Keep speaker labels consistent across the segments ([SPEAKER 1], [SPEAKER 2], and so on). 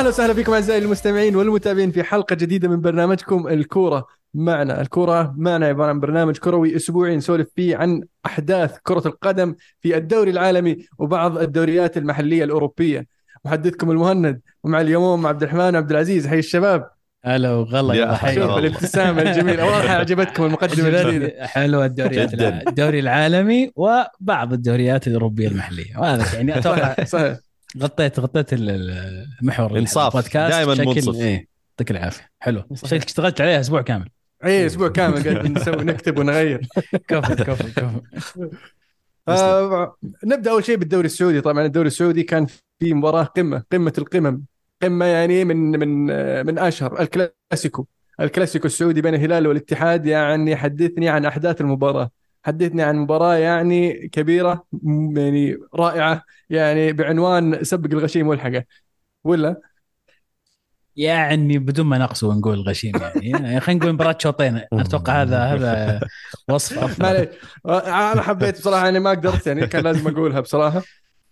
[SPEAKER 1] أهلا وسهلا فيكم أعزائي المستمعين والمتابعين في حلقة جديدة من برنامجكم الكورة معنا. الكورة معنا عبارة عن برنامج كروي أسبوعي نسولف فيه عن أحداث كرة القدم في الدوري العالمي وبعض الدوريات المحلية الأوروبية. محدثكم المهند ومع اليوم عبد الرحمن وعبد العزيز. حي الشباب.
[SPEAKER 2] هلا وغلا
[SPEAKER 3] يا حي
[SPEAKER 1] شوف. الابتسامه الجميلة. واضح عجبتكم المقدمة الجديدة.
[SPEAKER 2] حلوة الدوريات الدوري العالمي وبعض الدوريات الأوروبية المحلية. وهذا يعني
[SPEAKER 1] أتوقع
[SPEAKER 2] غطيت غطيت ال- ال- المحور. البودكاست
[SPEAKER 3] دايماً
[SPEAKER 2] بشكل-
[SPEAKER 3] منصف.
[SPEAKER 2] إيه. يعطيك العافية. حلو. شكلك اشتغلت عليها أسبوع كامل.
[SPEAKER 1] اي أسبوع كامل قاعدين نسوي نكتب ونغير.
[SPEAKER 2] كفو كفو كفو.
[SPEAKER 1] آه نبدأ أول شيء بالدوري السعودي. طبعا الدوري السعودي كان في مباراة قمة قمة القمم. قمة يعني من من آه، من أشهر. الكلاسيكو. الكلاسيكو السعودي بين الهلال والاتحاد يعني حدثني عن أحداث المباراة. حدثني عن مباراة يعني كبيرة م- يعني رائعة يعني بعنوان سبق الغشيم والحقة. ولا؟
[SPEAKER 2] يعني بدون ما نقص ونقول غشيم يعني, يعني خلينا نقول مباراة شوطين. أتوقع هذا هذا وصف. افضل
[SPEAKER 1] معليش. أنا حبيت بصراحة يعني ما قدرت يعني كان لازم أقولها بصراحة.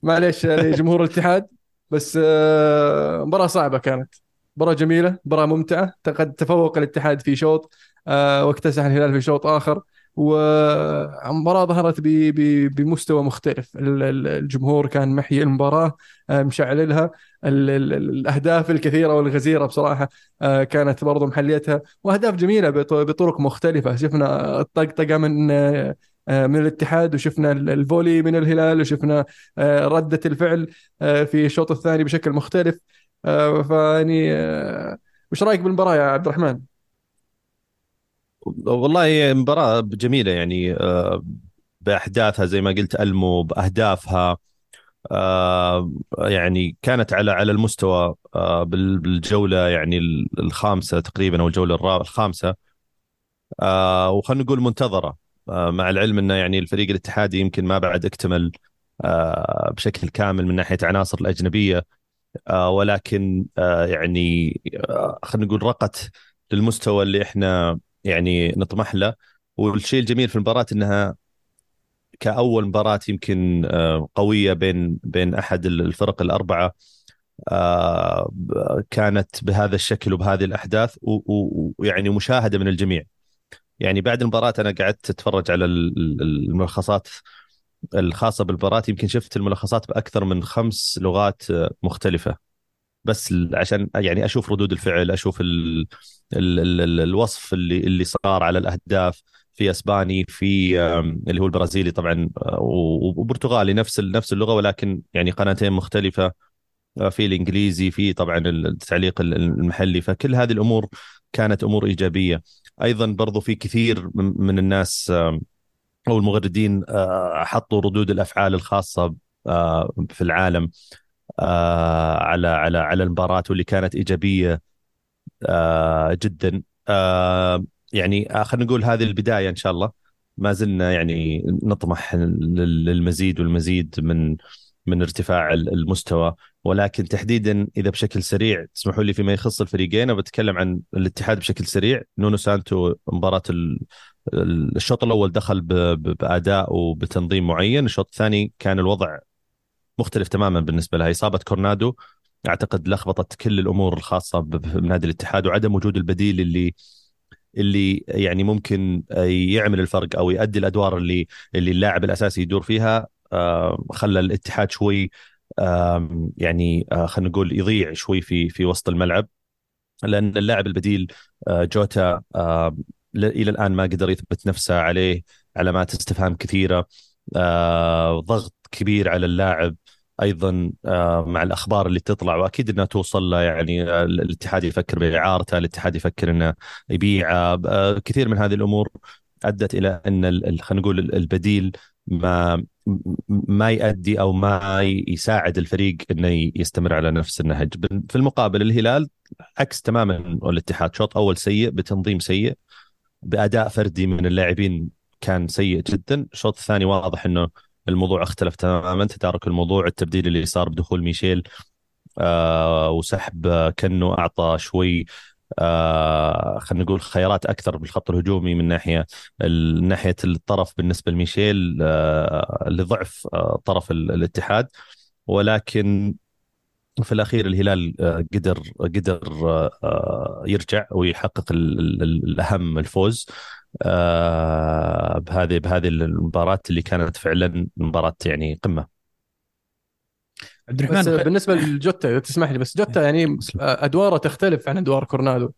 [SPEAKER 1] معليش يعني جمهور الاتحاد بس آه، مباراة صعبة كانت. مباراة جميلة مباراة ممتعة. قد تفوق الاتحاد في شوط آه، واكتسح الهلال في شوط آخر. ومباراة ظهرت بمستوى مختلف. ال- ال- الجمهور كان محيي المباراة آه، مشعللها. ال- ال- الأهداف الكثيرة والغزيرة بصراحة آه، كانت برضو محليتها. وأهداف جميلة بط- بطرق مختلفة. شفنا الطقطقه من آه، من الاتحاد وشفنا ال- الفولي من الهلال وشفنا ردة الفعل في الشوط الثاني بشكل مختلف. فيعني وش رأيك بالمباراة يا عبد الرحمن؟
[SPEAKER 3] والله هي مباراة جميلة يعني آه، بأحداثها زي ما قلت ألمو بأهدافها آه، يعني كانت على على المستوى آه، بال- بالجولة يعني ال- الخامسة تقريبا الرابعة الخامسة. آه، وخلينا نقول منتظرة آه، مع العلم أنه يعني الفريق الاتحادي يمكن ما بعد اكتمل بشكل كامل من ناحية عناصر الأجنبية آه، ولكن يعني خلينا نقول رقت للمستوى اللي إحنا يعني نطمح له. والشيء الجميل في المباراة إنها كأول مباراة يمكن آه، قوية بين بين أحد الفرق الأربعة آه، كانت بهذا الشكل وبهذه و- ويعني مشاهدة من الجميع. يعني بعد المباراة أنا قعدت أتفرج على ال- ال- الملخصات الخاصة بالمباراة. يمكن شفت الملخصات بأكثر من خمس لغات آه، مختلفة. بس عشان يعني أشوف ردود الفعل أشوف ال ال ال ال الوصف اللي اللي صار على الأهداف. في إسباني في اللي هو البرازيلي طبعا آه، وبرتغالي نفس نفس اللغة ولكن يعني قناتين مختلفة. آه، في الإنجليزي في طبعا التعليق ال- المحلي. فكل هذه الأمور كانت أمور إيجابية. أيضا برضو في كثير من الناس أو المغردين آه، حطوا ردود الأفعال الخاصة في العالم. آه، على على على المباراة واللي كانت إيجابية آه، جدا. آه، يعني خلينا نقول هذه البداية إن شاء الله. ما زلنا يعني نطمح لل- للمزيد والمزيد من من ارتفاع ال- المستوى. ولكن تحديدا إذا بشكل سريع تسمحوا لي فيما يخص الفريقين بتكلم عن الاتحاد بشكل سريع. نونو سانتو ال- الشوط الأول دخل ب- ب- بأداء وبتنظيم معين. الشوط الثاني كان الوضع مختلف تماما بالنسبة لها. إصابة كورنادو أعتقد لخبطت كل الأمور الخاصة بنادي الاتحاد وعدم وجود البديل اللي اللي يعني ممكن يعمل الفرق أو يؤدي الأدوار اللي اللي اللاعب الأساسي يدور فيها. آه، خلى الاتحاد شوي يعني آه، خلينا نقول يضيع شوي في في وسط الملعب. لأن اللاعب البديل آه، جوتا إلى الآن ما قدر يثبت نفسه عليه علامات استفهام كثيرة. آه، كبير على اللاعب أيضا آه، مع الأخبار اللي تطلع وأكيد إنها توصل له يعني آه، الاتحاد يفكر باعارته الاتحاد يفكر إنه يبيعه آه، كثير من هذه الأمور أدت إلى إن خلينا نقول ال- البديل ما ما يؤدي أو ما يساعد الفريق إنه يستمر على نفس النهج. في المقابل الهلال عكس تماما الاتحاد شوط أول سيء بتنظيم سيء بأداء فردي من اللاعبين كان سيء جدا الشوط الثاني واضح إنه الموضوع اختلف تماما. تدارك الموضوع التبديل اللي صار بدخول ميشيل آه وسحب آه، كنو أعطى شوي آه خلينا نقول خيارات أكثر بالخط الهجومي من ناحية ناحية الطرف بالنسبة لميشيل آه لضعف آه طرف ال- الاتحاد. ولكن في الأخير الهلال آه، قدر قدر آه، يرجع ويحقق ال- ال- ال- الأهم الفوز. بهذه بهذه المباراة اللي كانت فعلا مباراة يعني قمة.
[SPEAKER 2] عبد
[SPEAKER 1] بس
[SPEAKER 2] الرحمن خ-
[SPEAKER 1] بالنسبة لجوتا إذا تسمح لي بس جوتا يعني أدواره تختلف عن أدوار كورنادو.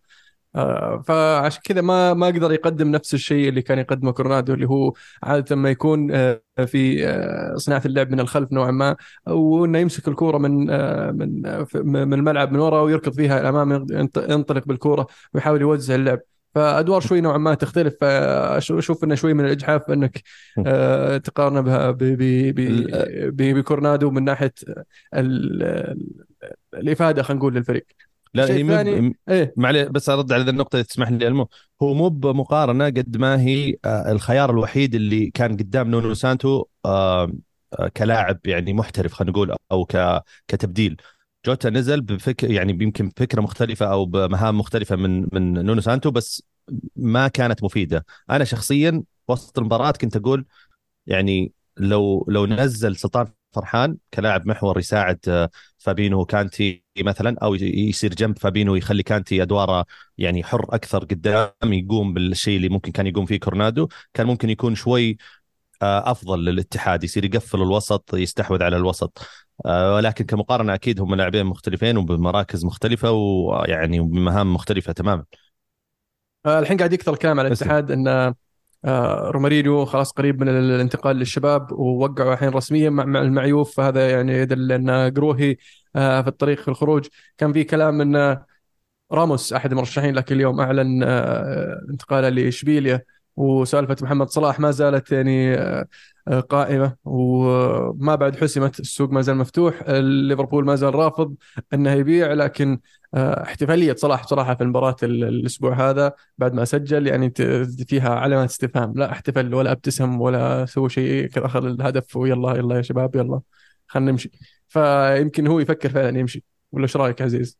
[SPEAKER 1] آه، فعشان كذا ما ما قدر يقدم نفس الشيء اللي كان يقدمه كورنادو اللي هو عادة ما يكون آه، في آه، صناعة اللعب من الخلف نوعا ما وإنه يمسك الكورة من آه، من آه، من الملعب من ورا ويركض فيها الامام ينط- ينطلق بالكورة ويحاول يوزع اللعب. فأدوار شوي نوعا ما تختلف فأشوف إنه شوي من الإجحاف إنك آه، تقارنه بها ب- ب- ب- ب- بكورونادو من ناحية ال- ال- الإفادة خلينا نقول للفريق.
[SPEAKER 3] لا هي
[SPEAKER 1] الثاني- إيه.
[SPEAKER 3] معلي بس أرد على ذا النقطة اذا تسمح لي المو هو مو بمقارنة قد ما هي آه، الخيار الوحيد اللي كان قدام نونو سانتو آه، كلاعب يعني محترف خلينا نقول أو ك- كتبديل. جوتا نزل بفكر يعني يمكن بفكرة مختلفة أو بمهام مختلفة من من نونو سانتو بس ما كانت مفيدة. أنا شخصيا وسط المباراة كنت أقول يعني لو لو نزل سلطان فرحان كلاعب محور يساعد آه، فابينو وكانتي مثلا أو يصير جنب فابينو يخلي كانتي أدواره يعني حر أكثر قدام يقوم بالشيء اللي ممكن كان يقوم فيه كورونادو كان ممكن يكون شوي أفضل للاتحاد يصير يقفل الوسط يستحوذ على الوسط. آه، ولكن كمقارنة أكيد هم لاعبين مختلفين وبمراكز مختلفة ويعني بمهام مختلفة تماما.
[SPEAKER 1] آه، الحين قاعد يكثر الكلام على. الاتحاد إن آه، رومارينيو خلاص قريب من الانتقال للشباب ووقعوا الحين رسميا مع مع المعيوف فهذا يعني يدل إن قروهي آه، في الطريق في الخروج. كان في كلام إن راموس أحد المرشحين لكن اليوم أعلن آه، انتقاله لإشبيليا. وسالفة محمد صلاح ما زالت يعني آه، آه، قائمة وما بعد حسمت السوق ما زال مفتوح. ليفربول ما زال رافض إنه يبيع لكن آه، احتفالية صلاح بصراحه في المباراة ال- الأسبوع هذا بعد ما سجل يعني فيها علامات استفهام. لا احتفل ولا ابتسم ولا سوى شيء اخذ الهدف ويلا يلا يا شباب يلا خلينا نمشي. فيمكن هو يفكر فعلا يمشي. ولا إيش رأيك عزيز؟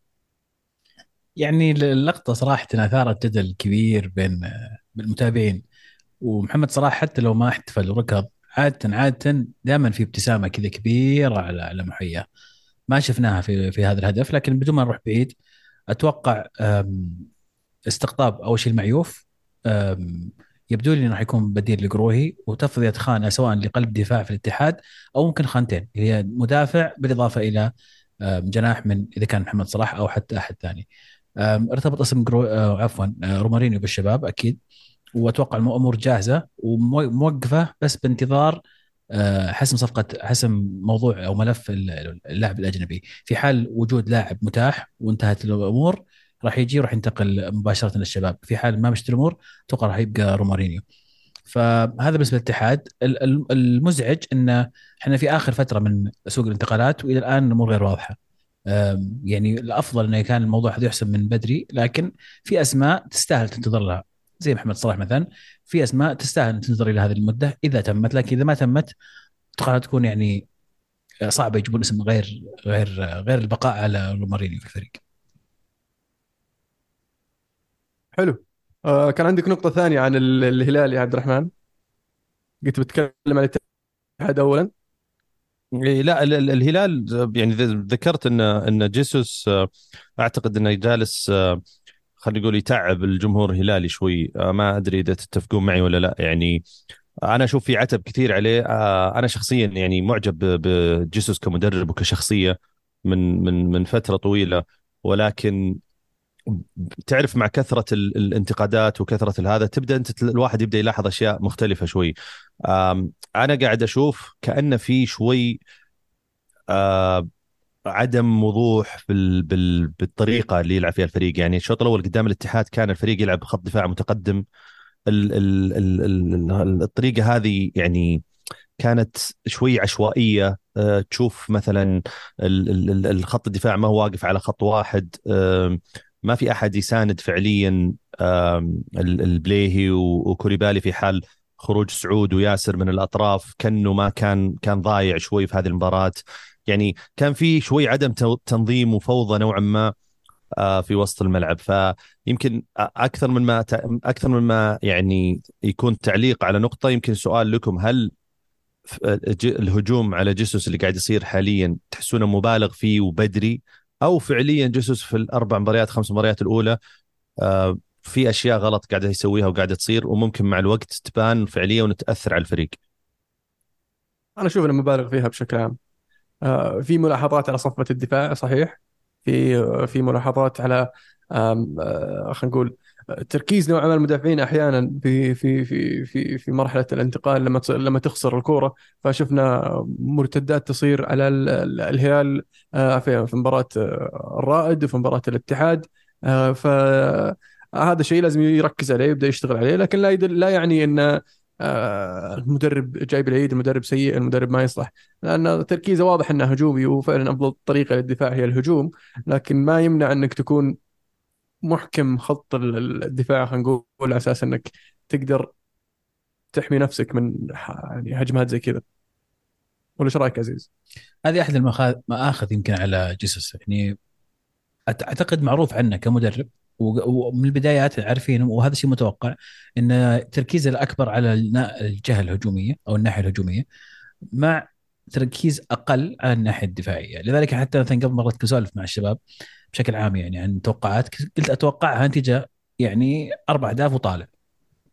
[SPEAKER 2] يعني اللقطة صراحة اثارت جدل كبير بين بالمتابعين ومحمد صلاح حتى لو ما احتفل وركض عاده عاده دائما في ابتسامة كذا كبيرة على على محياه ما شفناها في في هذا الهدف لكن بدون ما نروح بعيد أتوقع استقطاب اول شيء المعيوف يبدو لي إنه راح يكون بديل لقروهي وتفضية خانة سواء لقلب دفاع في الاتحاد أو ممكن خانتين هي مدافع بالإضافة إلى جناح من إذا كان محمد صلاح أو حتى أحد ثاني. ارتبط اسم جرو... آه، عفوا آه، رومارينيو بالشباب أكيد. وأتوقع الأمور جاهزة وموقفه بس بانتظار آه، حسم صفقة حسم موضوع أو ملف اللاعب الأجنبي. في حال وجود لاعب متاح وانتهت الأمور راح يجي وراح ينتقل مباشرة للشباب في حال ما مشت الأمور أتوقع راح يبقى رومارينيو. فهذا بالنسبة للاتحاد. ال- ال- المزعج إن إحنا في آخر فترة من سوق الانتقالات وإلى الآن الأمور غير واضحة. يعني الأفضل انه كان الموضوع هذا يحسم من بدري لكن في أسماء تستاهل تنتظر لها زي محمد صلاح مثلا في أسماء تستاهل أن تنتظر إلى هذه المدة. إذا تمت لكن إذا ما تمت أتوقع تكون يعني صعبة يجيبون اسم غير غير غير البقاء على رومارينيو في الفريق.
[SPEAKER 1] حلو. آه كان عندك نقطة ثانية عن ال- الهلال يا عبد الرحمن؟ قلت بتكلم عن الاتحاد أولا؟
[SPEAKER 3] إيه، لا ال- ال- الهلال يعني ذ- ذكرت ان إن جيسوس آه، أعتقد إنه جالس آه، خلينا نقول يتعب الجمهور الهلالي شوي. آه، ما أدري إذا تتفقون معي ولا لا. يعني أنا أشوف في عتب كثير عليه. آه، أنا شخصيا يعني معجب بجيسوس كمدرب وكشخصية من من من فترة طويلة. ولكن تعرف مع كثرة ال- الانتقادات وكثرة هذا تبدأ أنت الواحد يبدأ يلاحظ أشياء مختلفة شوي. أنا قاعد أشوف كانه في شوي آه، عدم وضوح بال بال بالطريقة اللي يلعب فيها الفريق. يعني الشوط الأول قدام الاتحاد كان الفريق يلعب خط دفاع متقدم. ال ال ال ال ال- الطريقة هذه يعني كانت شوي عشوائية. آه، تشوف مثلا ال- ال- ال- الخط الدفاع ما هو واقف على خط واحد. ما في أحد يساند فعليا البليهي و- وكوليبالي في حال خروج سعود وياسر من الأطراف. كأنه ما كان كان ضايع شوي في هذه المباراة. يعني كان في شوي عدم تنظيم وفوضى نوعا ما آه، في وسط الملعب. فيمكن أكثر من ما أكثر من ما يعني يكون تعليق على نقطة يمكن سؤال لكم. هل الهجوم على جيسوس اللي قاعد يصير حاليا تحسونه مبالغ فيه وبدري؟ أو فعليا جيسوس في الأربع مباريات خمس مباريات الأولى آه، في أشياء غلط قاعدة يسويها وقاعده تصير وممكن مع الوقت تبان فعليا وتأثر على الفريق؟
[SPEAKER 1] أنا أشوف إنه مبالغ فيها بشكل عام. في ملاحظات على صفة الدفاع صحيح. في آه، في ملاحظات على آه، خلينا نقول آه، تركيز نوعا ما المدافعين أحيانا في في في في مرحلة الانتقال لما لما تخسر الكورة. فشفنا مرتدات تصير على ال- ال- الهلال آه، في مباراة آه، الرائد وفي مباراة الاتحاد. فهذا شيء لازم يركز عليه يبدأ يشتغل عليه. لكن لا يدل لا يعني إن آه، المدرب جايب العيد المدرب سيء المدرب ما يصلح. لأن تركيزه واضح إنه هجومي وفعلا أفضل طريقة للدفاع هي الهجوم. لكن ما يمنع إنك تكون محكم خط ال- ال- الدفاع خلينا نقول على أساس إنك تقدر تحمي نفسك من يعني هجمات زي كذا. ولا إيش رأيك عزيز؟
[SPEAKER 2] هذه أحد المآخذ يمكن على جيسوس. يعني أعتقد معروف عنه كمدرب ومن البدايات عارفين وهذا شيء متوقع إن تركيزه الأكبر على الجهة الهجومية أو الناحية الهجومية مع تركيز أقل على الناحية الدفاعية، لذلك حتى مثلا قبل مره كنت اسولف مع الشباب بشكل عام يعني عن توقعات قلت أتوقعها نتيجة يعني أربع أهداف وطالع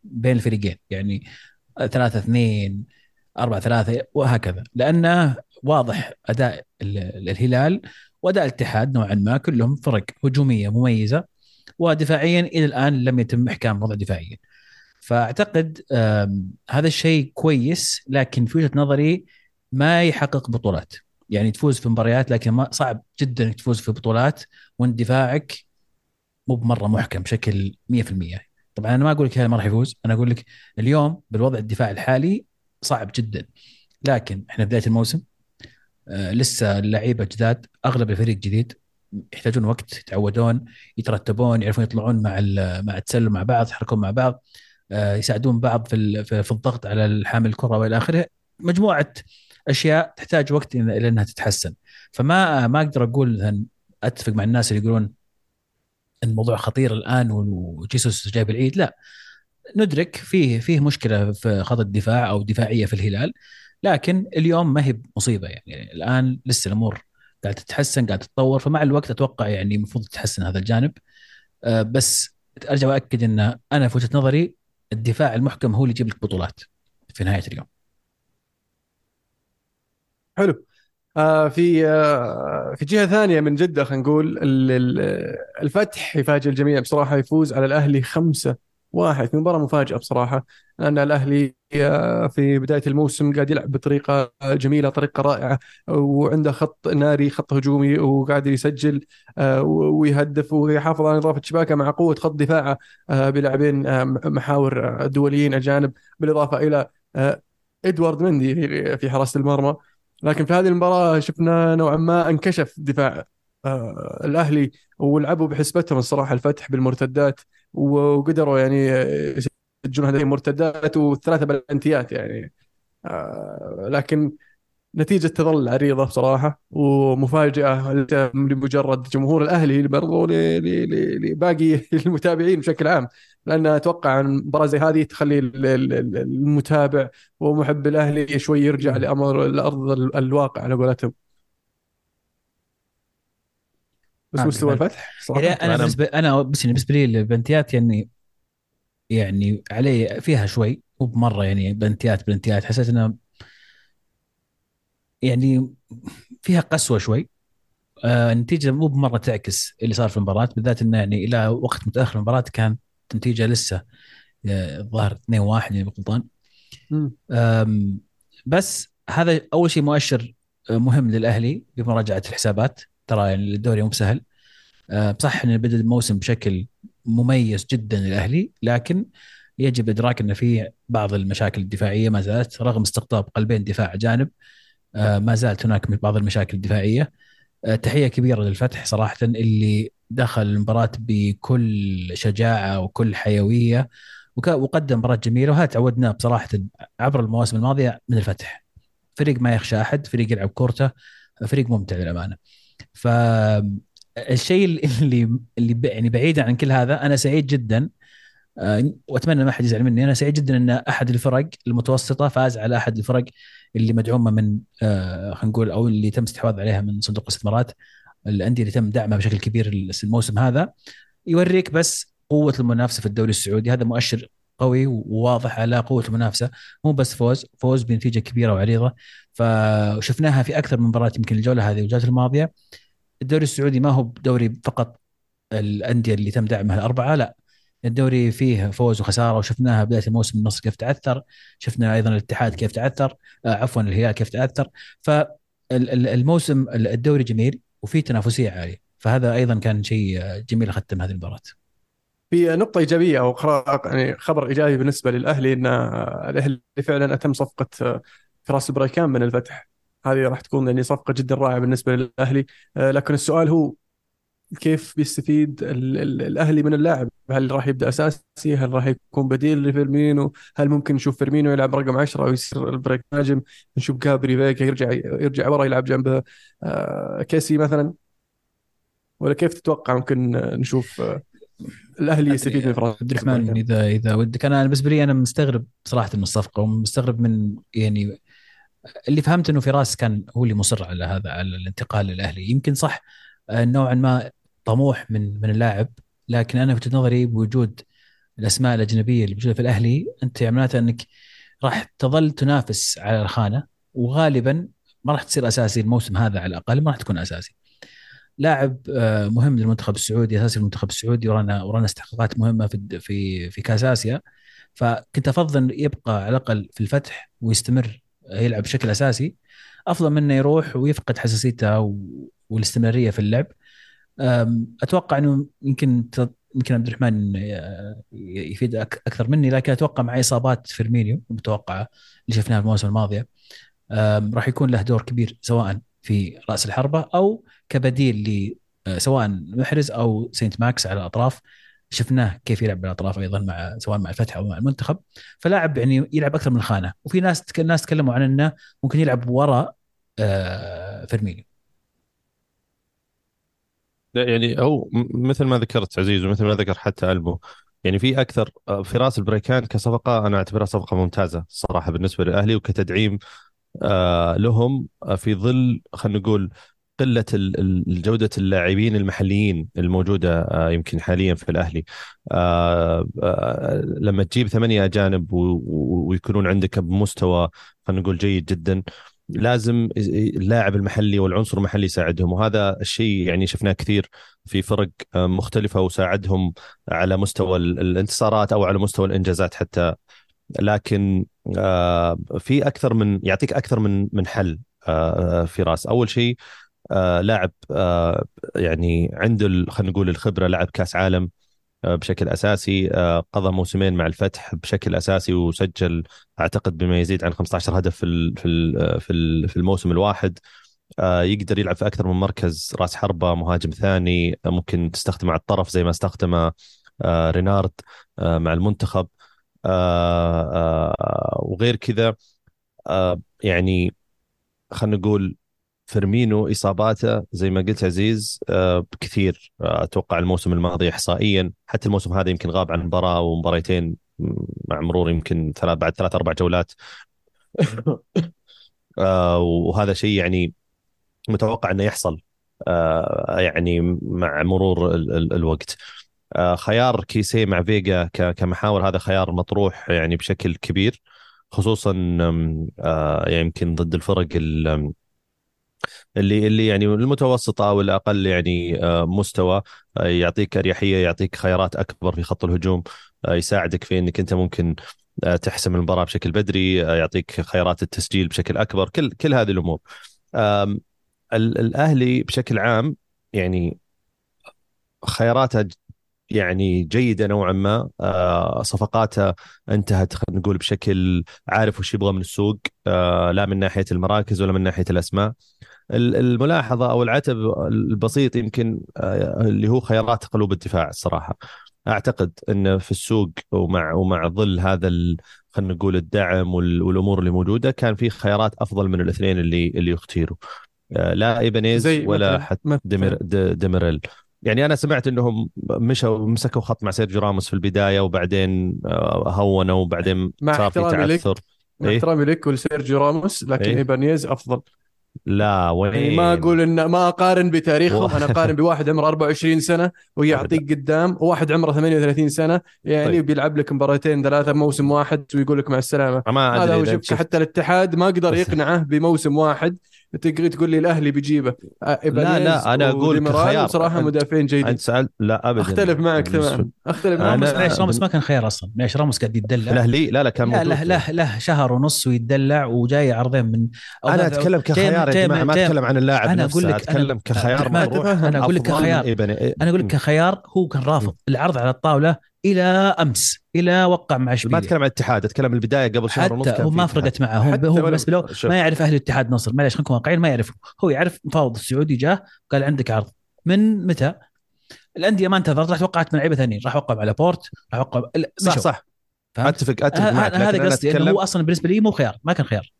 [SPEAKER 2] بين الفريقين. يعني ثلاثة اثنين أربعة ثلاثة وهكذا. لأنه واضح أداء ال- الهلال وأداء الاتحاد نوعا ما كلهم فرق هجومية مميزة. ودفاعيا إلى الآن لم يتم إحكام وضع دفاعيا. فأعتقد آم، هذا الشيء كويس لكن في وجهة نظري ما يحقق بطولات. يعني تفوز في مباريات لكن ما صعب جدا إنك تفوز في بطولات وانت دفاعك مو بمرة محكم بشكل 100% طبعا أنا ما أقول لك هذا ما راح يفوز أنا أقول لك اليوم بالوضع الدفاعي الحالي صعب جدا. لكن إحنا بداية الموسم آه لسه اللعيبة جداد أغلب الفريق جديد يحتاجون وقت يتعودون يترتبون يعرفون يطلعون مع مع التسلل مع بعض يحركون مع بعض آه يساعدون بعض في في الضغط على الحامل الكره والى آخره. مجموعة أشياء تحتاج وقت إلى إنها تتحسن. فما ما أقدر أقول أتفق مع الناس اللي يقولون الموضوع خطير الآن وجيسوس جايب العيد. لا ندرك فيه فيه مشكلة في خط الدفاع أو دفاعية في الهلال لكن اليوم ما هي مصيبة يعني. الآن لسه الأمور قاعدة تتحسن قاعدة تتطور. فمع الوقت أتوقع يعني المفروض يتحسن هذا الجانب. آه، بس أرجع واكد إن أنا في وجهة نظري الدفاع المحكم هو اللي يجيب لك بطولات في نهاية اليوم.
[SPEAKER 1] حلو. آه في آه في جهة ثانية من جدة خلينا نقول ال- ال- الفتح يفاجئ الجميع بصراحة يفوز على الأهلي خمسة واحد. في مباراة مفاجأة بصراحة لأن الأهلي في بداية الموسم قاعد يلعب بطريقة جميلة طريقة رائعة وعنده خط ناري خط هجومي وقاعد يسجل آه، ويهدف ويحافظ على نظافة شباكه مع قوة خط دفاعه آه، بلاعبين آه، محاور آه، دوليين أجانب بالإضافة إلى آه، إدوارد مندي في- حراسة المرمى. لكن في هذه المباراة شفنا نوعا ما انكشف دفاع آه، الأهلي ولعبوا بحسبتهم الصراحة الفتح بالمرتدات وقدروا يعني آه، يسجلون هذه المرتدات وثلاثة بلنتيات يعني. آه، لكن نتيجة تظل عريضة بصراحة ومفاجأة لمجرد جمهور الأهلي برضو ل- ل- ل- لباقي المتابعين بشكل عام. لأن أتوقع أن مباراة زي هذه تخلي ال- ال- ال- المتابع ومحب الأهلي شوي يرجع لأمر الأرض ال- الواقع على قولتهم. بس
[SPEAKER 2] آه،
[SPEAKER 1] مستوى
[SPEAKER 2] بالفعل.
[SPEAKER 1] الفتح صراحة.
[SPEAKER 2] يعني أنا
[SPEAKER 3] أنا-
[SPEAKER 2] بالنسبة أنا بس يعني بالنسبة لي البنتيات يعني يعني علي فيها شوي مو بمرة يعني بنتيات بنتيات حسيت انها يعني فيها قسوة شوي. آه النتيجة مو بمرة تعكس اللي صار في المباراة بالذات إنه يعني إلى وقت متأخر المباراة كانت النتيجة لسه آه، الظاهر 2-1 يعني غلطان بس هذا أول شيء مؤشر آه، مهم للأهلي بمراجعة الحسابات. ترى يعني الدوري مو بسهل. صح إن بدأ الموسم بشكل مميز جدا للأهلي لكن يجب إدراك ان في بعض المشاكل الدفاعية ما زالت رغم استقطاب قلبين دفاع جانب آه، ما زالت هناك بعض المشاكل الدفاعية. آه، تحية كبيرة للفتح صراحة اللي دخل المباراة بكل شجاعة وكل حيوية وقدم مباراة جميلة وهذا تعودناه بصراحه عبر المواسم الماضية من الفتح. فريق ما يخشى أحد فريق يلعب كورته فريق ممتع للأمانة. فالشيء اللي اللي يعني بعيدا عن كل هذا أنا سعيد جدا آه، وأتمنى ما حد يزعل مني أنا سعيد جدا إن أحد الفرق المتوسطة فاز على أحد الفرق اللي مدعومة من آه، خلينا نقول أو اللي تم استحواذ عليها من صندوق الاستثمارات الأندية اللي تم دعمها بشكل كبير الموسم هذا. يوريك بس قوة المنافسة في الدوري السعودي. هذا مؤشر قوي وواضح على قوة المنافسة. مو بس فوز فوز بنتيجة كبيرة وعريضة. فشفناها في أكثر من مباراة يمكن الجولة هذه والجولات الماضية. الدوري السعودي ما هو دوري فقط الأندية اللي تم دعمها الأربعة لا. الدوري فيه فوز وخسارة وشفناها بداية الموسم النصر كيف تعثر شفنا أيضا الاتحاد كيف تعثر آه، عفوا الهلال كيف تعثر. فالموسم الدوري جميل وفي تنافسية عالية فهذا أيضا كان شيء جميل ختم هذه المباراة.
[SPEAKER 1] في نقطة إيجابية أو يعني خبر إيجابي بالنسبة للأهلي أن الأهلي فعلا أتم صفقة فراس البريكان من الفتح. هذه راح تكون يعني صفقة جدا رائعة بالنسبة للأهلي. آه، لكن السؤال هو كيف بيستفيد الأهلي من اللاعب؟ هل راح يبدأ أساسي؟ هل راح يكون بديل لفيرمينو؟ هل ممكن نشوف فيرمينو يلعب رقم 10 ويصير البريكان مهاجم نشوف جابري فيجا يرجع يرجع ورا يلعب جنب آه، كيسي مثلا؟ ولا كيف تتوقع ممكن نشوف آه، الأهلي يستفيد من فراس
[SPEAKER 2] عبد الرحمن اذا إذا ودك. أنا بالنسبة لي أنا مستغرب صراحة من الصفقة ومستغرب من يعني اللي فهمت إنه فراس كان هو اللي مصر على هذا على الانتقال للأهلي يمكن صح آه، نوعا ما طموح من من اللاعب لكن أنا في نظري بوجود الأسماء الأجنبية اللي موجودة في الأهلي أنت معناته إنك راح تظل تنافس على الخانة وغالبا ما راح تصير أساسي الموسم هذا على الأقل ما راح تكون أساسي. لاعب آه، مهم للمنتخب السعودي أساسي المنتخب السعودي ورانا ورانا استحقاقات مهمة في في في كاس آسيا فكنت أفضل يبقى على الأقل في الفتح ويستمر يلعب بشكل أساسي. أفضل منه يروح ويفقد حساسيته والاستمرارية في اللعب. أتوقع إنه يمكن يمكن عبد الرحمن يفيد أكثر مني لكن أتوقع مع إصابات فيرمينيو المتوقعه اللي شفناها المواسم الماضيه راح يكون له دور كبير سواء في رأس الحربة أو كبديل ل آه، سواء محرز أو سينت ماكس على الأطراف. شفناه كيف يلعب بالاطراف أيضا مع سواء مع الفتح أو مع المنتخب. فلاعب يعني يلعب أكثر من خانة. وفي ناس ناس تكلموا عن إنه ممكن يلعب وراء آه، فيرمينيو.
[SPEAKER 3] يعني هو مثل ما ذكرت عزيز ومثل ما ذكر حتى ألبو يعني في أكثر آه، فراس البريكان كصفقة أنا أعتبرها صفقة ممتازة صراحة بالنسبة للاهلي وكتدعيم آه، لهم في ظل خلينا نقول قلة جودة اللاعبين المحليين الموجودة يمكن حاليا في الأهلي. لما تجيب ثمانية أجانب ويكونون عندك بمستوى خلينا نقول جيد جدا لازم اللاعب المحلي والعنصر المحلي يساعدهم. وهذا الشيء يعني شفناه كثير في فرق آه، مختلفة وساعدهم على مستوى الانتصارات أو على مستوى الإنجازات حتى. لكن آه، في أكثر من يعطيك أكثر من من حل آه، في راس أول شيء لاعب يعني عنده خلينا نقول الخبرة لعب كأس عالم آه، بشكل أساسي آه، قضى موسمين مع الفتح بشكل أساسي وسجل أعتقد بما يزيد عن 15 هدف في آه، في في الموسم الواحد. يقدر يلعب في أكثر من مركز راس حربة مهاجم ثاني ممكن تستخدمه على الطرف زي ما استخدمه رينارد مع المنتخب. وغير كذا يعني خلينا نقول فيرمينو إصاباته زي ما قلت عزيز آه، كثير. آه، أتوقع الموسم الماضي احصائيا حتى الموسم هذا يمكن غاب عن مباراة ومباريتين مع مرور يمكن ثلاث بعد ثلاث أربع جولات. آه، وهذا شيء يعني متوقع إنه يحصل يعني مع مرور الوقت. خيار كيسي مع فيجا كمحاور هذا خيار مطروح يعني بشكل كبير خصوصا يمكن ضد الفرق اللي اللي يعني المتوسطة أو الأقل يعني آه، مستوى آه، يعطيك أريحية يعطيك خيارات أكبر في خط الهجوم آه، يساعدك في إنك أنت ممكن تحسم المباراة بشكل بدري يعطيك خيارات التسجيل بشكل أكبر كل كل هذه الأمور. الأهلي بشكل عام يعني خياراته يعني جيدة نوعا ما. صفقاته انتهت خلينا نقول بشكل عارف وش يبغى من السوق. لا من ناحية المراكز ولا من ناحية الأسماء. الملاحظة أو العتب البسيط يمكن آه، اللي هو خيارات قلوب الدفاع الصراحة. أعتقد إن في السوق ومع ومع ظل هذا خلينا نقول الدعم والأمور اللي موجودة كان في خيارات أفضل من الاثنين اللي اللي اختيروا. آه، لا إيبانيز ولا حتى ديمير ديميريل. يعني أنا سمعت إنهم مشوا مسكوا خط مع سيرجيو راموس في البداية وبعدين آه، هونوا وبعدين
[SPEAKER 1] صار في تعثر. مع إيه؟ احترامي لك ولسيرجيو راموس لكن إيه؟ إيبانيز أفضل.
[SPEAKER 3] لا وين
[SPEAKER 1] يعني ما أقول إن ما أقارن بتاريخهم
[SPEAKER 3] و-
[SPEAKER 1] أنا أقارن بواحد عمره 24 سنة ويعطيك قدام وواحد عمره 38 سنة يعني
[SPEAKER 3] طيب.
[SPEAKER 1] بيلعب لك مباراتين ثلاثة موسم واحد ويقول لك مع السلامة.
[SPEAKER 3] ما
[SPEAKER 1] هذا هو
[SPEAKER 3] شفت-
[SPEAKER 1] حتى الاتحاد ما قدر يقنعه بموسم واحد. تقدر تقول لي الأهلي بيجيبه. آه،
[SPEAKER 3] لا، أنا أقول
[SPEAKER 1] وديميرال
[SPEAKER 3] كخيار. صراحة
[SPEAKER 1] مدافعين جيدين.
[SPEAKER 3] أنت سالت لا ابدا.
[SPEAKER 1] أختلف معك
[SPEAKER 3] بالنسبة-
[SPEAKER 1] تمام
[SPEAKER 3] أختلف
[SPEAKER 1] معك.
[SPEAKER 2] معليش راموس ما كان خيار أصلا. معليش راموس قاعد يتدلع
[SPEAKER 3] الاهلي لا لا كان
[SPEAKER 2] لا له له له شهر ونص ويتدلع وجاي عرضين من أو
[SPEAKER 3] أنا
[SPEAKER 2] لا- أتكلم
[SPEAKER 3] كخيار يا جماعة ما أتكلم عن اللاعب
[SPEAKER 2] أنا أقول
[SPEAKER 3] نفسه.
[SPEAKER 2] لك- أنا-
[SPEAKER 3] أتكلم كخيار.
[SPEAKER 2] أنا أقول لك كخيار. أنا أقول لك كخيار. هو كان رافض. العرض على الطاولة إلى أمس إلى وقع مع
[SPEAKER 3] ما
[SPEAKER 2] إشبيلية
[SPEAKER 3] أتكلم عن الاتحاد أتكلم البداية قبل شهر ونص
[SPEAKER 2] حتى هو ما. فرقت معه هو, هو له
[SPEAKER 3] شوف.
[SPEAKER 2] ما يعرف أهل الاتحاد نصر معليش خلينا نكون واقعيين ما يعرف هو يعرف مفاوض السعودي جاه قال عندك عرض من متى؟ الأندية ما انتظرت راح توقعت مع لعيبة ثانيين راح وقع على بورت راح وقع
[SPEAKER 3] صح. صح
[SPEAKER 2] فهمت؟
[SPEAKER 3] أتفق
[SPEAKER 2] أتفق
[SPEAKER 3] معك
[SPEAKER 2] هذا قصدي انه هو أصلا بالنسبة لي مو خيار ما كان خيار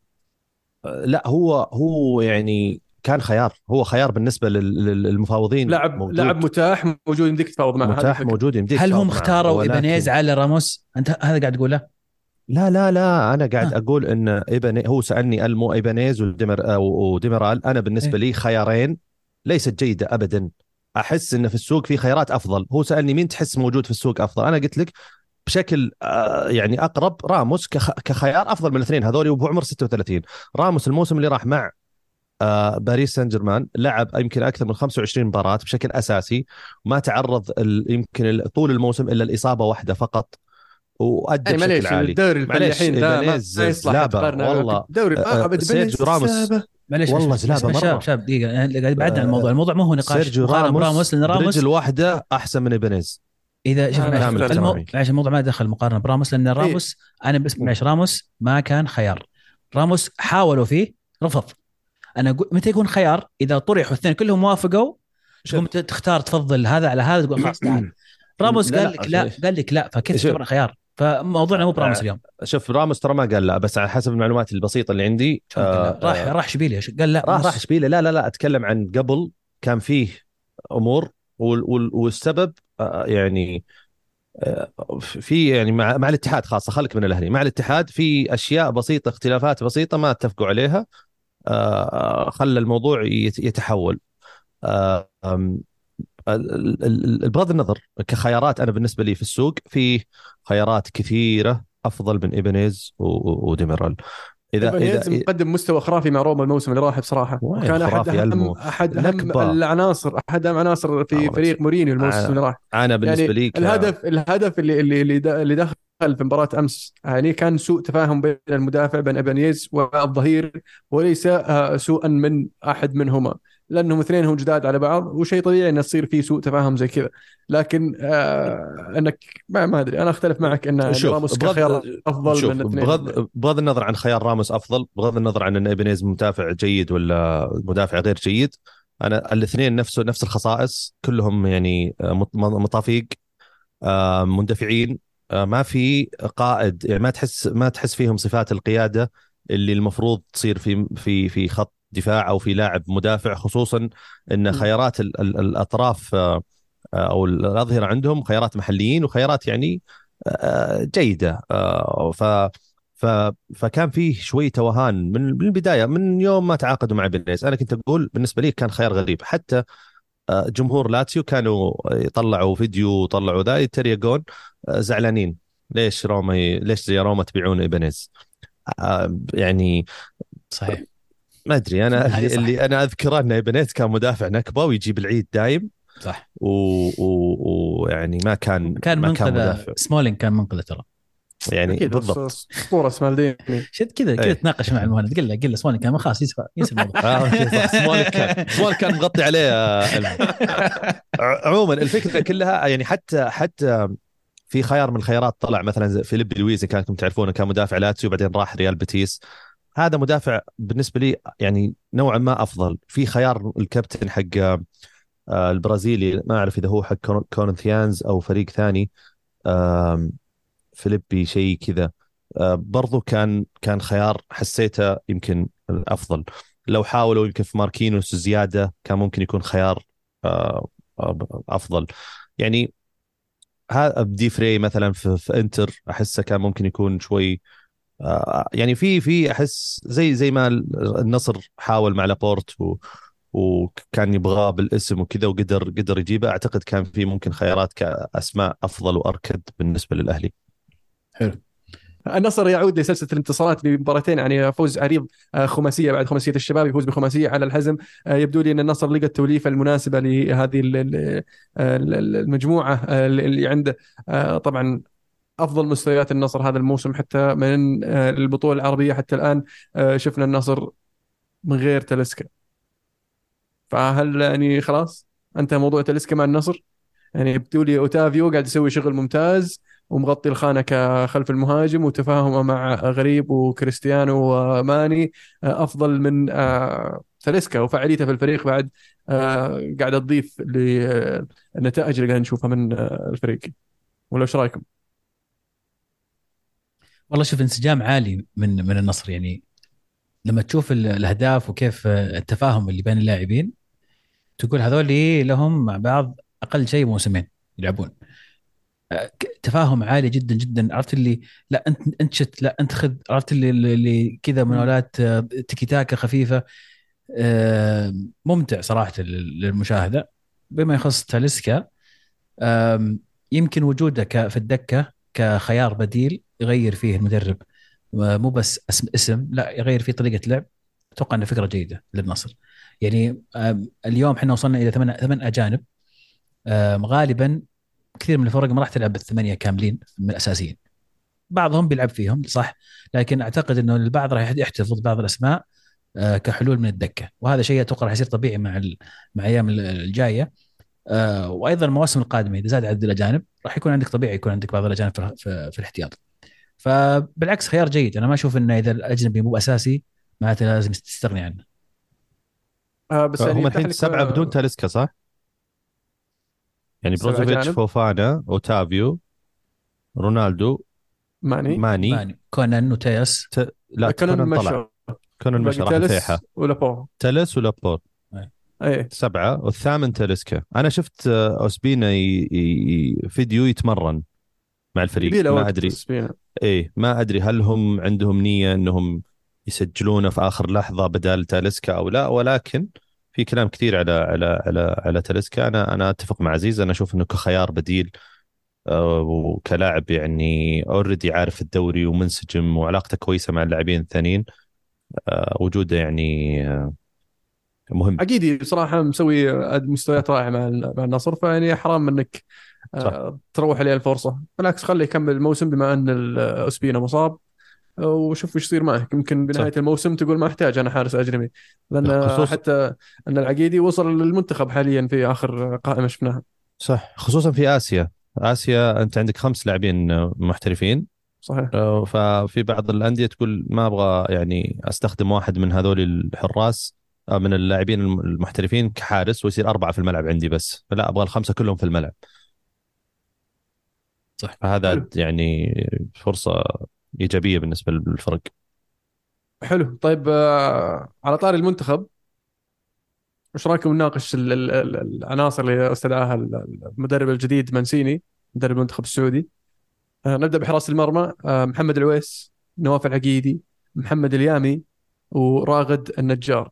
[SPEAKER 3] لا هو هو يعني كان خيار هو خيار بالنسبة لل- لل- للمفاوضين
[SPEAKER 1] لاعب
[SPEAKER 3] موجود.
[SPEAKER 1] لاعب متاح موجود يمديك تفاوض معه
[SPEAKER 3] متاح. موجود يمديك
[SPEAKER 2] هل هم. اختاروا
[SPEAKER 3] ولكن-
[SPEAKER 2] إيبانيز على راموس أنت هذا قاعد تقوله
[SPEAKER 3] لا لا لا أنا قاعد
[SPEAKER 2] آه.
[SPEAKER 3] أقول إن إيباني هو سألني المو إيبانيز وديمر وديميرال أنا بالنسبة
[SPEAKER 2] إيه.
[SPEAKER 3] لي خيارين ليست جيدة ابدا أحس إن في السوق في خيارات أفضل هو سألني مين تحس موجود في السوق أفضل أنا قلت لك بشكل آه، يعني أقرب راموس كخ- كخيار أفضل من الاثنين هذول وهو عمر 36 راموس الموسم اللي راح مع باريس سان جيرمان لعب يمكن أكثر من 25 مباراة بشكل أساسي وما تعرض ال- يمكن طول الموسم إلا الإصابة واحدة فقط وأدى
[SPEAKER 1] يعني
[SPEAKER 3] بشكل
[SPEAKER 1] معليش
[SPEAKER 3] عالي
[SPEAKER 1] الدوري
[SPEAKER 3] معليش،
[SPEAKER 1] الفلاحين ده ما ما يصلح.
[SPEAKER 3] والله.
[SPEAKER 1] دوري
[SPEAKER 3] آه،
[SPEAKER 1] آه،
[SPEAKER 3] سيرجيو راموس.
[SPEAKER 2] معليش
[SPEAKER 3] والله
[SPEAKER 2] بس
[SPEAKER 3] مرة.
[SPEAKER 2] شاب شاب دقيقة يعني قاعد بعدنا عن
[SPEAKER 3] آه،
[SPEAKER 2] الموضوع الموضوع مو هو نقاش
[SPEAKER 3] سيرجيو
[SPEAKER 2] مقارنة
[SPEAKER 3] راموس
[SPEAKER 2] براموس لأن راموس
[SPEAKER 3] برجل واحدة أحسن من ايبانيز
[SPEAKER 2] إذا شوف. معلش الموضوع ما دخل مقارنة براموس لأن راموس أنا بس معلش راموس ما كان خيار راموس حاولوا فيه رفض أنا أقول متى يكون خيار؟ إذا طرحوا الاثنين كلهم وافقوا تقوم تختار تفضل هذا على هذا تقول خلاص تعال. راموس قال لك لا. قال لك لا فكيف. تعتبر خيار؟ فموضوعنا مو براموس
[SPEAKER 3] آه،
[SPEAKER 2] اليوم.
[SPEAKER 3] شوف راموس ترى ما قال لا بس على حسب المعلومات البسيطة اللي عندي؟ آه،
[SPEAKER 2] راح
[SPEAKER 3] آه،
[SPEAKER 2] راح اشبيليه قال لا
[SPEAKER 3] راح راح اشبيليه لا لا لا أتكلم عن قبل كان فيه أمور وال- وال- والسبب آه، يعني في يعني مع مع الاتحاد خاصة خليك من الأهلي مع الاتحاد في أشياء بسيطة اختلافات بسيطة ما اتفقوا عليها. خلى الموضوع يت- يتحول. بغض النظر كخيارات أنا بالنسبة لي في السوق في خيارات كثيرة أفضل من و- وديميرال. اذا اذا
[SPEAKER 1] مقدم مستوى خرافي مع روما الموسم اللي راح
[SPEAKER 3] بصراحة
[SPEAKER 1] كان
[SPEAKER 3] أحد
[SPEAKER 1] اهم؟ أحد
[SPEAKER 3] أهم.
[SPEAKER 1] العناصر أحد أهم عناصر في فريق مورينيو الموسم اللي راح
[SPEAKER 3] أنا بالنسبة
[SPEAKER 1] يعني
[SPEAKER 3] لي ك-
[SPEAKER 1] الهدف الهدف اللي اللي اللي دخل في مباراة أمس يعني كان سوء تفاهم بين المدافع بين ايبانيز والظهير وليس آه، سوءا من أحد منهما لأنهم اثنينهم جداد على بعض وشيء طبيعي إنه يصير في سوء تفاهم زي كذا. لكن آه إنك ما, ما أدري أنا أختلف معك إن
[SPEAKER 3] شوف،
[SPEAKER 1] راموس
[SPEAKER 3] بغض-
[SPEAKER 1] كخيار أفضل
[SPEAKER 3] شوف
[SPEAKER 1] من الاثنين
[SPEAKER 3] بغض بغض النظر عن خيار راموس أفضل بغض النظر عن إن ايبانيز مدافع جيد ولا مدافع غير جيد أنا الاثنين نفسه نفس الخصائص كلهم يعني آه، مط- مطافيق آه، مندفعين آه، ما في قائد يعني ما تحس ما تحس فيهم صفات القيادة اللي المفروض تصير في في في خط دفاع أو في لاعب مدافع خصوصا إن خيارات ال- ال- الأطراف آه، آه، أو الأظهرة عندهم خيارات محليين وخيارات يعني آه، جيدة. ف ف فكان فيه شوي توهان من البداية من يوم ما تعاقدوا مع إيبانيز أنا كنت أقول بالنسبة لي كان خيار غريب. حتى جمهور لاتسيو كانوا يطلعوا فيديو وطلعوا ذا يتريقون زعلانين. ليش روما. ليش يا روما تبيعون ايبانيز يعني
[SPEAKER 2] صحيح.
[SPEAKER 3] ما أدري
[SPEAKER 2] أنا
[SPEAKER 3] اللي,
[SPEAKER 2] صح.
[SPEAKER 3] اللي أنا أذكره ان ايبانيز كان مدافع نكبة ويجيب العيد دايم.
[SPEAKER 2] صح.
[SPEAKER 3] ويعني و... ويعني ما كان
[SPEAKER 2] كان
[SPEAKER 3] ما كان
[SPEAKER 2] منقذ
[SPEAKER 3] مدافع.
[SPEAKER 2] سمولين كان منقذة ترى.
[SPEAKER 3] يعني بالضبط.
[SPEAKER 1] أسطورة سمالديني.
[SPEAKER 2] شد كذا كذا
[SPEAKER 3] إيه.
[SPEAKER 2] تناقش مع المهند. قل له قل له سمولين كان خلاص ينسى ينسى الموضوع.
[SPEAKER 3] صح. سمولك كان كان مغطي عليه آه، عموما الفكرة كلها يعني حتى حتى في خيار من الخيارات طلع مثلا فيليب لويز إن كانكم تعرفونه كان مدافع لاتسيو بعدين راح ريال بيتيس. هذا مدافع بالنسبة لي يعني نوعا ما أفضل. في خيار الكابتن حق آه، البرازيلي ما أعرف إذا هو حق كور- كورنثيانز أو فريق ثاني. فيليبي شيء كذا. آه، برضو كان كان خيار حسيته يمكن الأفضل. لو حاولوا يمكن في ماركينوس زياده كان ممكن يكون خيار آه، أفضل. يعني دي فري مثلا في, في إنتر أحسه كان ممكن يكون شوي يعني في في أحس زي زي ما النصر حاول مع لابورت و وكان يبغاه بالاسم وكذا وقدر قدر يجيبه أعتقد كان في ممكن خيارات كأسماء أفضل وأركد بالنسبة للأهلي.
[SPEAKER 2] حلو.
[SPEAKER 1] النصر يعود لسلسلة الانتصارات بمباراتين يعني فوز عريض آه، خماسية بعد خماسية الشباب يفوز بخماسية على الحزم آه، يبدو لي أن النصر لقى التوليفة المناسبة لهذه ال- ال- ال- المجموعة آه، اللي عنده آه، طبعا أفضل مستويات النصر هذا الموسم حتى من آه، البطوله العربية حتى الآن آه، شفنا النصر من غير تلسكا فهل يعني خلاص انتهى موضوع تلسكا مع النصر؟ يعني يبدو لي أوتافيو قاعد يسوي شغل ممتاز ومغطي الخانة كخلف المهاجم وتفاهمه مع غريب وكريستيانو وماني آه، أفضل من آه، تلسكا وفعاليته في الفريق بعد آه، قاعدة تضيف للنتائج اللي قاعد نشوفها من آه، الفريق. ولا إيش رأيكم؟
[SPEAKER 2] والله شوف انسجام عالي من من النصر. يعني لما تشوف ال- الأهداف وكيف التفاهم اللي بين اللاعبين تقول هذول لهم مع بعض أقل شيء موسمين يلعبون. تفاهم عالي جدا جدا. عرفت اللي لا أنت أنت شت لا أنت خذ. عرفت اللي, اللي كذا مناولات تيكي تاكا خفيفة. ممتع صراحة لل- للمشاهدة. بما يخص تاليسكا يمكن وجوده في الدكة كخيار بديل يغير فيه المدرب مو بس اسم لا يغير فيه طريقة لعب. أتوقع انها فكرة جيدة للنصر. يعني اليوم إحنا وصلنا إلى ثمان ثمان أجانب. غالبا كثير من الفرق ما راح تلعب بالثمانية كاملين من الأساسيين. بعضهم بيلعب فيهم صح؟ لكن أعتقد إنه البعض راح يحتفظ بعض الأسماء آه، كحلول من الدكة. وهذا شيء أتوقع راح يصير طبيعي مع مع الأيام الجاية. آه، وأيضا المواسم القادمة إذا زاد عدد الأجانب راح يكون عندك طبيعي يكون عندك بعض الأجانب في الاحتياط. فبالعكس خيار جيد. أنا ما أشوف إنه إذا الأجنبي مو اساسي معناته لازم تستغني عنه.
[SPEAKER 1] آه، بس يعني
[SPEAKER 3] هم الحين سبعة بدون تاليسكا صح؟ يعني بروزوفيتش. فوفانا أوتافيو رونالدو
[SPEAKER 1] ماني.
[SPEAKER 3] ماني.
[SPEAKER 2] ماني. كونان وتياس
[SPEAKER 3] ت... لا
[SPEAKER 1] كونان
[SPEAKER 3] طلع. كونان مشى راح
[SPEAKER 1] تلس ولابورت
[SPEAKER 3] تلس ولابورت
[SPEAKER 1] إيه
[SPEAKER 3] سبعة والثامن تاليسكا. أنا شفت آه، أوسبينا ي... ي... فيديو يتمرن مع الفريق. ما
[SPEAKER 1] وقت
[SPEAKER 3] إيه ما أدري هل هم عندهم نية أنهم يسجلونه في آخر لحظة بدال تاليسكا أو لا ولكن في كلام كثير على على على على تاليسكا. أنا أنا أتفق مع عزيز. أنا أشوف أنه كخيار بديل آه، وكلاعب يعني اوريدي عارف الدوري ومنسجم وعلاقته كويسة مع اللاعبين الثانيين آه، وجوده يعني آه، مهم.
[SPEAKER 1] عقيدي بصراحة مسوي مستويات رائعة مع النصر فيعني حرام إنك
[SPEAKER 3] صح.
[SPEAKER 1] آه، تروح عليه الفرصة. بالعكس خليه يكمل الموسم بما أن اسبينا مصاب. آه، وشوف إيش يصير معه. يمكن بنهاية
[SPEAKER 3] صح.
[SPEAKER 1] الموسم تقول ما أحتاج أنا حارس أجنبي. لأن
[SPEAKER 3] خصوص-
[SPEAKER 1] حتى أن العقيدي وصل للمنتخب حاليا في آخر قائمة شفناها.
[SPEAKER 3] صح. خصوصا في آسيا. آسيا أنت عندك خمس لاعبين آه، محترفين.
[SPEAKER 1] صحيح.
[SPEAKER 3] آه، ففي بعض الأندية تقول ما أبغى يعني أستخدم واحد من هذول الحراس آه، من اللاعبين الم- المحترفين كحارس ويصير أربعة في الملعب عندي بس. لا أبغى الخمسة كلهم في الملعب.
[SPEAKER 2] صح.
[SPEAKER 3] فهذا
[SPEAKER 1] حلو.
[SPEAKER 3] يعني فرصة إيجابية بالنسبة للفرق
[SPEAKER 1] حلو طيب آه، على طاري المنتخب إيش رأيكم نناقش ال- ال- ال- العناصر اللي استدعاها ال- المدرب الجديد مانسيني مدرب المنتخب السعودي آه، نبدأ بحراسه المرمى آه، محمد العويس نواف العقيدي محمد اليامي وراغد النجار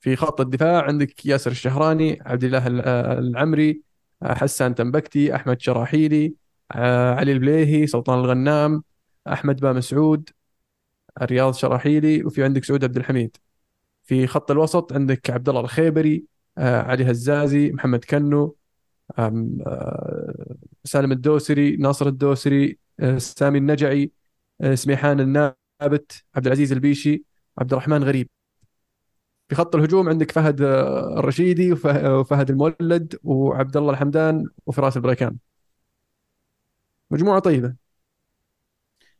[SPEAKER 1] في خط الدفاع عندك ياسر الشهراني عبد الله ال- العمري حسان تنبكتي أحمد شراحيلي آه، علي البليهي سلطان الغنام أحمد با مسعود رياض شراحيلي وفي عندك سعود عبد الحميد. في خط الوسط عندك عبد الله الخيبري آه، علي هزازي محمد كنو آه، سالم الدوسري ناصر الدوسري سامي النجعي سميحان النابت عبد العزيز البيشي عبد الرحمن غريب. في خط الهجوم عندك فهد آه، الرشيدي وفه- وفهد المولد وعبد الله الحمدان وفراس البريكان. مجموعة طيبة.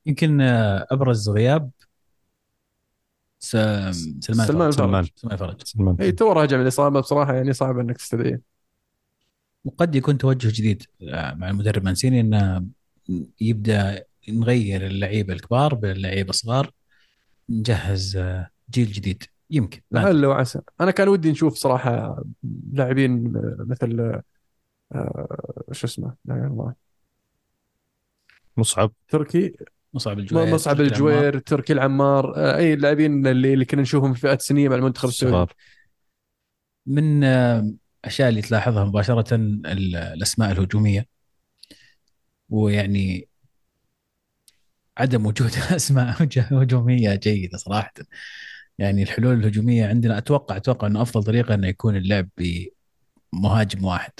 [SPEAKER 2] يمكن آه، أبرز غياب سلمان
[SPEAKER 1] سلمان
[SPEAKER 2] فرج.
[SPEAKER 1] الفرج.
[SPEAKER 2] سلمان فرج
[SPEAKER 3] سلمان
[SPEAKER 1] إي تو راجع من الإصابة بصراحة يعني صعب إنك تستدعيه.
[SPEAKER 2] وقد يكون توجه جديد آه، مع المدرب مانسيني إنه يبدأ نغير اللعيبة الكبار باللعيبة الصغار نجهز آه، جيل جديد. يمكن.
[SPEAKER 1] لعل وعسى أنا كان ودي نشوف صراحة لاعبين مثل آه، شو اسمه لا الله.
[SPEAKER 3] مصعب.
[SPEAKER 1] تركي؟
[SPEAKER 2] مصعب الجوير
[SPEAKER 1] مصعب
[SPEAKER 2] تركي العمار.
[SPEAKER 1] الجوير تركي العمار آه، أي اللاعبين اللي, اللي كنا نشوفهم في فئات سنيه مع المنتخب السعودي.
[SPEAKER 2] من آه، أشياء اللي تلاحظها مباشرة ال- الأسماء الهجومية ويعني عدم وجود أسماء هج- هجومية جيدة صراحة. يعني الحلول الهجومية عندنا أتوقع أتوقع إنه أفضل طريقة إنه يكون اللعب بمهاجم واحد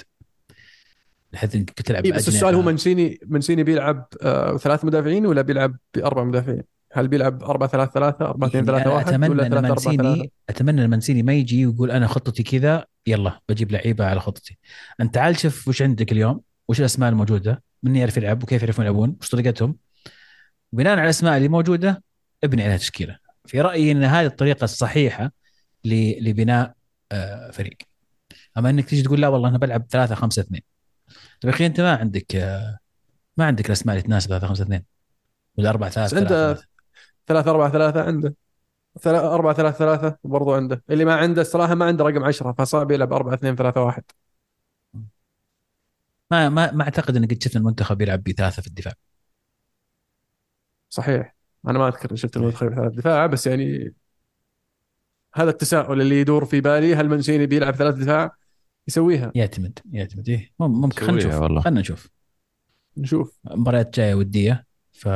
[SPEAKER 2] بحيث إنك تلعب
[SPEAKER 1] اي بس. السؤال هو منسيني منسيني بيلعب آه ثلاث مدافعين ولا بيلعب بأربع مدافعين؟ هل بيلعب 4 3 3 4 2 3
[SPEAKER 2] يعني
[SPEAKER 1] 1
[SPEAKER 2] أتمنى
[SPEAKER 1] ولا
[SPEAKER 2] إن
[SPEAKER 1] 3 4 3
[SPEAKER 2] منسيني أتمنى إن منسيني ما يجي ويقول أنا خطتي كذا يلا بجيب لعيبة على خطتي أنت تعال شوف وش عندك اليوم وش الأسماء الموجودة من يعرف يلعب وكيف يعرفون يلعبون وش طريقتهم بناء على الأسماء اللي موجودة ابني عليها تشكيلة في رأيي إن هذه الطريقة الصحيحة لبناء آه، فريق. أما إنك تيجي تقول لا والله أنا بلعب 3 5 2 طيب يا أخي أنت ما عندك آه، ما عندك الاسماء اللي تناسب 3 5 2 ولا 4 3
[SPEAKER 1] بس عنده
[SPEAKER 2] 3
[SPEAKER 1] 3 4 3 عنده. 4 3 3 برضو عنده. اللي ما عنده الصراحة ما عنده رقم 10 فصعب يلعب 4 2 3 1
[SPEAKER 2] ما ما ما أعتقد اني قد شفت المنتخب يلعب بثلاثة في الدفاع.
[SPEAKER 1] صحيح. أنا ما أذكر شفت المنتخب ثلاث دفاع بس يعني هذا التساؤل اللي يدور في بالي هل منسيني بيلعب ثلاث دفاع؟ يسويها.
[SPEAKER 2] يعتمد يعتمد. إيه مم- ممكن خلينا نشوف. خلينا نشوف.
[SPEAKER 1] نشوف.
[SPEAKER 2] مباريات جاية ودية ف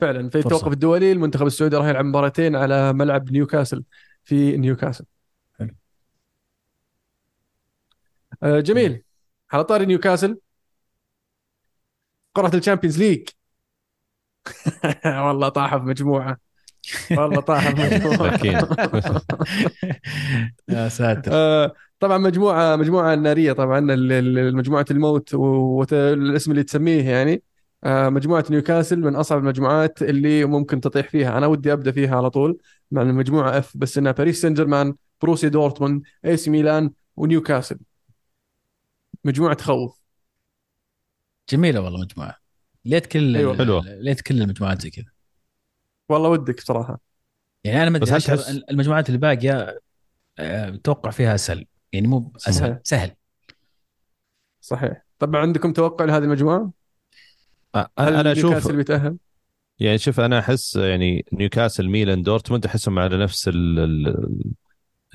[SPEAKER 1] فعلا في
[SPEAKER 2] فرصة.
[SPEAKER 1] التوقف الدولي المنتخب السعودي راح يلعب مباراتين على ملعب نيوكاسل في نيوكاسل.
[SPEAKER 2] حلو.
[SPEAKER 1] آه، جميل. على طاري نيوكاسل. قرعة ال Champions League. والله طاح في مجموعة. والله طاح في مجموعة.
[SPEAKER 3] أكيد.
[SPEAKER 2] يا ساتر.
[SPEAKER 1] آه، طبعا مجموعة مجموعة نارية طبعا مجموعة الموت والاسم اللي تسميه يعني. آه، مجموعة نيوكاسل من أصعب المجموعات اللي ممكن تطيح فيها. أنا ودي أبدأ فيها على طول مع المجموعة F بس إنها باريس سان جيرمان بوروسيا دورتموند اي سي ميلان ونيوكاسل مجموعة تخوف
[SPEAKER 2] جميلة والله مجموعة. ليت كل
[SPEAKER 1] أيوة.
[SPEAKER 3] حلوة.
[SPEAKER 2] ليت كل المجموعات زي كذا.
[SPEAKER 1] والله ودك بصراحة.
[SPEAKER 2] يعني أنا ما
[SPEAKER 3] بس
[SPEAKER 2] ادري
[SPEAKER 3] هل
[SPEAKER 2] أشعر
[SPEAKER 3] تحس-
[SPEAKER 2] المجموعات اللي باقيه آه، أتوقع فيها أسهل. يعني مو أسهل
[SPEAKER 1] صحيح.
[SPEAKER 2] سهل.
[SPEAKER 1] صحيح. طبعا عندكم توقع لهذه المجموعة؟ هل
[SPEAKER 3] أنا أشوف
[SPEAKER 1] نيوكاسل بيتأهل؟
[SPEAKER 3] يعني شوف أنا أحس يعني نيوكاسل ميلان دورتموند أحسهم على نفس ال ال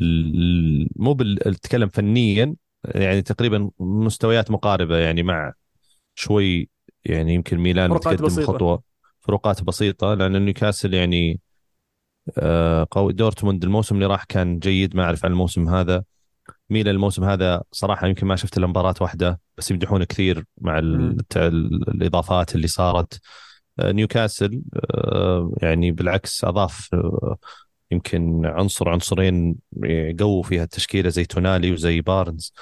[SPEAKER 3] ال مو بتكلم فنيا يعني تقريبا مستويات مقاربة يعني مع شوي يعني يمكن ميلان متقدم
[SPEAKER 1] بسيطة.
[SPEAKER 3] خطوة فروقات بسيطة لأن نيوكاسل يعني آه، قوي. دورتموند الموسم اللي راح كان جيد ما أعرف عن الموسم هذا. ميلان الموسم هذا صراحة يمكن ما شفت إلا مباراة واحدة بس يمدحونه كثير مع الإضافات اللي صارت. آه، نيوكاسل آه، يعني بالعكس أضاف يمكن عنصر عنصرين يقووا فيها التشكيلة زي تونالي وزي بارنز.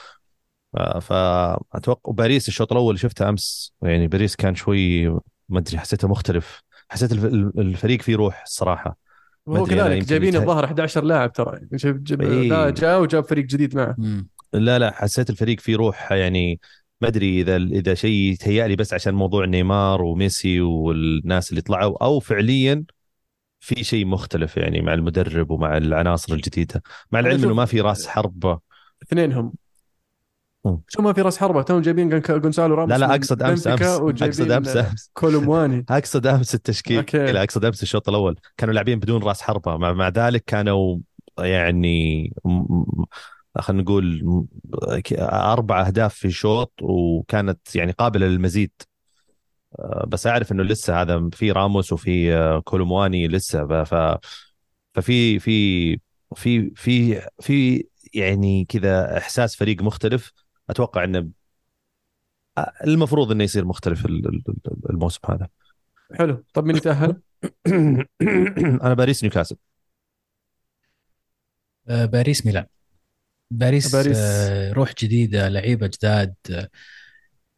[SPEAKER 3] فاتوقع باريس الشوط الأول اللي شفته أمس. يعني باريس كان شوي ما أدري حسيته مختلف. حسيت الف- الفريق فيه روح الصراحه أنا
[SPEAKER 1] كذلك جايبين الظاهر 11 لاعب ترى. جاب جاب
[SPEAKER 3] إيه.
[SPEAKER 1] لا جاء وجاب فريق جديد معه.
[SPEAKER 2] مم.
[SPEAKER 3] لا لا حسيت الفريق فيه روح. يعني ما أدري إذا إذا شيء يتهيأ لي بس عشان موضوع نيمار وميسي والناس اللي طلعوا أو فعليا في شيء مختلف يعني مع المدرب ومع العناصر الجديدة. مع العلم
[SPEAKER 1] إنه
[SPEAKER 3] ما في راس حرب
[SPEAKER 1] اثنينهم. شو ما في راس حربة توهم جايبين جون- جونزالو راموس
[SPEAKER 3] لا لا أقصد امس امس أقصد امس أمس.
[SPEAKER 1] كولومواني.
[SPEAKER 3] أقصد أمس التشكيل.
[SPEAKER 1] أوكي.
[SPEAKER 3] لا أقصد أمس الشوط الأول. كانوا لاعبين بدون راس حربة. مع, مع ذلك كانوا يعني خلينا نقول أربع أهداف في شوط وكانت يعني قابلة للمزيد. آه، بس أعرف إنه لسه هذا في راموس وفي آه، كولومواني لسه. ف ففي في في في في يعني كذا إحساس فريق مختلف. أتوقع إنه المفروض إنه يصير مختلف ال- ال- ال- الموسم هذا.
[SPEAKER 1] حلو. طب مين يتأهل؟
[SPEAKER 3] أنا باريس نيوكاسل.
[SPEAKER 2] آه، باريس ميلان. باريس,
[SPEAKER 1] باريس.
[SPEAKER 2] آه، روح جديدة لعيبة جداد. آه،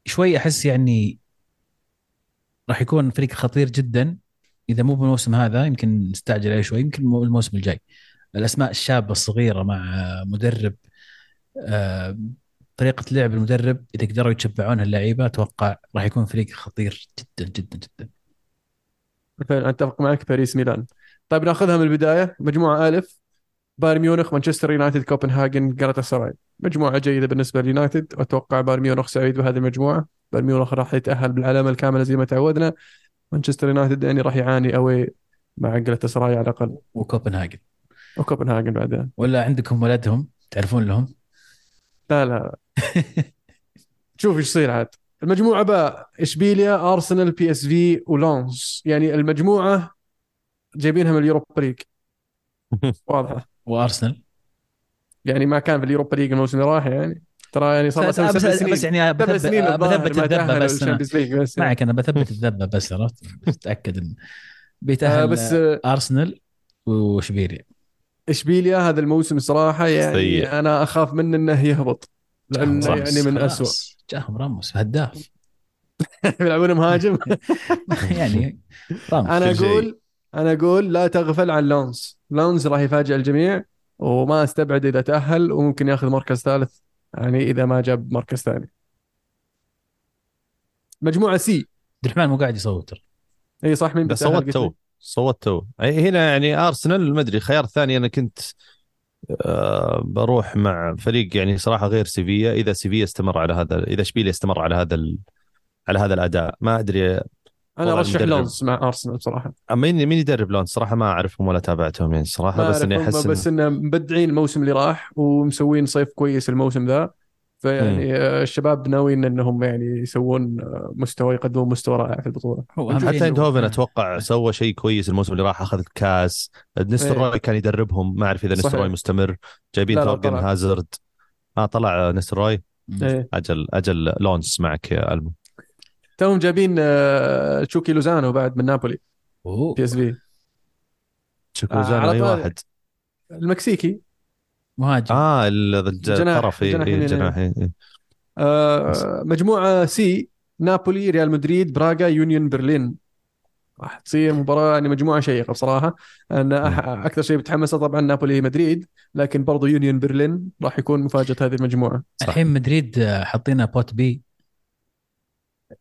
[SPEAKER 2] شوي أحس يعني راح يكون فريق خطير جدا. إذا مو بالموسم هذا يمكن نستعجل عليه شوي. يمكن مو الموسم الجاي. الأسماء الشابة الصغيرة مع مدرب طريقة لعب المدرب إذا قدروا يتشبعون اللعيبه أتوقع راح يكون فريق خطير جدا جدا جدا.
[SPEAKER 1] فعلا أتفق معك باريس ميلان. طيب ناخذها من البداية. مجموعة ألف. بايرن ميونخ مانشستر يونايتد كوبنهاجن جالاتاسراي. مجموعة جيدة بالنسبة لليونايتد واتوقع بايرن ميونخ سعيد بهذه المجموعة. بايرن ميونخ راح يتأهل بالعلامة الكاملة زي ما تعودنا. مانشستر يونايتد يعني راح يعاني أوي مع جلطة سراي على الأقل.
[SPEAKER 2] وكوبنهاجن.
[SPEAKER 1] وكوبنهاجن بعدين.
[SPEAKER 2] ولا عندكم ولدهم؟ تعرفون لهم؟
[SPEAKER 1] لا لا. شوف إيش يصير عاد. المجموعة B إشبيليا أرسنال بي إس في ولونز يعني المجموعة جايبينها من اليوروبا ليج. واضحه
[SPEAKER 2] وأرسنال.
[SPEAKER 1] يعني ما كان في اليوروبا ليج الموسم اللي راح يعني. ترى يعني صار له
[SPEAKER 2] بس,
[SPEAKER 1] سبع سنين.
[SPEAKER 2] بس يعني
[SPEAKER 1] سنين
[SPEAKER 2] بثبت,
[SPEAKER 1] الذبة
[SPEAKER 2] بس أنا
[SPEAKER 1] ليج بس. يعني.
[SPEAKER 2] معك أنا بثبت الذبة بس عرفت؟ بس اتاكد ان
[SPEAKER 1] آه،
[SPEAKER 2] بيتاهل
[SPEAKER 1] بس آه،
[SPEAKER 2] أرسنال وإشبيليا.
[SPEAKER 1] إشبيليا هذا الموسم صراحة يعني
[SPEAKER 3] سيء.
[SPEAKER 1] أنا أخاف منه إنه يهبط.
[SPEAKER 2] راموس،
[SPEAKER 1] يعني من. أسوأ
[SPEAKER 2] جاهم راموس هداف
[SPEAKER 1] يلعبون مهاجم
[SPEAKER 2] يعني راموس
[SPEAKER 3] أنا.
[SPEAKER 1] أقول أنا أقول لا تغفل عن لونز لونز راح يفاجئ الجميع وما أستبعد إذا تأهل وممكن يأخذ مركز ثالث يعني إذا ما جاب مركز ثاني مجموعة C
[SPEAKER 2] عبد الرحمن مو قاعد يصوت ترى.
[SPEAKER 1] إي صح مين بيتأهل
[SPEAKER 3] صوت تو؟ صوت تو هنا يعني أرسنال ما أدري خيار ثاني أنا كنت آه بروح مع فريق يعني صراحة غير سيفيا. إذا سيفيا استمر على هذا إذا إشبيليا استمر على هذا ال... على هذا الأداء ما أدري.
[SPEAKER 1] أنا
[SPEAKER 3] أرشح.
[SPEAKER 1] لونز مع أرسنال بصراحه
[SPEAKER 3] مين مين يدرب لونز؟ صراحة ما أعرفهم ولا تابعتهم يعني
[SPEAKER 1] صراحة
[SPEAKER 3] بس
[SPEAKER 1] إني
[SPEAKER 3] أحس
[SPEAKER 1] بس انه مبدعين الموسم اللي راح ومسوين صيف كويس الموسم ذا. فيعني آه، الشباب ناويين إنهم يعني يسوون آه، مستوى يقدمون مستوى رائع في
[SPEAKER 2] البطولة.
[SPEAKER 3] حتى
[SPEAKER 2] إنه-
[SPEAKER 3] ايندهوفن أتوقع سوى شيء كويس الموسم اللي راح أخذ الكاس نستروي كان يدربهم. ما أعرف
[SPEAKER 1] إذا.
[SPEAKER 3] نستروي مستمر. جايبين ثورجن
[SPEAKER 1] طلع.
[SPEAKER 3] هازارد. آه طلع نستروي.
[SPEAKER 1] إيه.
[SPEAKER 3] أجل أجل لونز معك يا ألمو.
[SPEAKER 1] توهم جايبين آه، تشاكي لوزانو بعد من نابولي.
[SPEAKER 2] أوه.
[SPEAKER 1] بي إس في.
[SPEAKER 3] تشاكي لوزانو
[SPEAKER 1] على
[SPEAKER 3] اي واحد.
[SPEAKER 1] المكسيكي.
[SPEAKER 2] مهاجم
[SPEAKER 1] آه
[SPEAKER 3] الطرف إيه،
[SPEAKER 1] جناح
[SPEAKER 3] إيه، إيه، إيه.
[SPEAKER 1] آه، مجموعة C نابولي ريال مدريد براغا يونيون برلين راح تصير مباراة يعني مجموعة شيقة بصراحة أنا أح- أكثر شيء بتحمسه طبعا نابولي مدريد لكن برضو يونيون برلين راح يكون مفاجأة هذه المجموعة
[SPEAKER 3] صح.
[SPEAKER 2] الحين مدريد آه، حاطينها بوت بي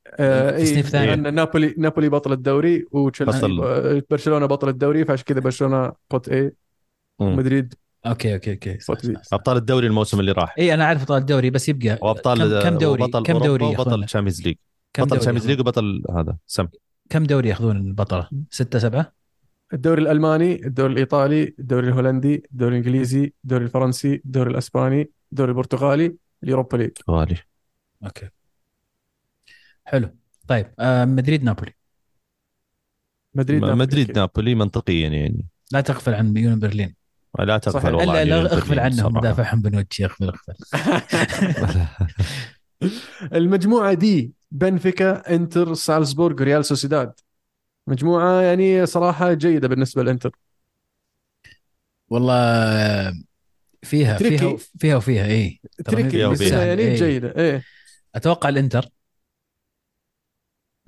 [SPEAKER 1] آه
[SPEAKER 2] تصنيف
[SPEAKER 1] إيه
[SPEAKER 2] ثاني.
[SPEAKER 1] لأن نابولي نابولي بطل الدوري وتشيلسي
[SPEAKER 3] بطل.
[SPEAKER 1] آه، برشلونة بطل الدوري فعشان كذا برشلونة pot
[SPEAKER 3] A.
[SPEAKER 1] مدريد
[SPEAKER 2] أوكي أوكي أوكي. صح. صح صح.
[SPEAKER 3] أبطال الدوري الموسم اللي راح.
[SPEAKER 2] اي أنا عارف أبطال الدوري بس يبقى
[SPEAKER 3] وأبطال
[SPEAKER 2] كم, كم دوري؟
[SPEAKER 3] وبطل
[SPEAKER 2] كم دوري
[SPEAKER 3] وبطل
[SPEAKER 2] ياخذون
[SPEAKER 3] تشامبيونز ليج
[SPEAKER 2] كم
[SPEAKER 3] بطل
[SPEAKER 2] دوري
[SPEAKER 3] تشامبيونز ليج؟ وبطل هذا. سم.
[SPEAKER 2] كم دوري ياخذون البطله؟ ستة سبعة؟
[SPEAKER 1] الدوري الألماني الدوري الإيطالي الدوري الهولندي الدوري الإنجليزي الدوري الفرنسي الدوري الأسباني الدوري البرتغالي اليوروبا ليج.
[SPEAKER 3] غالي.
[SPEAKER 2] أوكي. حلو. طيب آه مدريد نابولي.
[SPEAKER 1] مدريد نابولي
[SPEAKER 3] مدريد. نابولي منطقيا يعني.
[SPEAKER 2] لا تغفل عن يونيون برلين.
[SPEAKER 3] لا تغفل
[SPEAKER 1] صحيح.
[SPEAKER 3] والله
[SPEAKER 2] لا
[SPEAKER 3] يونيون أغفل
[SPEAKER 2] عنهم. مدافعهم بنوتشي أغفل أغفل
[SPEAKER 1] المجموعة D بنفيكا إنتر سالزبورغ ريال سوسيداد مجموعة يعني صراحة جيدة بالنسبة للانتر
[SPEAKER 2] والله فيها
[SPEAKER 1] tricky.
[SPEAKER 2] فيها فيها وفيها اي
[SPEAKER 1] tricky
[SPEAKER 3] فيها
[SPEAKER 1] بس. يعني
[SPEAKER 2] إيه.
[SPEAKER 1] جيدة إيه
[SPEAKER 2] أتوقع الإنتر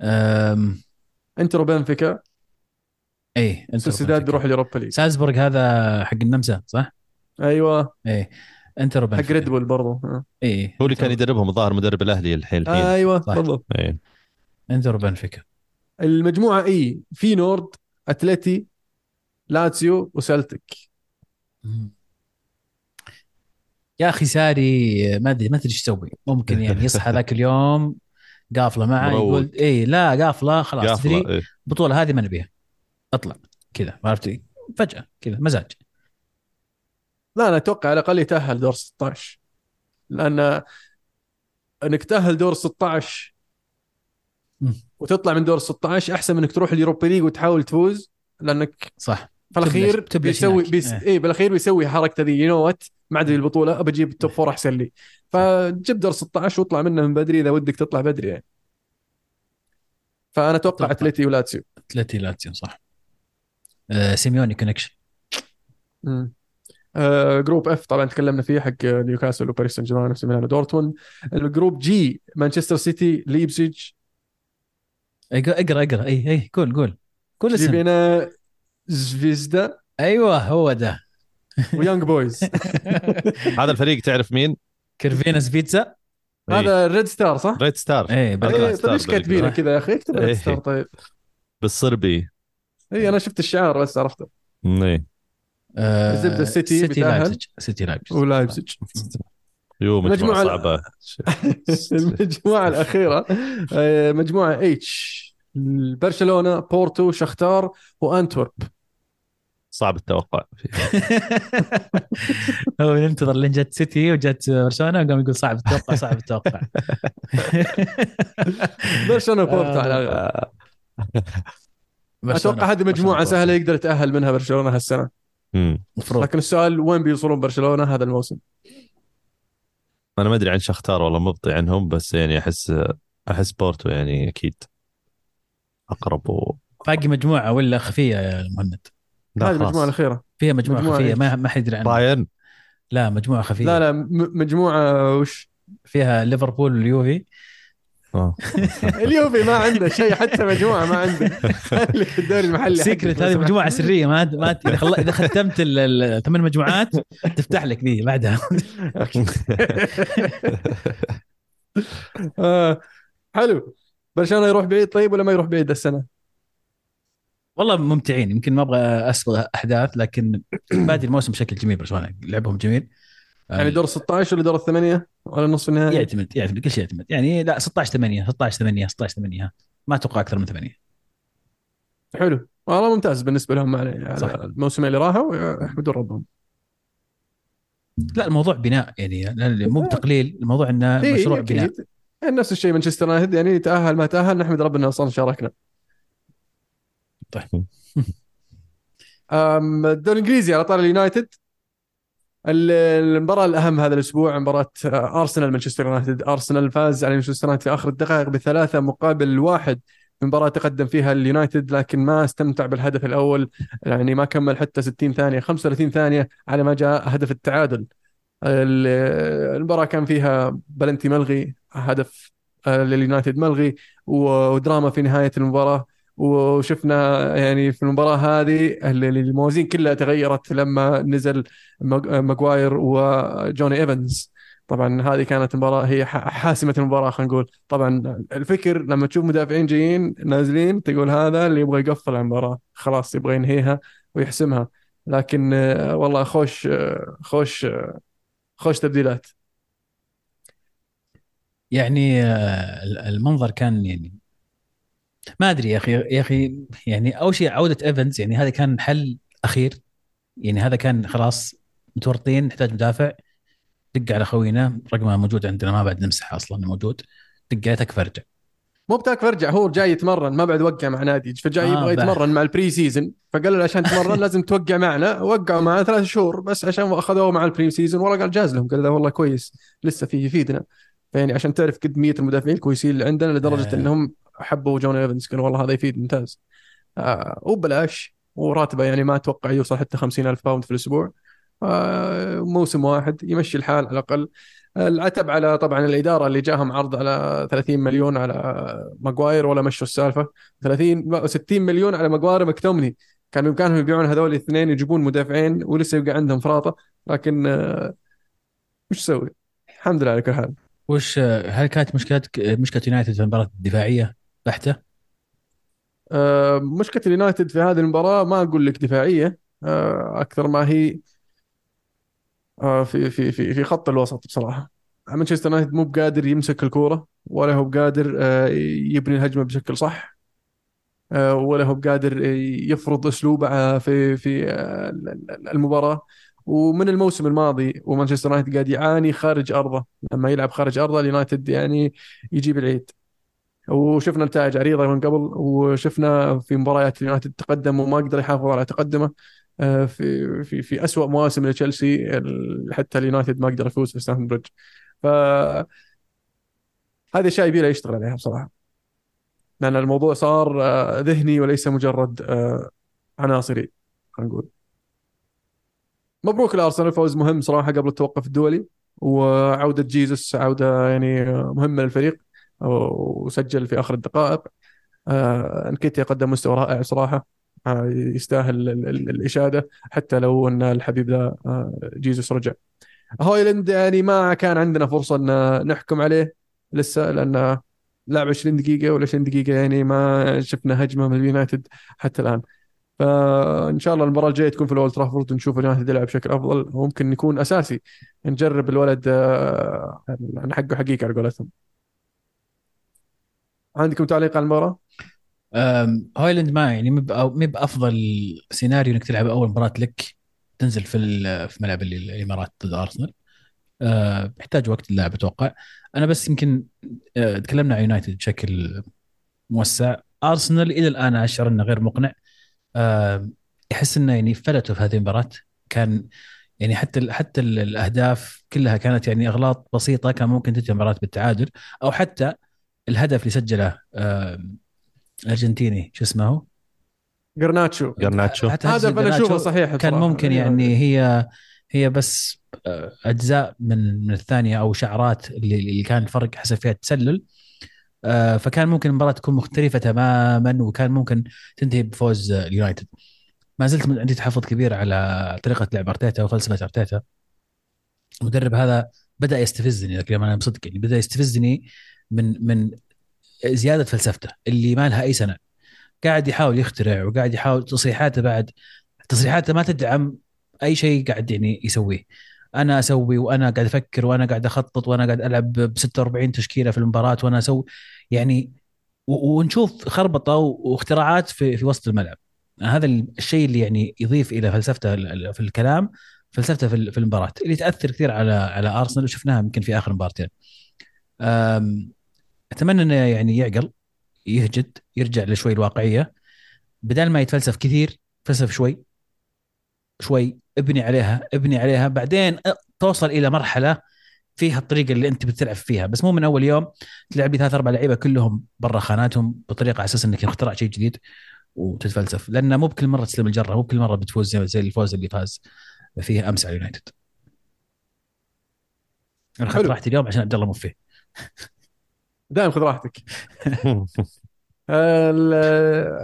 [SPEAKER 2] أم...
[SPEAKER 1] إنتر وبنفيكا
[SPEAKER 2] اي انتر
[SPEAKER 1] سوسيداد
[SPEAKER 2] وبنفيكا.
[SPEAKER 1] بيروح اليوروبا ليج.
[SPEAKER 2] سالزبورغ هذا حق النمسا صح؟
[SPEAKER 1] أيوه.
[SPEAKER 2] اي انتر
[SPEAKER 1] حق
[SPEAKER 2] وبنفيكا
[SPEAKER 1] ريد بول برضو. آه.
[SPEAKER 2] اي
[SPEAKER 3] هو اللي كان يدربهم الظاهر مدرب الأهلي الحين الحين
[SPEAKER 1] أيوه
[SPEAKER 2] صح.
[SPEAKER 1] بالضبط.
[SPEAKER 3] إيه.
[SPEAKER 2] انتر وبنفيكا
[SPEAKER 1] المجموعة اي فينورد أتلتي لاتسيو وسلتك
[SPEAKER 2] يا أخي ساري ما أدري ما أدري إيش يسوي ممكن يعني يصحى ذاك اليوم قافلة معه. يقول اي لا قافلة خلاص تدري؟
[SPEAKER 3] إيه.
[SPEAKER 2] البطولة هذه ما نبيها. اطلع كذا عرفت؟ فجأة كذا مزاج.
[SPEAKER 1] لا أنا أتوقع على الأقل يتأهل دور 16 لأن إنك تأهل دور 16
[SPEAKER 2] مم.
[SPEAKER 1] وتطلع من دور 16 أحسن من إنك تروح اليوروبا ليج وتحاول تفوز لأنك
[SPEAKER 2] صح.
[SPEAKER 1] في
[SPEAKER 2] الأخير
[SPEAKER 1] بيسوي. بيس...
[SPEAKER 2] إيه.
[SPEAKER 1] إيه بالاخير بيسوي حركة ذي يو وات ما عاد البطولة أبى أجيب ال top four أحسن لي. فجيب دور 16 واطلع منه من بدري إذا ودك تطلع بدري يعني. فأنا
[SPEAKER 2] أتوقع.
[SPEAKER 1] اتلتي ولاتسيو
[SPEAKER 2] اتلتي لاتسيو صح. سيميوني
[SPEAKER 1] connection. آه group F طبعا تكلمنا فيه حق نيوكاسل وباريس سان جيرمان وسي ميلان ودورتموند ال group G مانشستر سيتي ليبزيج.
[SPEAKER 2] اقرا اقرا اي اي قول قول. قول اسم.
[SPEAKER 1] جيبينا زفيزدا.
[SPEAKER 2] أيوه هو ده.
[SPEAKER 1] ويانج بويز
[SPEAKER 3] هذا الفريق تعرف مين؟
[SPEAKER 2] كيرفينس بيتزا
[SPEAKER 1] هذا ريد ستار صح؟
[SPEAKER 3] ريد ستار
[SPEAKER 1] إيه، طيب إيش
[SPEAKER 3] ستار
[SPEAKER 1] كاتبينه
[SPEAKER 3] بالإقرار.
[SPEAKER 1] كذا يا أخي؟ اكتب ريد
[SPEAKER 3] إيه.
[SPEAKER 1] ستار طيب.
[SPEAKER 3] بالصربي.
[SPEAKER 1] اي أنا شفت الشعار بس عرفته.
[SPEAKER 3] إيه.
[SPEAKER 2] آه
[SPEAKER 1] الزبدة السيتي
[SPEAKER 2] سيتي. لايبزيج. سيتي لايبزيج.
[SPEAKER 1] ولايبزيج
[SPEAKER 3] يو مجموعة
[SPEAKER 1] المجموعة-
[SPEAKER 3] صعبة.
[SPEAKER 1] المجموعة الأخيرة. آه، مجموعة H برشلونة بورتو شختار وأنتورب.
[SPEAKER 3] صعب التوقع.
[SPEAKER 2] هو ينتظر لين جت سيتي وجت برشلونة وقام يقول صعب التوقع صعب التوقع.
[SPEAKER 1] برشلونة وبورتو على الأغلب. أتوقع هذه مجموعة سهلة يقدر يتأهل منها برشلونة
[SPEAKER 3] هالسنة.
[SPEAKER 2] المفروض
[SPEAKER 1] لكن السؤال وين بيوصلون برشلونة هذا الموسم؟
[SPEAKER 3] أنا ما أدري عن شختار والله مبطي عنهم بس يعني أحس أحس بورتو يعني أكيد أقرب و...
[SPEAKER 2] باقي مجموعة ولا خفية يا مهند
[SPEAKER 3] لا
[SPEAKER 1] هذه. المجموعه الأخيرة.
[SPEAKER 2] فيها
[SPEAKER 1] مجموعة,
[SPEAKER 2] مجموعة
[SPEAKER 1] خفية؟
[SPEAKER 2] ما ما حد يدري عنها.
[SPEAKER 3] بايرن؟
[SPEAKER 2] لا مجموعة خفية.
[SPEAKER 1] لا لا م- مجموعة وش؟
[SPEAKER 2] فيها ليفربول واليوفي.
[SPEAKER 1] اليوفي ما عنده شيء حتى مجموعة ما عنده. خليك في الدوري المحلي.
[SPEAKER 2] سيكرت هذه مجموعة سرية ما ما إذا خل... إذا ختمت ال- الثمان مجموعات تفتح لك ذي بعدها.
[SPEAKER 1] آه حلو. برشلونة يروح بعيد طيب ولا ما يروح بعيد السنة؟
[SPEAKER 2] والله ممتعين يمكن ما أبغى اسبق أحداث لكن بادي الموسم بشكل جميل برشلونة لعبهم جميل.
[SPEAKER 1] يعني دور 16 ولا دور الثمانية ولا نصف النهائي؟
[SPEAKER 2] يعتمد يعتمد كل شيء يعتمد. يعني لا 16 8 16 8 16 8 ما أتوقع أكثر من 8
[SPEAKER 1] حلو. والله ممتاز بالنسبة لهم على
[SPEAKER 2] صح.
[SPEAKER 1] الموسمين اللي راحوا يحمدون ربهم.
[SPEAKER 2] لا الموضوع بناء يعني مو بتقليل. الموضوع إنه
[SPEAKER 1] إيه،
[SPEAKER 2] مشروع
[SPEAKER 1] أكيد.
[SPEAKER 2] بناء.
[SPEAKER 1] يعني نفس الشيء. مانشستر يونايتد يعني تاهل ما تاهل نحمد ربنا أصلا شاركنا.
[SPEAKER 2] طيب.
[SPEAKER 1] الدوري الانجليزي على طاري اليونايتد. ال- المباراة الأهم هذا الأسبوع مباراة أرسنال مانشستر يونايتد. أرسنال فاز على مانشستر يونايتد في آخر الدقائق بثلاثة مقابل واحد في مباراة تقدم فيها اليونايتد لكن ما استمتع بالهدف الأول. يعني ما كمل حتى 60 ثانية 35 ثانية على ما جاء هدف التعادل. ال- المباراة كان فيها بلنتي ملغي هدف آه، لليونايتد ملغي ودراما في نهاية المباراة. وشفنا يعني في المباراة هذه ال- الموازين كلها تغيرت لما نزل ماج- ماجواير وجوني إيفنز. طبعا هذه كانت مباراة هي ح- حاسمة المباراة خلينا نقول. طبعا الفكر لما تشوف مدافعين جايين نازلين تقول هذا اللي يبغى يقفل المباراة. خلاص يبغى ينهيها ويحسمها. لكن آه، والله خوش آه، خوش آه، خوش تبديلات.
[SPEAKER 2] يعني المنظر كان يعني ما أدري يا أخي يا أخي يعني أول شيء عودة إيفنز يعني هذا كان حل أخير يعني هذا كان خلاص متورطين نحتاج مدافع. دق على خوينا رقمه موجود عندنا ما بعد نمسحه أصلا موجود. دق عليه تكفى ارجع
[SPEAKER 1] مو بتاك فرجع هو جاي يتمرن ما بعد وقع مع نادي فجاي
[SPEAKER 2] آه،
[SPEAKER 1] يبغى. يتمرن مع ال pre-season فقال له عشان تتمرن لازم توقع معنا. وقعوا معنا ثلاث شهور بس عشان أخذوه مع ال pre-season والله قال جاز لهم قال له والله كويس لسه فيه يفيدنا. فيعني عشان تعرف كميه المدافعين الكويسين اللي عندنا لدرجة
[SPEAKER 2] آه.
[SPEAKER 1] إنهم حبوا جون ايفنز قالوا والله هذا يفيد ممتاز. آه وبلاش وراتبه يعني ما أتوقع يوصل حتى 50 ألف pound في الأسبوع. آه موسم واحد يمشي الحال على الأقل. العتب على طبعا الإدارة اللي جاهم عرض على 30 مليون على ماجواير ولا مشوا السالفة. 30 لا، 60 مليون على ماجواير مكتوميناي كان بامكانهم يبيعون هذول الاثنين يجيبون مدافعين ولسه يبقى عندهم فراطة. لكن آه، وش تسوي؟ الحمد لله على كل حال.
[SPEAKER 2] وش آه، هل كانت مشكله مشكلة يونايتد في المباراة الدفاعية؟ بحتة؟
[SPEAKER 1] آه، مشكلة اليونايتد في هذه المباراة ما أقول لك دفاعية آه، أكثر ما هي آه، في في في في خط الوسط بصراحة. مانشستر يونايتد مو بقادر يمسك الكورة ولا هو بقادر آه، يبني الهجمة بشكل صح آه، ولا هو بقادر يفرض أسلوبه آه، في في آه، المباراة. ومن الموسم الماضي ومانشستر يونايتد قاعد يعاني خارج أرضه لما يلعب خارج أرضه اليونايتد يعني يجيب العيد. وشفنا نتائج عريضة من قبل وشفنا في مباريات اليونايتد تقدم وما قدر يحافظ على تقدمه. آه، في في في اسوء مواسم لتشيلسي حتى اليونايتد ما قدر يفوز في ستانفورد بريدج. ف هذه أشياء يبي يشتغل عليها بصراحة. لأن الموضوع صار آه، ذهني وليس مجرد آه، عناصري خلينا نقول. مبروك الارسنال فوز مهم صراحة قبل التوقف الدولي وعودة جيزوس عودة يعني مهمة للفريق. وسجل في آخر الدقائق. آه، انكيتيا قدم مستوى رائع صراحة. آه، يستاهل ال- ال- الإشادة حتى لو أن الحبيب ذا آه، جيزوس رجع. هويلاند يعني ما كان عندنا فرصة أن نحكم عليه لسه لأن لعب 20 دقيقة ولا 20 دقيقة يعني ما شفنا هجمة من اليونايتد حتى الآن. فإن شاء الله المباراة الجاية تكون في الأولد ترافورد ونشوف اليونايتد يلعب بشكل أفضل وممكن يكون أساسي. نجرب الولد آه، حقه حقيقة على قولتهم. عندكم تعليق على
[SPEAKER 2] المباراة؟ هايلاند ما يعني مب بافضل سيناريو إنك تلعب أول مباراة لك تنزل في في ملعب ال- الإمارات ضد أرسنال. أه، يحتاج وقت اللاعب أتوقع. أنا بس يمكن أه، تكلمنا عن يونايتد بشكل موسع. أرسنال إلى الآن أشعر إنه غير مقنع. يحس إنه يعني فلتوا في هذه المباراة. كان يعني حتى حتى ال- الأهداف كلها كانت يعني أغلاط بسيطة كان ممكن تنتهي المباراه بالتعادل. أو حتى الهدف اللي سجله الارجنتيني شو اسمه هو؟
[SPEAKER 1] جرناتشو
[SPEAKER 3] جرناتشو
[SPEAKER 1] هذا أنا اشوفه صحيح
[SPEAKER 2] كان. ممكن
[SPEAKER 1] أيوة.
[SPEAKER 2] يعني هي هي بس آه، أجزاء من من الثانية أو شعرات اللي, اللي كان الفرق حسب فيها التسلل آه، فكان ممكن المباراة تكون مختلفة تماما وكان ممكن تنتهي بفوز آه، اليونايتد ما زلت عندي تحفظ كبير على طريقة لعب أرتيتا وفلسفة أرتيتا المدرب هذا بدأ يستفزني لكن أنا بصدق يعني بدأ يستفزني من من زيادة فلسفته اللي ما لها أي سنة. قاعد يحاول يخترع وقاعد يحاول تصريحاته بعد تصريحاته ما تدعم أي شيء قاعد يعني يسويه. أنا أسوي وأنا قاعد أفكر وأنا قاعد أخطط وأنا قاعد ألعب ب 46 تشكيلة في المباراة وأنا أسوي. يعني ونشوف خربطة واختراعات في في وسط الملعب. هذا الشيء اللي يعني يضيف إلى فلسفته في الكلام فلسفته في ال- في المباراة. اللي تأثر كثير على على أرسنال وشفناها يمكن في آخر مباراتين. أتمنى إنه يعني يعقل يهجد يرجع لشوي الواقعية. بدل ما يتفلسف كثير فلسف شوي شوي ابني عليها ابني عليها. بعدين توصل إلى مرحلة فيها الطريقة اللي أنت بتلعب فيها. بس مو من أول يوم تلعب لي ثلاث أربع لعيبة كلهم برا خاناتهم بطريقة على أساس إنك اخترع شيء جديد وتتفلسف. لأن مو بكل مرة تسلم الجرة مو بكل مرة بتفوز زي, زي الفوز اللي فاز فيه أمس على اليونايتد أنا
[SPEAKER 1] أخذت.
[SPEAKER 2] راحتي اليوم عشان عبد الله مو فيه.
[SPEAKER 1] دائما خذ راحتك.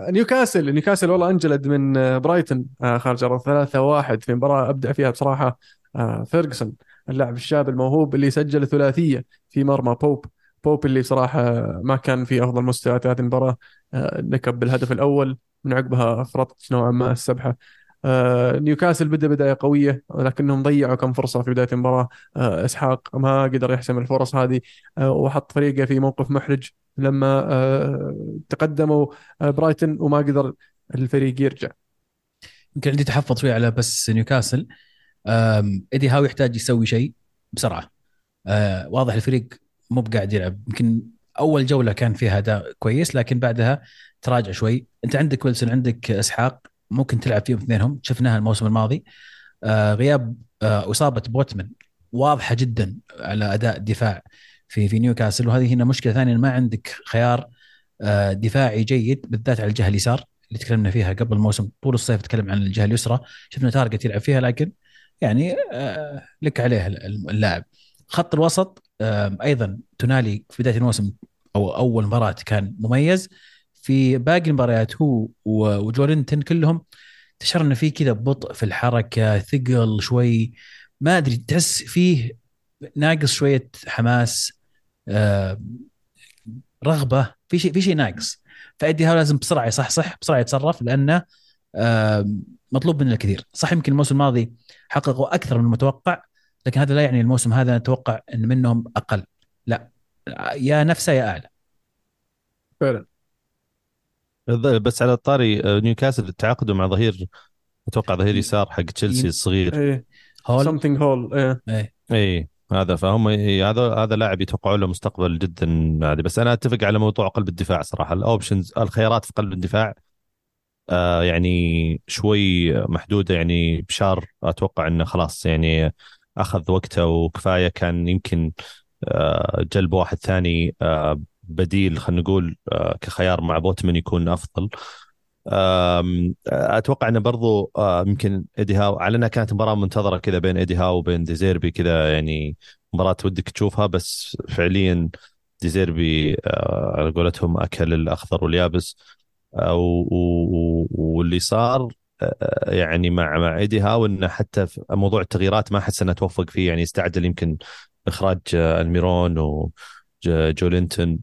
[SPEAKER 1] نيوكاسل نيوكاسل والله انجلد من برايتون آه، خارج ارض 3 1 في مباراة أبدع فيها بصراحة آه، فيرجسون اللاعب الشاب الموهوب اللي سجل ثلاثية في مرمى بوب. بوب اللي صراحة ما كان في أفضل مستويات هذه المباراة آه، نكب بالهدف الأول من عقبها فرطت نوعا ما السبحة. آه، نيوكاسل بدأ بداية قوية ولكنهم ضيعوا كم فرصة في بداية المباراة. آه، إسحاق ما قدر يحسم الفرص هذه آه، وحط فريقه في موقف محرج لما آه، تقدموا آه، برايتون وما قدر الفريق يرجع.
[SPEAKER 2] يمكن عندي تحفظ شوي على بس نيوكاسل. ايدي هاو يحتاج يسوي شيء بسرعة. أه واضح الفريق مو بقاعد يلعب. يمكن أول جولة كان فيها أداء كويس لكن بعدها تراجع شوي. أنت عندك ويلسون عندك إسحاق. ممكن تلعب فيهم اثنينهم. شفناها الموسم الماضي. آه غياب آه إصابة بوتمن واضحة جدا على أداء الدفاع في في نيوكاسل. وهذه هنا مشكلة ثانية ما عندك خيار آه دفاعي جيد بالذات على الجهة اليسار اللي تكلمنا فيها قبل الموسم. طول الصيف تكلم عن الجهة اليسرى. شفنا تارجت يلعب فيها لكن يعني آه لك عليه اللاعب. خط الوسط آه أيضا تونالي في بداية الموسم أو أول مباراة كان مميز. في باقي المباريات هو و- وجولينتون كلهم تشعر إنه في كذا بطء في الحركة ثقل شوي. ما أدري تحس فيه ناقص شوية حماس آه، رغبة. في شيء في شيء ناقص. فأدي هاو لازم بسرعة يصحصح بسرعة يتصرف لأنه آه، مطلوب منه الكثير. صح يمكن الموسم الماضي حققوا أكثر من المتوقع لكن هذا لا يعني الموسم هذا نتوقع إن منهم أقل. لا يا نفسه يا أعلى.
[SPEAKER 1] فعلا.
[SPEAKER 3] بس على الطاري آه، نيوكاسل تعاقدوا مع ظهير أتوقع ظهير يسار حق تشيلسي الصغير.
[SPEAKER 1] إيه
[SPEAKER 2] هول؟
[SPEAKER 1] something هول إيه.
[SPEAKER 2] إيه.
[SPEAKER 3] اي هذا فهم إيه، هذا هذا لاعب يتوقعون له مستقبل جدا عالي بس أنا أتفق على موضوع قلب الدفاع صراحة. ال options الخيارات في قلب الدفاع آه يعني شوي محدودة. يعني بشار أتوقع إنه خلاص يعني أخذ وقته وكفاية كان يمكن آه جلب واحد ثاني آه بديل خلينا نقول آه كخيار مع بوتمن يكون أفضل. أتوقع إنه برضو آه، يمكن ايدي هاو على إنها كانت مباراة منتظرة كذا بين ايدي هاو وبين ديزيربي كذا يعني مباراة ودك تشوفها بس فعليا ديزيربي آه، على قولتهم أكل الأخضر واليابس. واللي صار يعني مع مع ايدي هاو انه حتى في موضوع التغييرات ما أحس إنه توفق فيه يعني استعجل يمكن إخراج ألميرون وجولينتون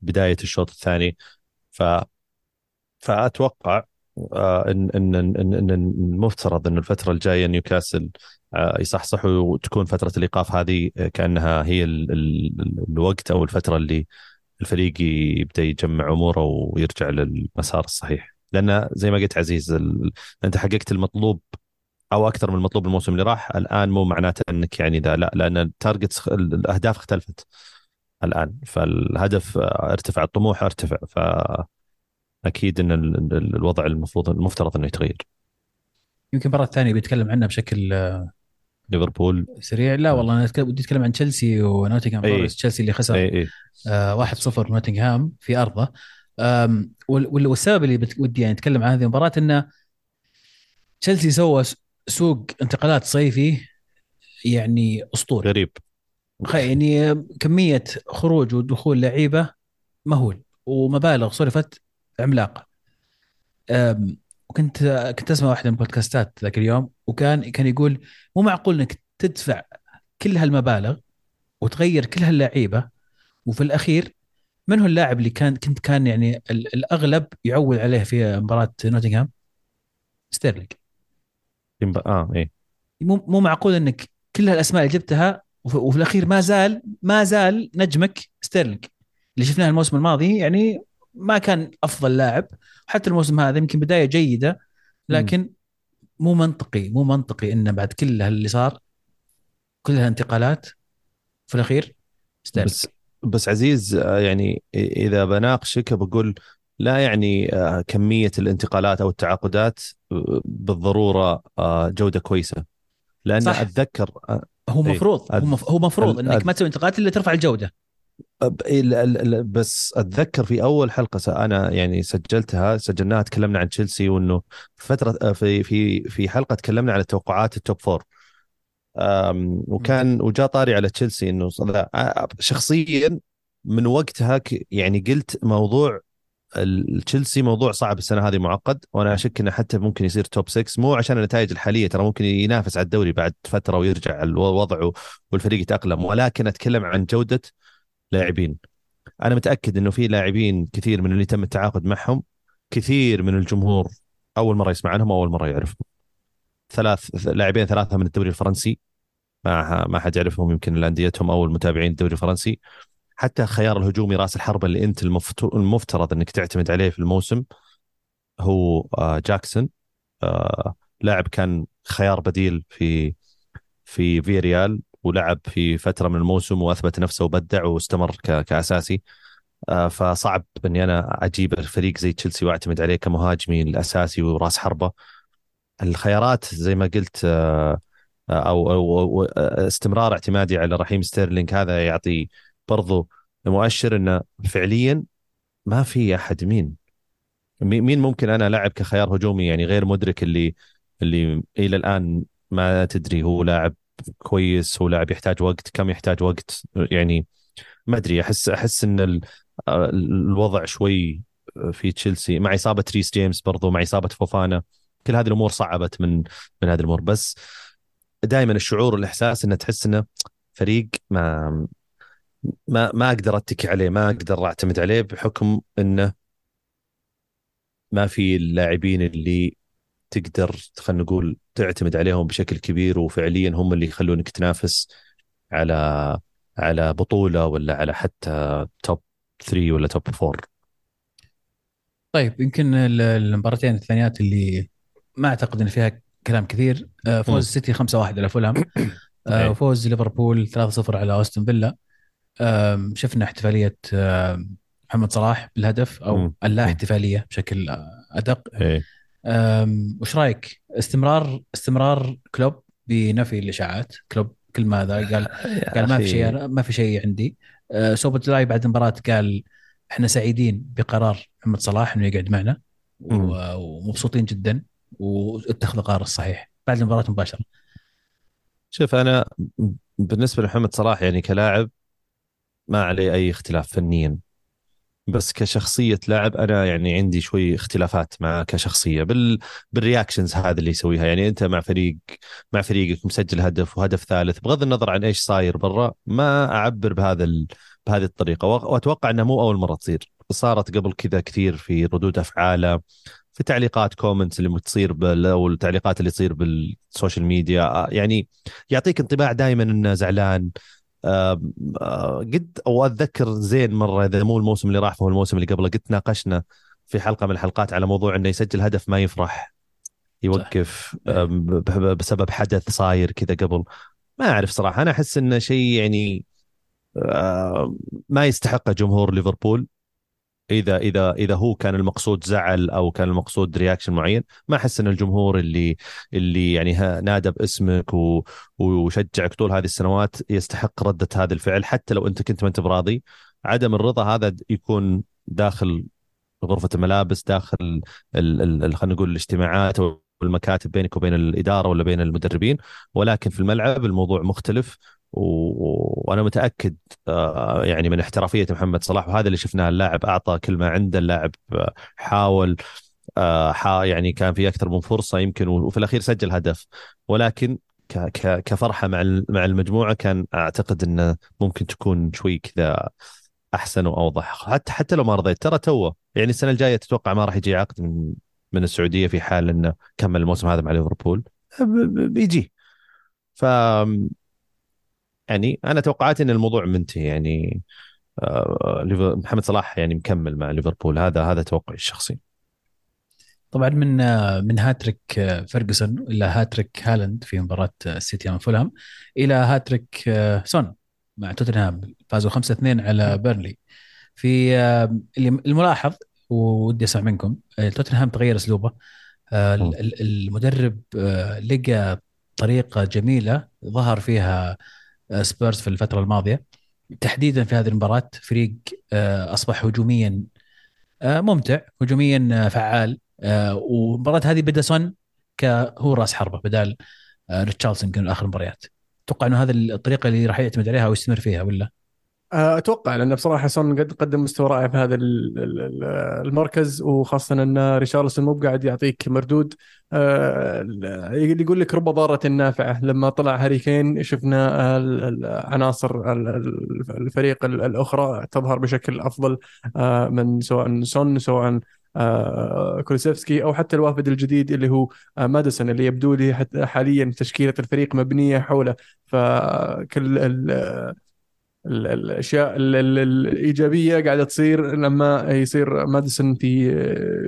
[SPEAKER 3] بداية الشوط الثاني. ف فأتوقع آه، إن إن إن المفترض إن الفترة الجاية نيوكاسل آه، يصحصحوا وتكون فترة الإيقاف هذه آه، كأنها هي ال ال الوقت أو الفترة اللي الفريق يبدأ يجمع أموره ويرجع للمسار الصحيح. لأن زي ما قلت عزيز ال... أنت حققت المطلوب أو أكثر من المطلوب الموسم اللي راح الآن مو معناته إنك يعني ذا لا لأن ال target الأهداف اختلفت. الآن. فالهدف ارتفع الطموح ارتفع. فأكيد إن الوضع المفروض المفترض إنه يتغير.
[SPEAKER 2] يمكن المباراه الثانية بيتكلم عنها بشكل
[SPEAKER 3] ليفربول.
[SPEAKER 2] سريع. لا والله أنا ودي أتكلم عن تشيلسي ونوتنغهام فورست. تشيلسي اللي خسر
[SPEAKER 3] اي
[SPEAKER 2] آه 1-0 نوتنغهام في أرضه. والسبب اللي ودي يعني أتكلم عن هذه المباراة إنه تشيلسي سوى سوق انتقالات صيفي يعني أسطوري.
[SPEAKER 3] غريب.
[SPEAKER 2] يعني كمية خروج ودخول لعيبة مهول ومبالغ صرفت عملاقة. وكنت كنت أسمع واحدة من البودكاستات ذاك اليوم وكان كان يقول مو معقول إنك تدفع كل هالمبالغ وتغير كل هاللعيبة وفي الأخير من هو اللاعب اللي كان كنت كان يعني الأغلب يعول عليه في مباراة نوتنغهام؟ ستيرلينج
[SPEAKER 3] آه إيه.
[SPEAKER 2] مو مو معقول إنك كل هالأسماء اللي جبتها وفي الأخير ما زال ما زال نجمك ستيرلينج. اللي شفناه الموسم الماضي يعني ما كان أفضل لاعب. حتى الموسم هذا يمكن بداية جيدة لكن مو منطقي مو منطقي إنه بعد كل اللي صار كل هالانتقالات في الأخير
[SPEAKER 3] ستيرلينج. بس بس عزيز آه، يعني إذا بناقشك بقول لا يعني آه، كمية الانتقالات أو التعاقدات آه، بالضرورة جودة كويسة. لأن صح. أتذكر
[SPEAKER 2] هو إيه، مفروض هو هو مفروض إنك ما تسوي انتقالات إلا ترفع الجودة.
[SPEAKER 3] بس أتذكر في أول حلقة أنا يعني سجلتها سجلناها تكلمنا عن تشيلسي وإنه فترة في في في حلقة تكلمنا عن التوقعات ال top four وكان وجاء طاري على تشيلسي إنه شخصيا من وقتها يعني قلت موضوع التشيلسي موضوع صعب السنة هذه معقد وأنا أشك إنه حتى ممكن يصير توب 6 مو عشان النتائج الحالية ترى ممكن ينافس على الدوري بعد فترة ويرجع الوضع والفريق يتأقلم ولكن أتكلم عن جودة لاعبين. أنا متأكد إنه في لاعبين كثير من اللي تم التعاقد معهم كثير من الجمهور أول مرة يسمع عنهم أول مرة يعرفهم. ثلاث لاعبين ثلاثة من الدوري الفرنسي ما ما حد يعرفهم يمكن لانديتهم أو المتابعين الدوري الفرنسي. حتى خيار الهجومي راس الحربه اللي انت المفترض انك تعتمد عليه في الموسم هو آه، جاكسون. آه، لاعب كان خيار بديل في في فيريال ولعب في فترة من الموسم وأثبت نفسه وبدع واستمر كأساسي. آه، فصعب إني أنا أجيب الفريق زي تشيلسي وأعتمد عليه كمهاجمي الأساسي وراس حربة. الخيارات زي ما قلت أو أو استمرار اعتمادي على رحيم ستيرلينج هذا يعطي برضو مؤشر إنه فعليا ما في أحد. مين؟ مين ممكن أنا لاعب كخيار هجومي؟ يعني غير مدرك اللي اللي إلى الآن ما تدري هو لاعب كويس هو لاعب يحتاج وقت كم يحتاج وقت؟ يعني ما أدري. أحس أحس إن الوضع شوي في تشيلسي. مع إصابة ريس جيمس برضو مع إصابة فوفانا. كل هذه الأمور صعبت من من هذه الأمور. بس دائما الشعور والإحساس انه تحس انه فريق ما ما ما أقدر أتكي عليه ما أقدر أعتمد عليه بحكم إنه ما في اللاعبين اللي تقدر خلينا نقول تعتمد عليهم بشكل كبير وفعليا هم اللي يخلونك تنافس على على بطولة ولا على حتى توب 3 ولا top 4
[SPEAKER 2] طيب يمكن المباراتين الثانيات اللي ما أعتقد إن فيها كلام كثير. آه، فوز سيتي 5-1 على فولهام. آه، وفوز ليفربول 3-0 على أستون فيلا. شفنا احتفالية محمد صلاح بالهدف أو اللا احتفالية بشكل أدق.
[SPEAKER 3] إيه.
[SPEAKER 2] وش رأيك؟ استمرار استمرار كلوب بنفي الإشاعات. كلوب كل ما هذا قال قال ما في شيء ما في شيء عندي. أه، سوبوسلاي بعد المباراة قال إحنا سعيدين بقرار محمد صلاح إنه يقعد معنا ومبسوطين جدا واتخذ القرار الصحيح بعد المباراة مباشره
[SPEAKER 3] شوف أنا بالنسبة لمحمد صلاح يعني كلاعب ما عليه أي اختلاف فنيا. بس كشخصية لاعب أنا يعني عندي شوي اختلافات معه كشخصية بال بال reactions هذا اللي يسويها. يعني أنت مع فريق مع فريقك مسجل هدف وهدف ثالث بغض النظر عن إيش صاير برا ما أعبر بهذا ال... بهذه الطريقة. وأتوقع إنها مو أول مرة تصير. صارت قبل كذا كثير في ردود أفعاله في تعليقات comments اللي تصير بال أو التعليقات اللي تصير بال social media يعني يعطيك انطباع دائما إنه زعلان قد أو اتذكر زين مرة إذا مو الموسم اللي راح فهو الموسم اللي قبله قد ناقشنا في حلقة من الحلقات على موضوع إنه يسجل هدف ما يفرح يوقف ب- بسبب حدث صاير كذا قبل. ما أعرف صراحة أنا أحس إنه شيء يعني ما يستحقه جمهور ليفربول. إذا إذا إذا هو كان المقصود زعل أو كان المقصود رياكشن معين ما أحس إن الجمهور اللي اللي يعني نادى باسمك و- وشجعك طول هذه السنوات يستحق ردة هذا الفعل حتى لو أنت كنت ما أنت براضي. عدم الرضا هذا يكون داخل غرفة الملابس داخل خلينا نقول الاجتماعات أو المكاتب بينك وبين الإدارة ولا بين المدربين. ولكن في الملعب الموضوع مختلف. وأنا متأكد آه، يعني من احترافية محمد صلاح وهذا اللي شفناه اللاعب أعطى كل ما عنده اللاعب آه، حاول آه، يعني كان في أكثر من فرصة يمكن وفي الأخير سجل هدف. ولكن كفرحة مع مع المجموعة كان أعتقد إنه ممكن تكون شوي كذا أحسن وأوضح. حتى حتى لو ما رضيت ترى توه يعني السنة الجاية تتوقع ما راح يجي عقد من من السعودية في حال إنه كمل الموسم هذا مع ليفربول. بيجي. ف يعني أنا توقعاتي إن الموضوع منتهي يعني آه، ليفر- محمد صلاح يعني مكمل مع ليفربول. هذا هذا توقعي الشخصي.
[SPEAKER 2] طبعا من آه، من هاتريك آه، فيرجسون إلى هاتريك هالاند في مباراة آه، السيتي أمام فولهام إلى هاتريك آه، سون مع توتنهام فازوا 5-2 على بيرنلي. في آه، الملاحظ ودي أسمع منكم آه، توتنهام تغير أسلوبه آه، ال- ال- المدرب آه، لقى طريقة جميلة ظهر فيها آه، سبيرز في الفترة الماضية. تحديدا في هذه المباراة فريق آه، أصبح هجوميا آه، ممتع هجوميا آه، فعال. والمباراة هذه بدأ سون كهو راس حربة بدال ريتشارلسون يمكن آخر المباريات أتوقع إنه هذه الطريقة اللي راح يعتمد عليها ويستمر فيها ولا؟
[SPEAKER 1] أتوقع لأن بصراحة سون قد قدم مستوى رائع في هذا ال- ال- ال- المركز وخاصة أن ريشارلسون مو قاعد يعطيك مردود. آه، يقول لك رب ضارة نافعة. لما طلع هاري كين شفنا ال- الفريق ال- الأخرى تظهر بشكل أفضل آه، من سواء سون سواء آه، أو حتى الوافد الجديد اللي هو آه، ماديسون اللي يبدو لي حاليا تشكيلة الفريق مبنية حوله. فكل الاشياء ال- ال- الإيجابية قاعدة تصير لما يصير ماديسون في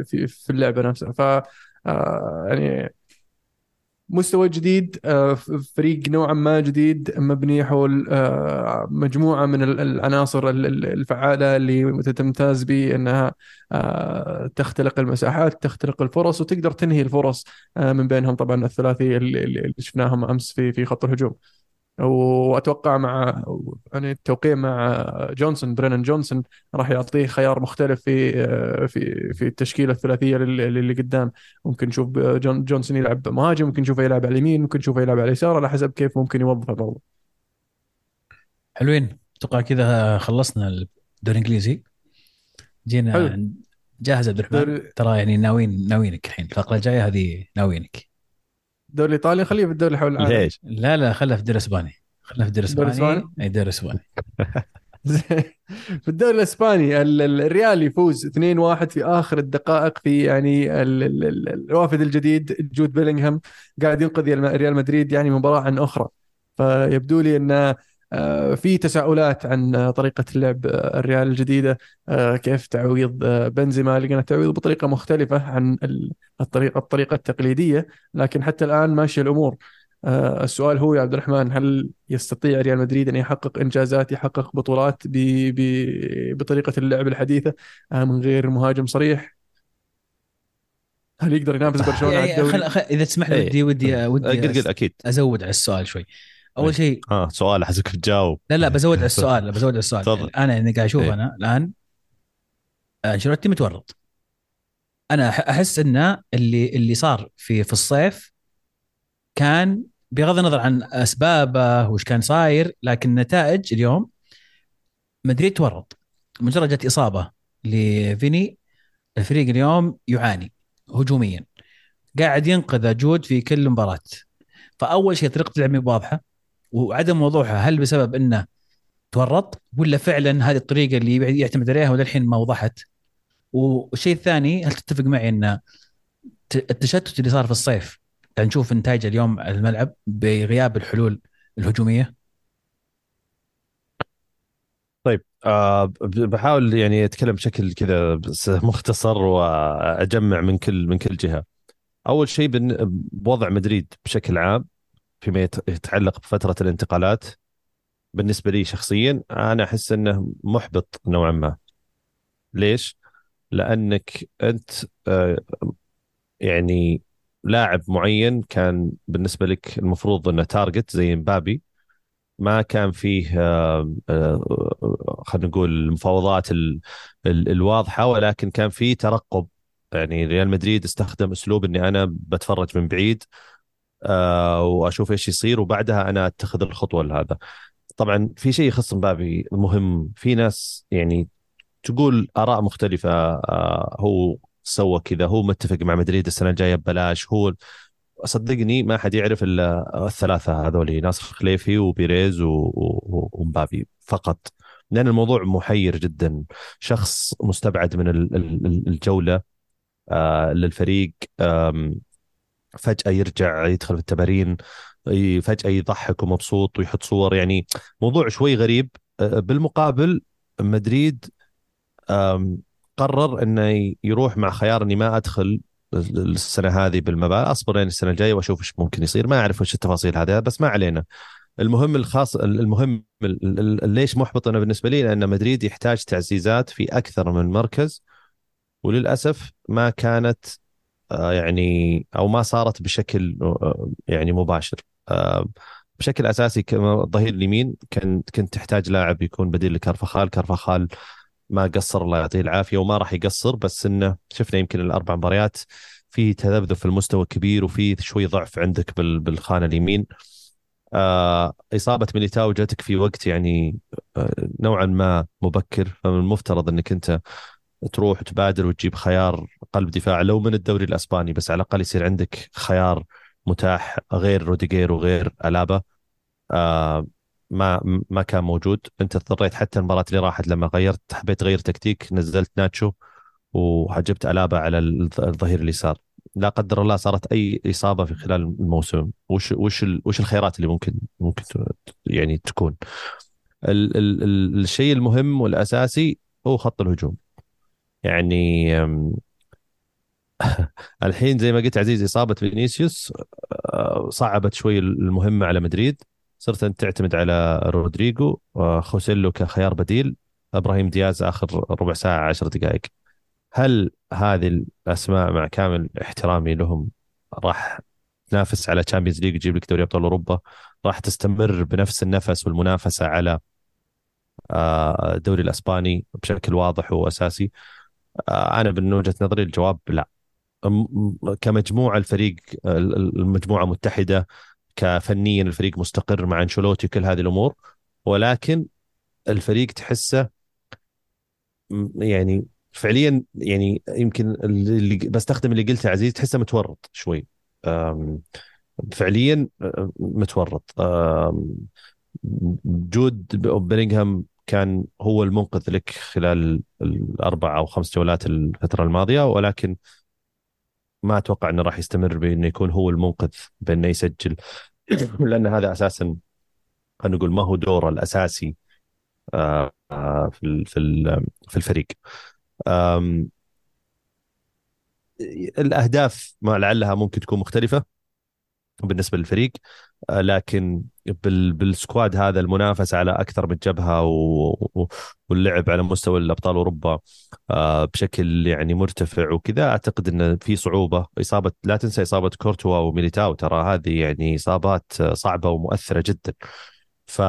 [SPEAKER 1] في في اللعبة نفسها. ف آه، يعني مستوى جديد آه، فريق نوعا ما جديد مبني حول آه، مجموعة من ال- العناصر ال- ال- الفعالة اللي تمتاز بأنها تخلق المساحات تخلق الفرص وتقدر تنهي الفرص من بينهم. طبعا الثلاثيه اللي اللي شفناهم أمس في في خط الهجوم. وأتوقع مع يعني التوقيع مع جونسون برينان جونسون راح يعطيه خيار مختلف في في في التشكيلة الثلاثية اللي, اللي قدام. ممكن نشوف جون جونسون يلعب مهاجم ممكن نشوفه يلعب على اليمين ممكن نشوفه يلعب على اليسار على حسب كيف ممكن يوظف الموضوع.
[SPEAKER 2] حلوين. أتوقع كذا خلصنا الدوري الإنجليزي. جينا
[SPEAKER 1] حلو.
[SPEAKER 2] جاهز عبد الرحمن. ترى يعني ناويين ناويينك الحين. الفقرة الجاية هذه ناويينك.
[SPEAKER 1] الدوري الإيطالي خليه في الدوري حول العالم
[SPEAKER 3] ليش؟
[SPEAKER 2] لا لا خلها في الدوري الإسباني خلها في الدوري
[SPEAKER 1] الإسباني؟
[SPEAKER 2] أي الدوري الإسباني
[SPEAKER 1] زين. في الدوري الإسباني ال- ال- الريال يفوز 2-1 في آخر الدقائق في يعني ال- ال- ال- الوافد الجديد جود بيلينغهام قاعد ينقذ ريال مدريد يعني مباراة عن أخرى فيبدو لي إن آه، في تساؤلات عن طريقة اللعب آه، الريال الجديدة آه، كيف تعويض آه، بنزيما لقينا تعويض بطريقة مختلفة عن ال- الطريقة الطريقة التقليدية لكن حتى الآن ماشيه الأمور آه، السؤال هو يا عبد الرحمن هل يستطيع ريال مدريد أن يحقق إنجازات يحقق بطولات ب... ب... بطريقة اللعب الحديثة آه، من غير مهاجم صريح؟ هل يقدر ينافس برشلونة على
[SPEAKER 2] يعني
[SPEAKER 1] الدوري؟
[SPEAKER 2] خل... خل... إذا تسمح لي
[SPEAKER 3] إيه.
[SPEAKER 2] ودي ودي
[SPEAKER 3] آه،
[SPEAKER 2] ودي
[SPEAKER 3] قل قل
[SPEAKER 2] أس-
[SPEAKER 3] أكيد
[SPEAKER 2] أزود على السؤال شوي أول
[SPEAKER 3] إيه.
[SPEAKER 2] شيء
[SPEAKER 3] آه سؤال أحسك تجاوب
[SPEAKER 2] لا لا بزود على السؤال بزود على السؤال.
[SPEAKER 3] تفضل.
[SPEAKER 2] أنا إني قاعد أشوف
[SPEAKER 3] إيه.
[SPEAKER 2] أنا الآن أنشيلوتي متورط. أنا أحس إنه اللي اللي صار في في الصيف كان بغض النظر عن أسبابه وش كان صاير لكن نتائج اليوم مدريد تورط. مجرد جت إصابة لفيني الفريق اليوم يعاني هجوميا. قاعد ينقذ جود في كل مباراة. فأول شيء طريقة اللعب واضحة. وعدم وضوحها هل بسبب إنه تورط ولا فعلا هذه الطريقة اللي يعتمد عليها وللحين ما وضحت؟ والشيء الثاني هل تتفق معي إن التشتت اللي صار في الصيف قاعد نشوف نتائج اليوم الملعب بغياب الحلول الهجومية؟
[SPEAKER 3] طيب ب- بحاول يعني أتكلم بشكل كذا مختصر وأجمع من كل من كل جهة. أول شيء بوضع مدريد بشكل عام. فيما يت- يتعلق بفترة الانتقالات بالنسبة لي شخصيا أنا أحس إنه محبط نوعا ما. ليش؟ لأنك أنت آه يعني لاعب معين كان بالنسبة لك المفروض إنه تارجت زي مبابي ما كان فيه آه، آه، خلينا نقول المفاوضات ال- ال- الواضحة ولكن كان فيه ترقب يعني ريال مدريد استخدم أسلوب إني أنا بتفرج من بعيد وأشوف إيش يصير وبعدها أنا أتخذ الخطوة لهذا. طبعا في شيء يخص مبابي مهم. في ناس يعني تقول آراء مختلفة آه، هو سوى كذا هو متفق مع مدريد السنة الجاية ببلاش هو صدقني ما حد يعرف إلا الثلاثة هذول ناصر خليفي وبيريز ومبابي فقط. لأن الموضوع محير جدا. شخص مستبعد من ال- ال- الجولة آه، للفريق فجأة يرجع يدخل في التمارين فجأة يضحك ومبسوط ويحط صور. يعني موضوع شوي غريب. بالمقابل مدريد قرر إنه يروح مع خيار إني ما أدخل السنة هذه بالمبالغ أصبر لين السنة الجاية وأشوف إيش ممكن يصير. ما أعرف وش التفاصيل هذه بس ما علينا. المهم الخاص المهم ال- ال- ال- ليش محبط أنا بالنسبة لي؟ لأن مدريد يحتاج تعزيزات في أكثر من مركز. وللأسف ما كانت يعني أو ما صارت بشكل آه، يعني مباشر. آه، بشكل أساسي الظهير اليمين كان كنت تحتاج لاعب يكون بديل لكارفخال كارفخال ما قصر الله يعطيه العافية وما راح يقصر بس إنه شفنا يمكن الأربع مباريات في تذبذب في المستوى كبير وفي شوي ضعف عندك بال- بالخانة اليمين. آه إصابة ميليتاو جاتك في وقت يعني آه نوعا ما مبكر. فمن المفترض إنك أنت تروح تبادر وتجيب خيار قلب دفاع لو من الدوري الأسباني بس على الأقل يصير عندك خيار متاح غير روديجير وغير ألابا. آه ما ما كان موجود. انت اضطريت حتى المباراة اللي راحت لما غيرت حبيت تغير تكتيك نزلت ناتشو وجبت ألابا على الظ- الظهير اليسار. لا قدر الله صارت أي إصابة في خلال الموسم. وش وش وش الخيارات اللي ممكن ممكن يعني تكون؟ ال ال ال الشيء المهم والأساسي هو خط الهجوم. يعني الحين زي ما قلت عزيز إصابة فينيسيوس آه، صعبت شوي المهمة على مدريد. صرت أنت تعتمد على رودريجو وخوسيلو كخيار بديل. إبراهيم دياز آخر ربع ساعة عشر دقائق. هل هذه الأسماء مع كامل احترامي لهم راح تنافس على Champions League تجيب لك دوري أبطال أوروبا؟ راح تستمر بنفس النفس والمنافسة على آه، الدوري الأسباني بشكل واضح وأساسي؟ آه، أنا من وجهة نظري الجواب لا. كمجموعة الفريق ال- ال- المجموعة متحدة كفنيا الفريق مستقر مع أنشيلوتي كل هذه الأمور ولكن الفريق تحسه يعني فعليا يعني يمكن اللي بستخدم اللي قلته عزيز تحسه متورط شوي. فعليا أم، متورط. أم، جود بيلينغهام كان هو المنقذ لك خلال الأربع أو خمس جولات الفترة الماضية ولكن ما أتوقع إنه راح يستمر بإنه يكون هو المنقذ بإنه يسجل. لأن هذا أساسا خلينا نقول ما هو دوره الأساسي آه، في في في الفريق. الأهداف ما لعلها ممكن تكون مختلفة بالنسبة للفريق. لكن بال بالسكواد هذا المنافسه على أكثر من جبهة واللعب على مستوى الأبطال أوروبا آه، بشكل يعني مرتفع وكذا أعتقد إن في صعوبة. إصابة لا تنسى إصابة كورتوا وميليتاو ترى هذه يعني إصابات آه، صعبة ومؤثرة جدا. ف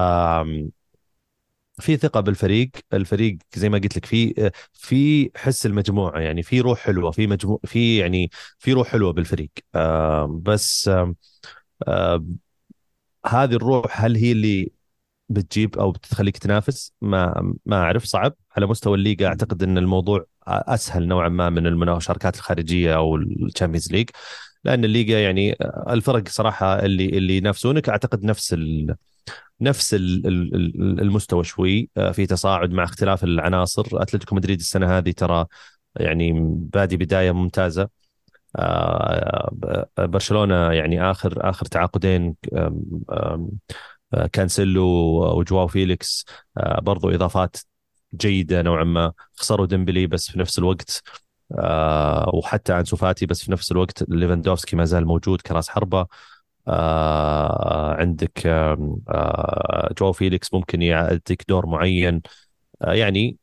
[SPEAKER 3] في ثقة بالفريق، الفريق زي ما قلت لك في في حس المجموعة يعني في روح حلوة في مجموع في يعني في روح حلوة بالفريق. آه بس آه آه هذه الروح هل هي اللي بتجيب أو بتخليك تنافس؟ ما ما أعرف صعب. على مستوى الليغا أعتقد إن الموضوع أسهل نوعا ما من المشاركات الخارجية أو ال Champions League لأن الليغا يعني الفرق صراحة اللي اللي ينافسونك أعتقد نفس ال نفس ال- ال- ال- المستوى شوي. آه، في تصاعد مع اختلاف العناصر. أتلتيكو مدريد السنة هذه ترى يعني بادي بداية ممتازة. برشلونة يعني آخر آخر تعاقدين آه، كانسيلو وجواو فيليكس آه، برضو إضافات جيدة نوعا ما. خسروا ديمبلي بس في نفس الوقت آه، وحتى أنسو فاتي بس في نفس الوقت. ليفاندوفسكي ما زال موجود كراس حربة. عندك جواو فيليكس ممكن يعطيك دور معين. يعني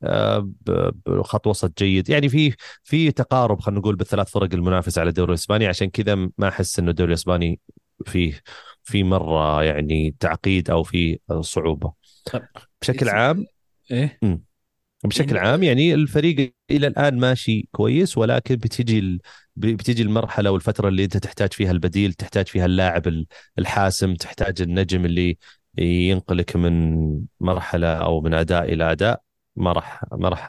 [SPEAKER 3] خط وسط جيد. يعني في في تقارب خلينا نقول بالثلاث فرق المنافسه على الدوري الإسباني عشان كذا ما أحس إنه الدوري الإسباني فيه في مرة يعني تعقيد أو في صعوبة. طيب بشكل عام
[SPEAKER 2] إيه؟
[SPEAKER 3] بشكل عام يعني الفريق إلى الآن ماشي كويس ولكن بتجي بتجي المرحلة والفترة اللي أنت تحتاج فيها البديل تحتاج فيها اللاعب الحاسم تحتاج النجم اللي ينقلك من مرحلة أو من أداء إلى أداء ما راح ما راح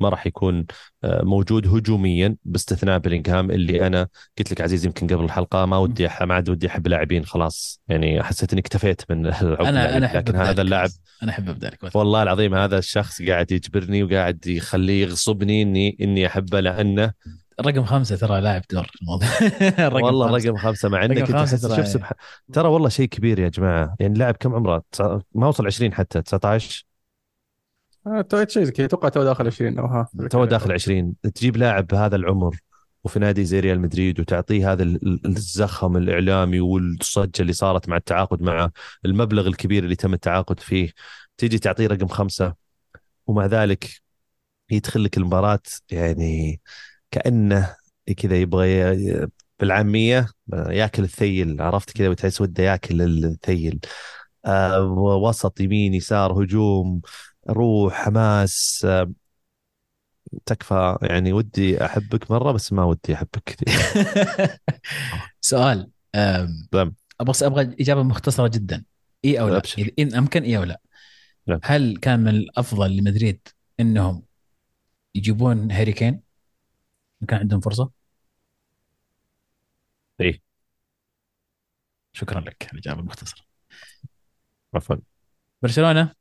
[SPEAKER 3] ما راح يكون آه، موجود هجوميا باستثناء بلينغهام اللي أنا قلت لك عزيز يمكن قبل الحلقة ما ودي ما عاد ودي أحب لاعبين خلاص. يعني حسيت إني اكتفيت من
[SPEAKER 2] العقد أنا أنا
[SPEAKER 3] لكن هذا اللاعب
[SPEAKER 2] أنا أحب ابدا
[SPEAKER 3] والله العظيم هذا الشخص قاعد يجبرني وقاعد يخليه يغصبني إني إني أحبه لأنه
[SPEAKER 2] رقم خمسة ترى لاعب دور الموضوع.
[SPEAKER 3] والله خمسة. رقم خمسة مع إنك أنت شوف سبح... ترى والله شيء كبير يا جماعة. يعني لاعب كم عمره؟ ما وصل 20 حتى 19
[SPEAKER 1] تو شيء كذا. أتوقع تو داخل 20 أو ها.
[SPEAKER 3] تو داخل 20 تجيب لاعب بهذا العمر وفي نادي زي ريال مدريد وتعطيه هذا الزخم الإعلامي والصجة اللي صارت مع التعاقد مع المبلغ الكبير اللي تم التعاقد فيه تيجي تعطيه رقم خمسة ومع ذلك يدخل لك المباراة. يعني كأنه كذا يبغى بالعامية ياكل الثيل عرفت كذا؟ وتحس وده ياكل الثيل. آه وسط يمين يسار هجوم روح حماس. تكفى. يعني ودي أحبك مرة بس ما ودي أحبك كثير.
[SPEAKER 2] سؤال أبغى أبغى إجابة مختصرة جدا. إي أو لا؟ أبشر. إن أمكن إي أو لا. نعم. هل كان من الأفضل لمدريد إنهم يجيبون هاري كين؟ كان عندهم فرصة؟
[SPEAKER 3] إيه.
[SPEAKER 2] شكرا لك الإجابة المختصرة.
[SPEAKER 3] عفوا.
[SPEAKER 2] برشلونة؟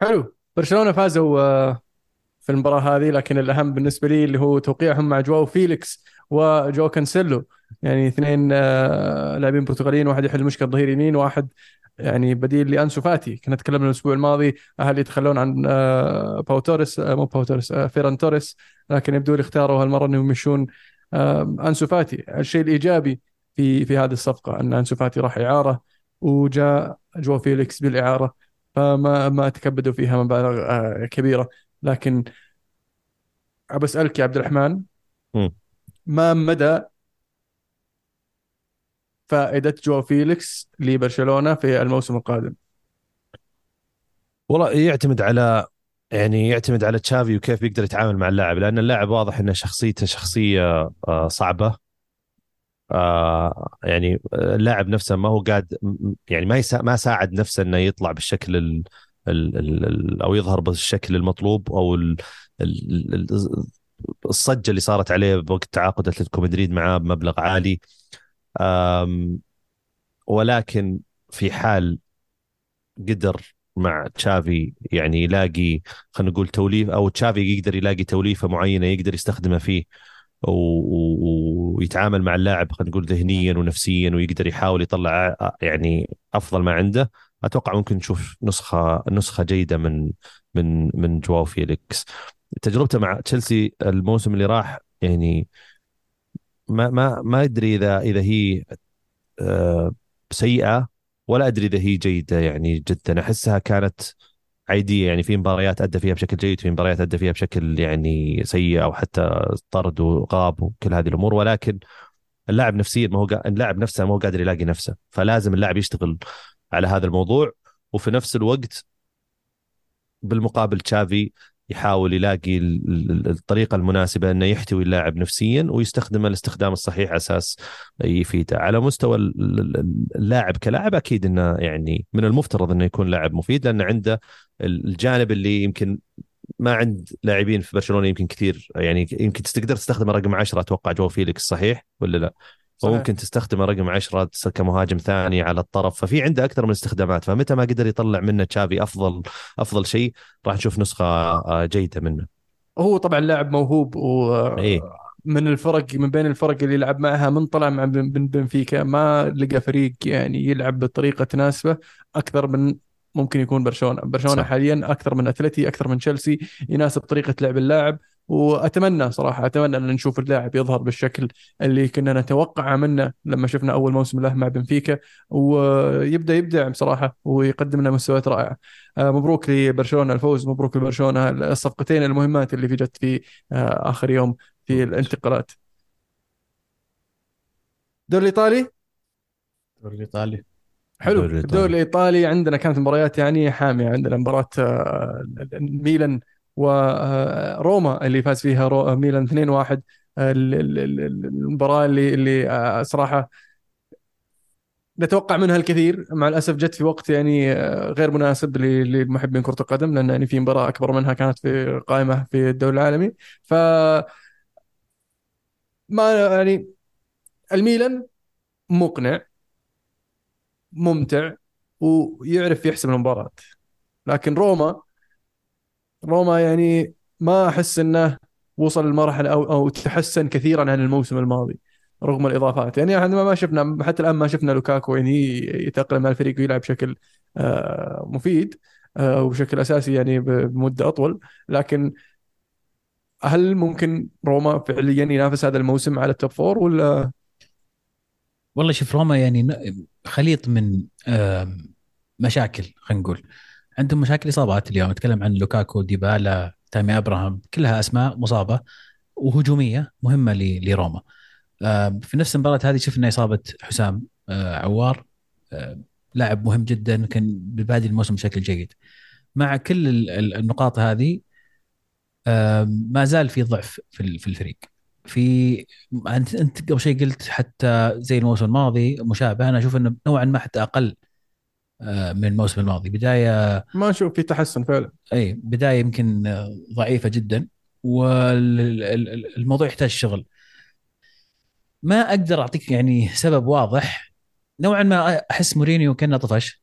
[SPEAKER 1] حلو. برشلونة فازوا آه، في المباراة هذه لكن الأهم بالنسبة لي اللي هو توقيعهم مع جواو فيليكس وجواو كانسيلو. يعني اثنين آه، لاعبين برتغاليين واحد يحل مشكلة ظهير يمين واحد يعني بديل لأنسو فاتي. كنا تكلمنا الأسبوع الماضي هل يتخلون عن آه، باو توريس مو باو توريس فيران توريس لكن يبدو لي اختاروا هالمرة إنهم يمشون أنسو فاتي. الشيء الإيجابي في في هذه الصفقة أن أنسو فاتي راح إعارة وجاء جواو فيليكس بالإعارة فما ما تكبدوا فيها مبالغ آه، كبيرة. لكن أبى أسألك يا عبد الرحمن. ما مدى فائدة جواو فيليكس لبرشلونة في الموسم القادم؟
[SPEAKER 3] والله يعتمد على يعني يعتمد على تشافي وكيف بيقدر يتعامل مع اللاعب لأن اللاعب واضح إنه شخصيته شخصية آه، صعبة. آه يعني اللاعب نفسه ما هو قاعد يعني ما ما ساعد نفسه إنه يطلع بالشكل ال ال أو يظهر بالشكل المطلوب أو ال ال الصجة اللي صارت عليه بوقت تعاقد اتلتيكو مدريد معاه بمبلغ عالي. ولكن في حال قدر مع تشافي يعني يلاقي خلينا نقول توليف أو تشافي يقدر يلاقي توليفة معينة يقدر يستخدمها فيه ويتعامل مع اللاعب خلينا نقول ذهنيا ونفسيا ويقدر يحاول يطلع يعني أفضل ما عنده أتوقع ممكن نشوف نسخة نسخة جيدة من من من جواو فيليكس تجربته مع تشيلسي الموسم اللي راح يعني ما ما ما أدري إذا إذا هي آه، سيئة ولا أدري إذا هي جيدة يعني جدا أحسها كانت عادية يعني في مباريات أدى فيها بشكل جيد في مباريات أدى فيها بشكل يعني سيء أو حتى طرد وغاب وكل هذه الأمور ولكن اللاعب نفسيا ما هو. اللاعب نفسه ما هو قادر يلاقي نفسه فلازم اللاعب يشتغل على هذا الموضوع وفي نفس الوقت بالمقابل تشافي يحاول يلاقي الطريقة المناسبة أنه يحتوي اللاعب نفسيا ويستخدمه الاستخدام الصحيح على أساس يفيده على مستوى اللاعب كلاعب أكيد إنه يعني من المفترض إنه يكون لاعب مفيد لأنه عنده الجانب اللي يمكن ما عند لاعبين في برشلونة يمكن كثير يعني يمكن تقدر تستخدم رقم 10 أتوقع جواو فيليكس صحيح ولا لا؟ صحيح. وممكن تستخدم رقم 10 كمهاجم ثاني على الطرف ففي عنده أكثر من استخدامات فمتى ما قدر يطلع منه تشافي أفضل أفضل شيء راح نشوف نسخة آه، جيدة منه
[SPEAKER 1] هو طبعا لاعب موهوب و
[SPEAKER 3] إيه؟
[SPEAKER 1] من الفرق من بين الفرق اللي يلعب معها من طلع مع بن- بن- بنفيكا ما لقى فريق يعني يلعب بطريقة تناسبه أكثر من ممكن يكون برشلونة، برشلونة
[SPEAKER 3] صح.
[SPEAKER 1] حاليا أكثر من أتلتي أكثر من تشيلسي يناسب طريقة لعب اللاعب وأتمنى صراحة أتمنى أن نشوف اللاعب يظهر بالشكل اللي كنا نتوقعه منه لما شفنا أول موسم له مع بنفيكا ويبدأ يبدع بصراحة ويقدم لنا مستويات رائعة. آه، مبروك لبرشلونة الفوز مبروك لبرشلونة الصفقتين المهمات اللي جت في آه، آخر يوم في الانتقالات. الدوري الإيطالي
[SPEAKER 2] الدوري الإيطالي
[SPEAKER 1] حلو
[SPEAKER 3] الدوري. الإيطالي
[SPEAKER 1] عندنا كانت مباريات يعني حامية عندنا مباراة آه، ميلان وروما اللي فاز فيها ميلان 2-1 ال- ال- ال- المباراة اللي اللي آه، صراحة نتوقع منها الكثير. مع الأسف جت في وقت يعني آه، غير مناسب ل- للمحبين كرة القدم لأن يعني في مباراة أكبر منها كانت في قائمة في الدوري العالمي. ف ما يعني الميلان مقنع ممتع ويعرف يحسم المباراة. لكن روما روما يعني ما أحس إنه وصل لمرحلة أو أو تحسن كثيرا عن الموسم الماضي رغم الإضافات. يعني إحنا ما شفنا حتى الآن ما شفنا لوكاكو يعني يتأقلم مع الفريق ويلعب بشكل آه، مفيد آه، وبشكل أساسي يعني بمدة أطول. لكن هل ممكن روما فعليا ينافس هذا الموسم على ال top four ولا؟
[SPEAKER 2] والله شوف روما يعني خليط من مشاكل خلينا نقول. عندهم مشاكل إصابات اليوم. نتكلم عن لوكاكو ديبالا تامي أبراهام كلها أسماء مصابة وهجومية مهمة لروما. آم، في نفس المباراة هذه شفنا إصابة حسام آه، عوار. آه، لاعب مهم جدا كان ببادئ الموسم بشكل جيد. مع كل ال- ال- النقاط هذه ما زال في ضعف في ال- في الفريق. في انت قبل شيء قلت حتى زي الموسم الماضي مشابه أنا أشوف إنه نوعا ما حتى أقل آه، من الموسم الماضي. بدايه
[SPEAKER 1] ما نشوف في تحسن فعلا.
[SPEAKER 2] اي بداية يمكن آه، ضعيفة جدا والموضوع يحتاج شغل. ما أقدر أعطيك يعني سبب واضح. نوعا ما أحس مورينيو كأنه طفش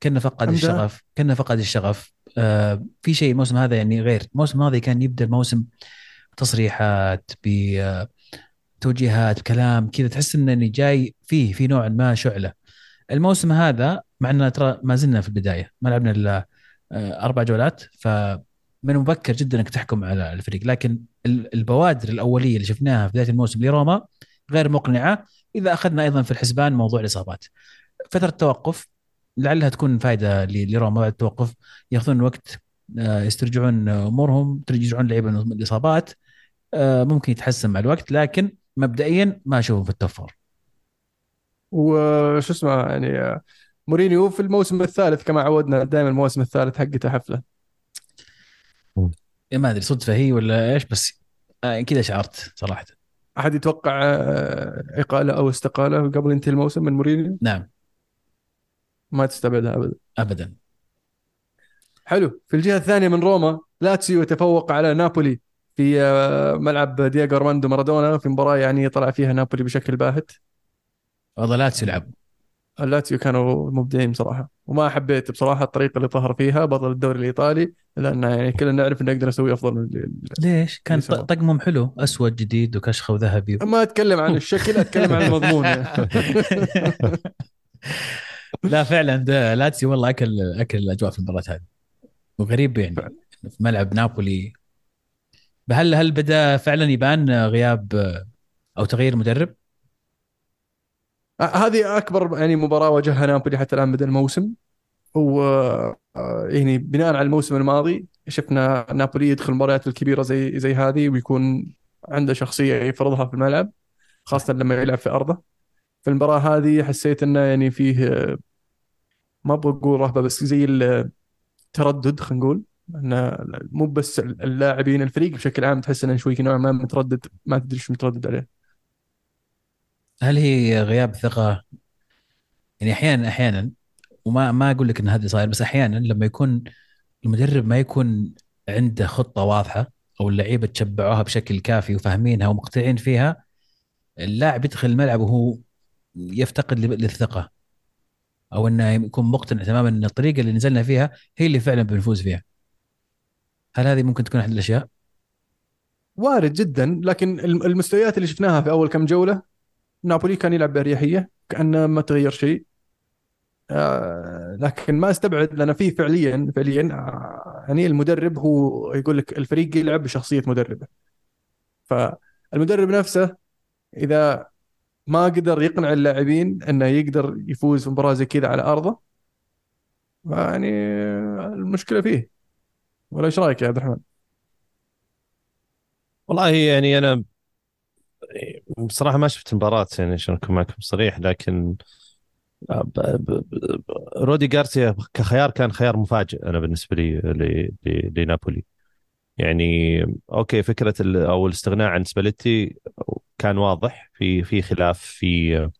[SPEAKER 2] كأنه فقد. الشغف كأنه فقد الشغف. آه في شيء الموسم هذا يعني غير. الموسم الماضي كان يبدأ الموسم تصريحات بتوجيهات بكلام كذا تحس انني جاي فيه في نوع ما شعلة. الموسم هذا مع ان ترى ما زلنا في البداية. ما لعبنا إلا آه، أربع جولات فمن مبكر جدا إنك تحكم على الفريق. لكن ال- البوادر الأولية اللي شفناها في بداية الموسم لروما غير مقنعة إذا أخذنا أيضا في الحسبان موضوع الإصابات. فترة توقف لعلها تكون فائده لروما بعد التوقف. يأخذون وقت آه، يسترجعون أمورهم يرجعون لعيبة الإصابات آه، ممكن يتحسن مع الوقت. لكن مبدئيا ما اشوفه في ال top four
[SPEAKER 1] وشو اسمه يعني مورينيو في الموسم الثالث كما عودنا دائما الموسم الثالث حقته حفلة.
[SPEAKER 2] إيه ما أدري صدفة هي ولا إيش بس آه، كذا شعرت صراحة.
[SPEAKER 1] أحد يتوقع آه، إقالة أو استقالة قبل ينتهي الموسم من مورينيو؟
[SPEAKER 2] نعم.
[SPEAKER 1] ما تستبعدها ابدا.
[SPEAKER 2] ابدا.
[SPEAKER 1] حلو. في الجهة الثانية من روما لاتسيو يتفوق على نابولي في آه، ملعب دييغو أرماندو مارادونا في مباراة يعني طلع فيها نابولي بشكل باهت.
[SPEAKER 2] والله لاتسيو يلعب
[SPEAKER 1] اللاتسيو كانوا مبدعين بصراحة وما حبيت بصراحة الطريقة اللي ظهر فيها بطل الدوري الإيطالي لأن يعني كلنا نعرف إنه يقدر يسوي أفضل من اللي-
[SPEAKER 2] ليش؟ كان طقمهم حلو أسود جديد وكشخة وذهبي
[SPEAKER 1] ما أتكلم عن الشكل أتكلم عن المضمون.
[SPEAKER 2] لا فعلا ده لاتسيو والله اكل أكل الأجواء في المباراة هذه وغريب يعني. في ملعب نابولي هل هل بدا فعلا يبان غياب أو تغيير مدرب؟
[SPEAKER 1] آه، هذه أكبر يعني مباراة واجهها نابولي حتى الآن بدا الموسم. و آه، يعني بناء على الموسم الماضي شفنا نابولي يدخل المباريات الكبيرة زي زي هذه ويكون عنده شخصية يفرضها في الملعب خاصة لما يلعب في أرضه. في المباراة هذه حسيت إنه يعني فيه آه، ما بقول رهبة بس زي التردد خلينا نقول. إنه مو بس اللاعبين الفريق بشكل عام تحس إنه شوي نوعا ما متردد ما تدري إيش متردد عليه.
[SPEAKER 2] هل هي غياب ثقة؟ يعني أحيانا أحيانا وما ما أقول لك إن هذا صاير بس أحيانا لما يكون المدرب ما يكون عنده خطة واضحة أو اللعيبة تشبعوها بشكل كافي وفاهمينها ومقتنعين فيها اللاعب يدخل الملعب وهو يفتقد لل- للثقة أو إنه يكون مقتنع تماما إن الطريقة اللي نزلنا فيها هي اللي فعلا بنفوز فيها هل هذه ممكن تكون أحد الأشياء؟
[SPEAKER 1] وارد جدا لكن الم- المستويات اللي شفناها في أول كم جولة نابولي كان يلعب بأريحية كأنه ما تغير شيء. آه، لكن ما استبعد لأن في فعليا فعليا آه، يعني المدرب هو يقول لك الفريق يلعب بشخصية مدربه. فالمدرب نفسه إذا ما قدر يقنع اللاعبين إنه يقدر يفوز في مباراة زي كذا على أرضه يعني المشكلة فيه. ولا إيش رأيك يا عبد الرحمن؟
[SPEAKER 3] والله يعني أنا بصراحة ما شفت مباراة يعني عشان اكون معكم صريح لكن ب- رودي غارسيا كخيار كان خيار مفاجئ أنا بالنسبة لي لنابولي. يعني okay فكرة أو الاستغناء عن سباليتي كان واضح في في خلاف في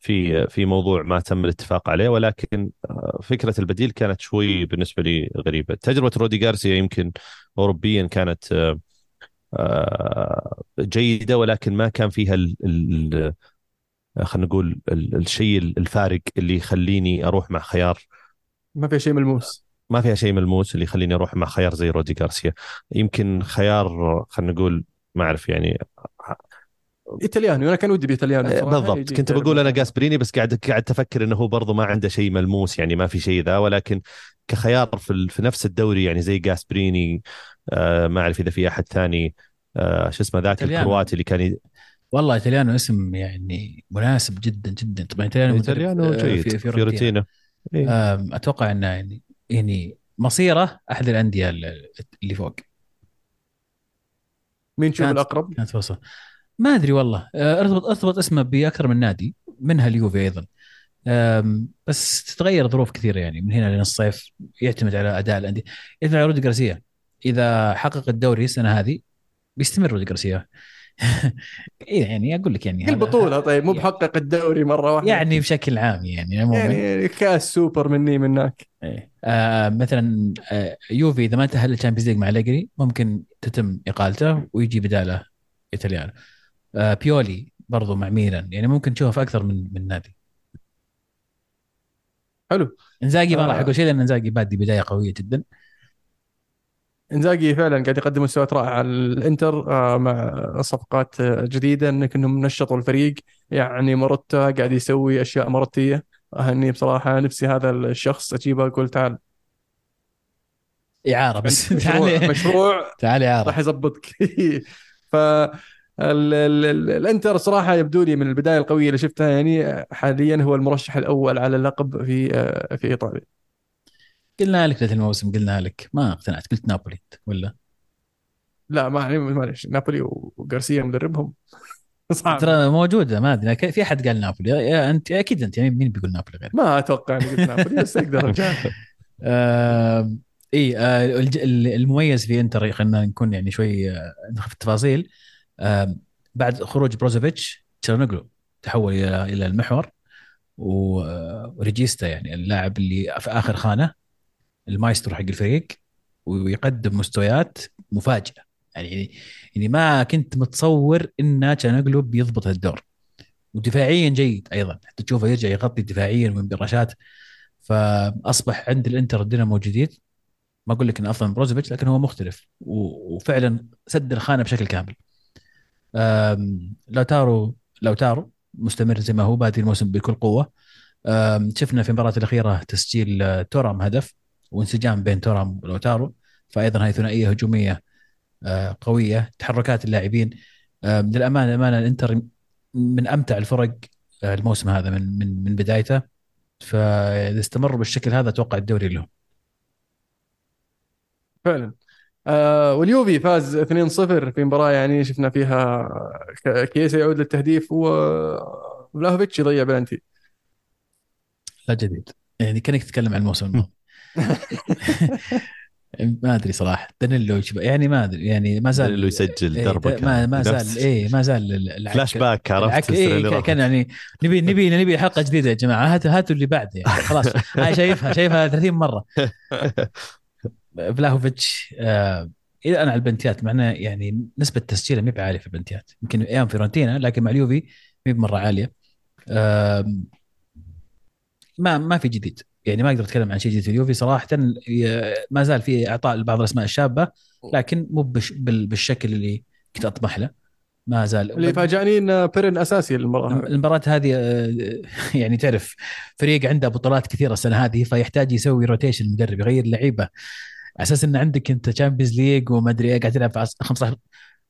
[SPEAKER 3] في في موضوع ما تم الاتفاق عليه ولكن آه، فكرة البديل كانت شوي بالنسبة لي غريبة. تجربة رودي غارسيا يمكن اوروبيا كانت آه، آه، جيدة ولكن ما كان فيها ال ال خلينا نقول ال- الشيء الفارق اللي يخليني أروح مع خيار.
[SPEAKER 1] ما في شيء ملموس.
[SPEAKER 3] ما فيها شيء ملموس اللي يخليني أروح مع خيار زي رودي غارسيا. يمكن خيار خلينا نقول ما أعرف يعني
[SPEAKER 1] إيطالياني وأنا كان ودي بإيطالياني بصراحة.
[SPEAKER 3] بالضبط كنت بقول
[SPEAKER 1] أنا.
[SPEAKER 3] جاسبريني بس قاعد قاعد أفكر إنه هو برضه ما عنده شيء ملموس يعني ما في شيء ذا ولكن كخيار في, ال- في نفس الدوري يعني زي جاسبريني آه ما أعرف إذا في أحد ثاني آه شو اسمه ذاك. الكرواتي اللي كان ي...
[SPEAKER 2] والله إيطاليانو اسم يعني مناسب جدا جدا طبعا إيطاليانو
[SPEAKER 3] إيطاليانو
[SPEAKER 2] آه،
[SPEAKER 3] جيد
[SPEAKER 2] في فيورنتينا
[SPEAKER 3] إيه.
[SPEAKER 2] أتوقع إنه يعني يعني مصيره أحد الأندية اللي فوق
[SPEAKER 1] مين تشوف الأقرب؟
[SPEAKER 2] كانت فرصه ما أدري والله. آه، ارتبط ارتبط اسمه بأكثر من نادي منها اليوفي أيضا. بس تتغير ظروف كثيرة يعني من هنا لين الصيف يعتمد على أداء الأندية. يعتمد على رودي جارسيا إذا حقق الدوري السنة هذه بيستمر رودي جارسيا إيه يعني أقول لك يعني
[SPEAKER 1] كل بطولة طيب مو بحقق الدوري مرة واحدة.
[SPEAKER 2] يعني بشكل عام يعني عموما
[SPEAKER 1] يعني كاس سوبر مني منك.
[SPEAKER 2] إيه. آه مثلا آه يوفي إذا ما تأهل ال Champions League مع أليجري ممكن تتم إقالته ويجي بداله إيطاليانو. بيولي برضو مع ميلان يعني ممكن تشوفه في أكثر من من نادي.
[SPEAKER 1] حلو.
[SPEAKER 2] إنزاجي ما
[SPEAKER 1] آه.
[SPEAKER 2] راح أقول شيء لأن إنزاجي بادي بداية قوية جدا.
[SPEAKER 1] إنزاجي فعلا قاعد يقدم مستويات رائعه على الإنتر آه، مع صفقات آه، جديدة. إنك إنهم نشطوا الفريق. يعني مروتا قاعد يسوي أشياء مرتيه أهني بصراحة نفسي هذا الشخص. أجيبه أقول تعال.
[SPEAKER 2] إعارة بس.
[SPEAKER 1] مشروع,
[SPEAKER 2] تعال.
[SPEAKER 1] مشروع.
[SPEAKER 2] تعال
[SPEAKER 1] راح
[SPEAKER 2] اعاره
[SPEAKER 1] يظبطك ف ال- ال- ال- الانتر صراحة يبدو لي من البداية القوية اللي شفتها يعني حاليا هو المرشح الأول على اللقب في في إيطاليا.
[SPEAKER 2] قلنا لك بدايه الموسم قلنا لك ما اقتنعت. قلت نابولي ولا؟
[SPEAKER 1] لا ما معلش نابولي وغارسيا مدربهم. صعب.
[SPEAKER 2] ترى موجودة ما أدري. في أحد قال نابولي؟ يا أنت أكيد أنت. يعني مين بيقول نابولي غير؟
[SPEAKER 1] ما أتوقع إني قلت نابولي بس أقدر أرجع.
[SPEAKER 2] آه إي آه المميز في إنتر خلينا نكون يعني شوي آه ندخل في التفاصيل. بعد خروج بروزوفيتش تشالهانوغلو تحول إلى إلى المحور آه، و regista يعني اللاعب اللي في آخر خانة المايسترو حق الفريق ويقدم مستويات مفاجئة. يعني يعني ما كنت متصور إن تشالهانوغلو بيضبط الدور ودفاعيا جيد أيضا. حتى تشوفه يرجع يغطي دفاعيا من براشات. فأصبح عند الإنتر الدينامو جديد. ما أقول لك انه افضل من بروزوفيتش لكن هو مختلف. وفعلا سد الخانة بشكل كامل. لوتارو لوتارو مستمر زي ما هو بادي الموسم بكل قوة. شفنا في المباراة الأخيرة تسجيل آه، تورام هدف وانسجام بين تورام ولوتارو فايضا هاي ثنائية هجومية آه، قوية تحركات اللاعبين. للأمانة الامانه الإنتر من أمتع الفرق آه، الموسم هذا من من من بدايته. فإذا استمروا بالشكل هذا أتوقع الدوري لهم.
[SPEAKER 1] فعلا. آه واليوفي فاز 2-0 في مباراة يعني شفنا فيها كيسا يعود للتهديف وفلاهوفيتش يضيع بلنتي
[SPEAKER 2] لا جديد. يعني كأنك تتكلم عن الموسم الماضي. ما أدري صراحة. دانيلو يعني ما أدري. يعني ما زال
[SPEAKER 3] اللي يسجل
[SPEAKER 2] إيه،
[SPEAKER 3] دربك
[SPEAKER 2] ما ما زال اي ما زال
[SPEAKER 3] فلاش باك عرفت
[SPEAKER 2] إيه كان- يعني نبي نبي نبي حلقة جديدة يا جماعة. هاتوا هاتوا اللي بعد يعني. خلاص. أنا شايفها شايفها 30 مرة. فلاهوفيتش آه إلى الان على البنتيات مع أنه يعني نسبة تسجيله ما بعالية في البنتيات. يمكن أيام فيورنتينا لكن مع اليوفي ما بمرة عالية. ما ما في جديد. يعني ما أقدر أتكلم عن شيء جديد في اليوفي. صراحة ما زال في إعطاء لبعض الأسماء الشابة لكن مو بالشكل اللي كنت أطمح له. ما زال.
[SPEAKER 1] اللي فاجأني إن بيرين أساسي المباراه
[SPEAKER 2] المباراة هذه آه، يعني تعرف فريق عنده بطولات كثيرة السنة هذه فيحتاج يسوي rotation المدرب يغير لعيبة. على أساس إن عندك أنت Champions League وما أدري إيه قاعد تلعب في 15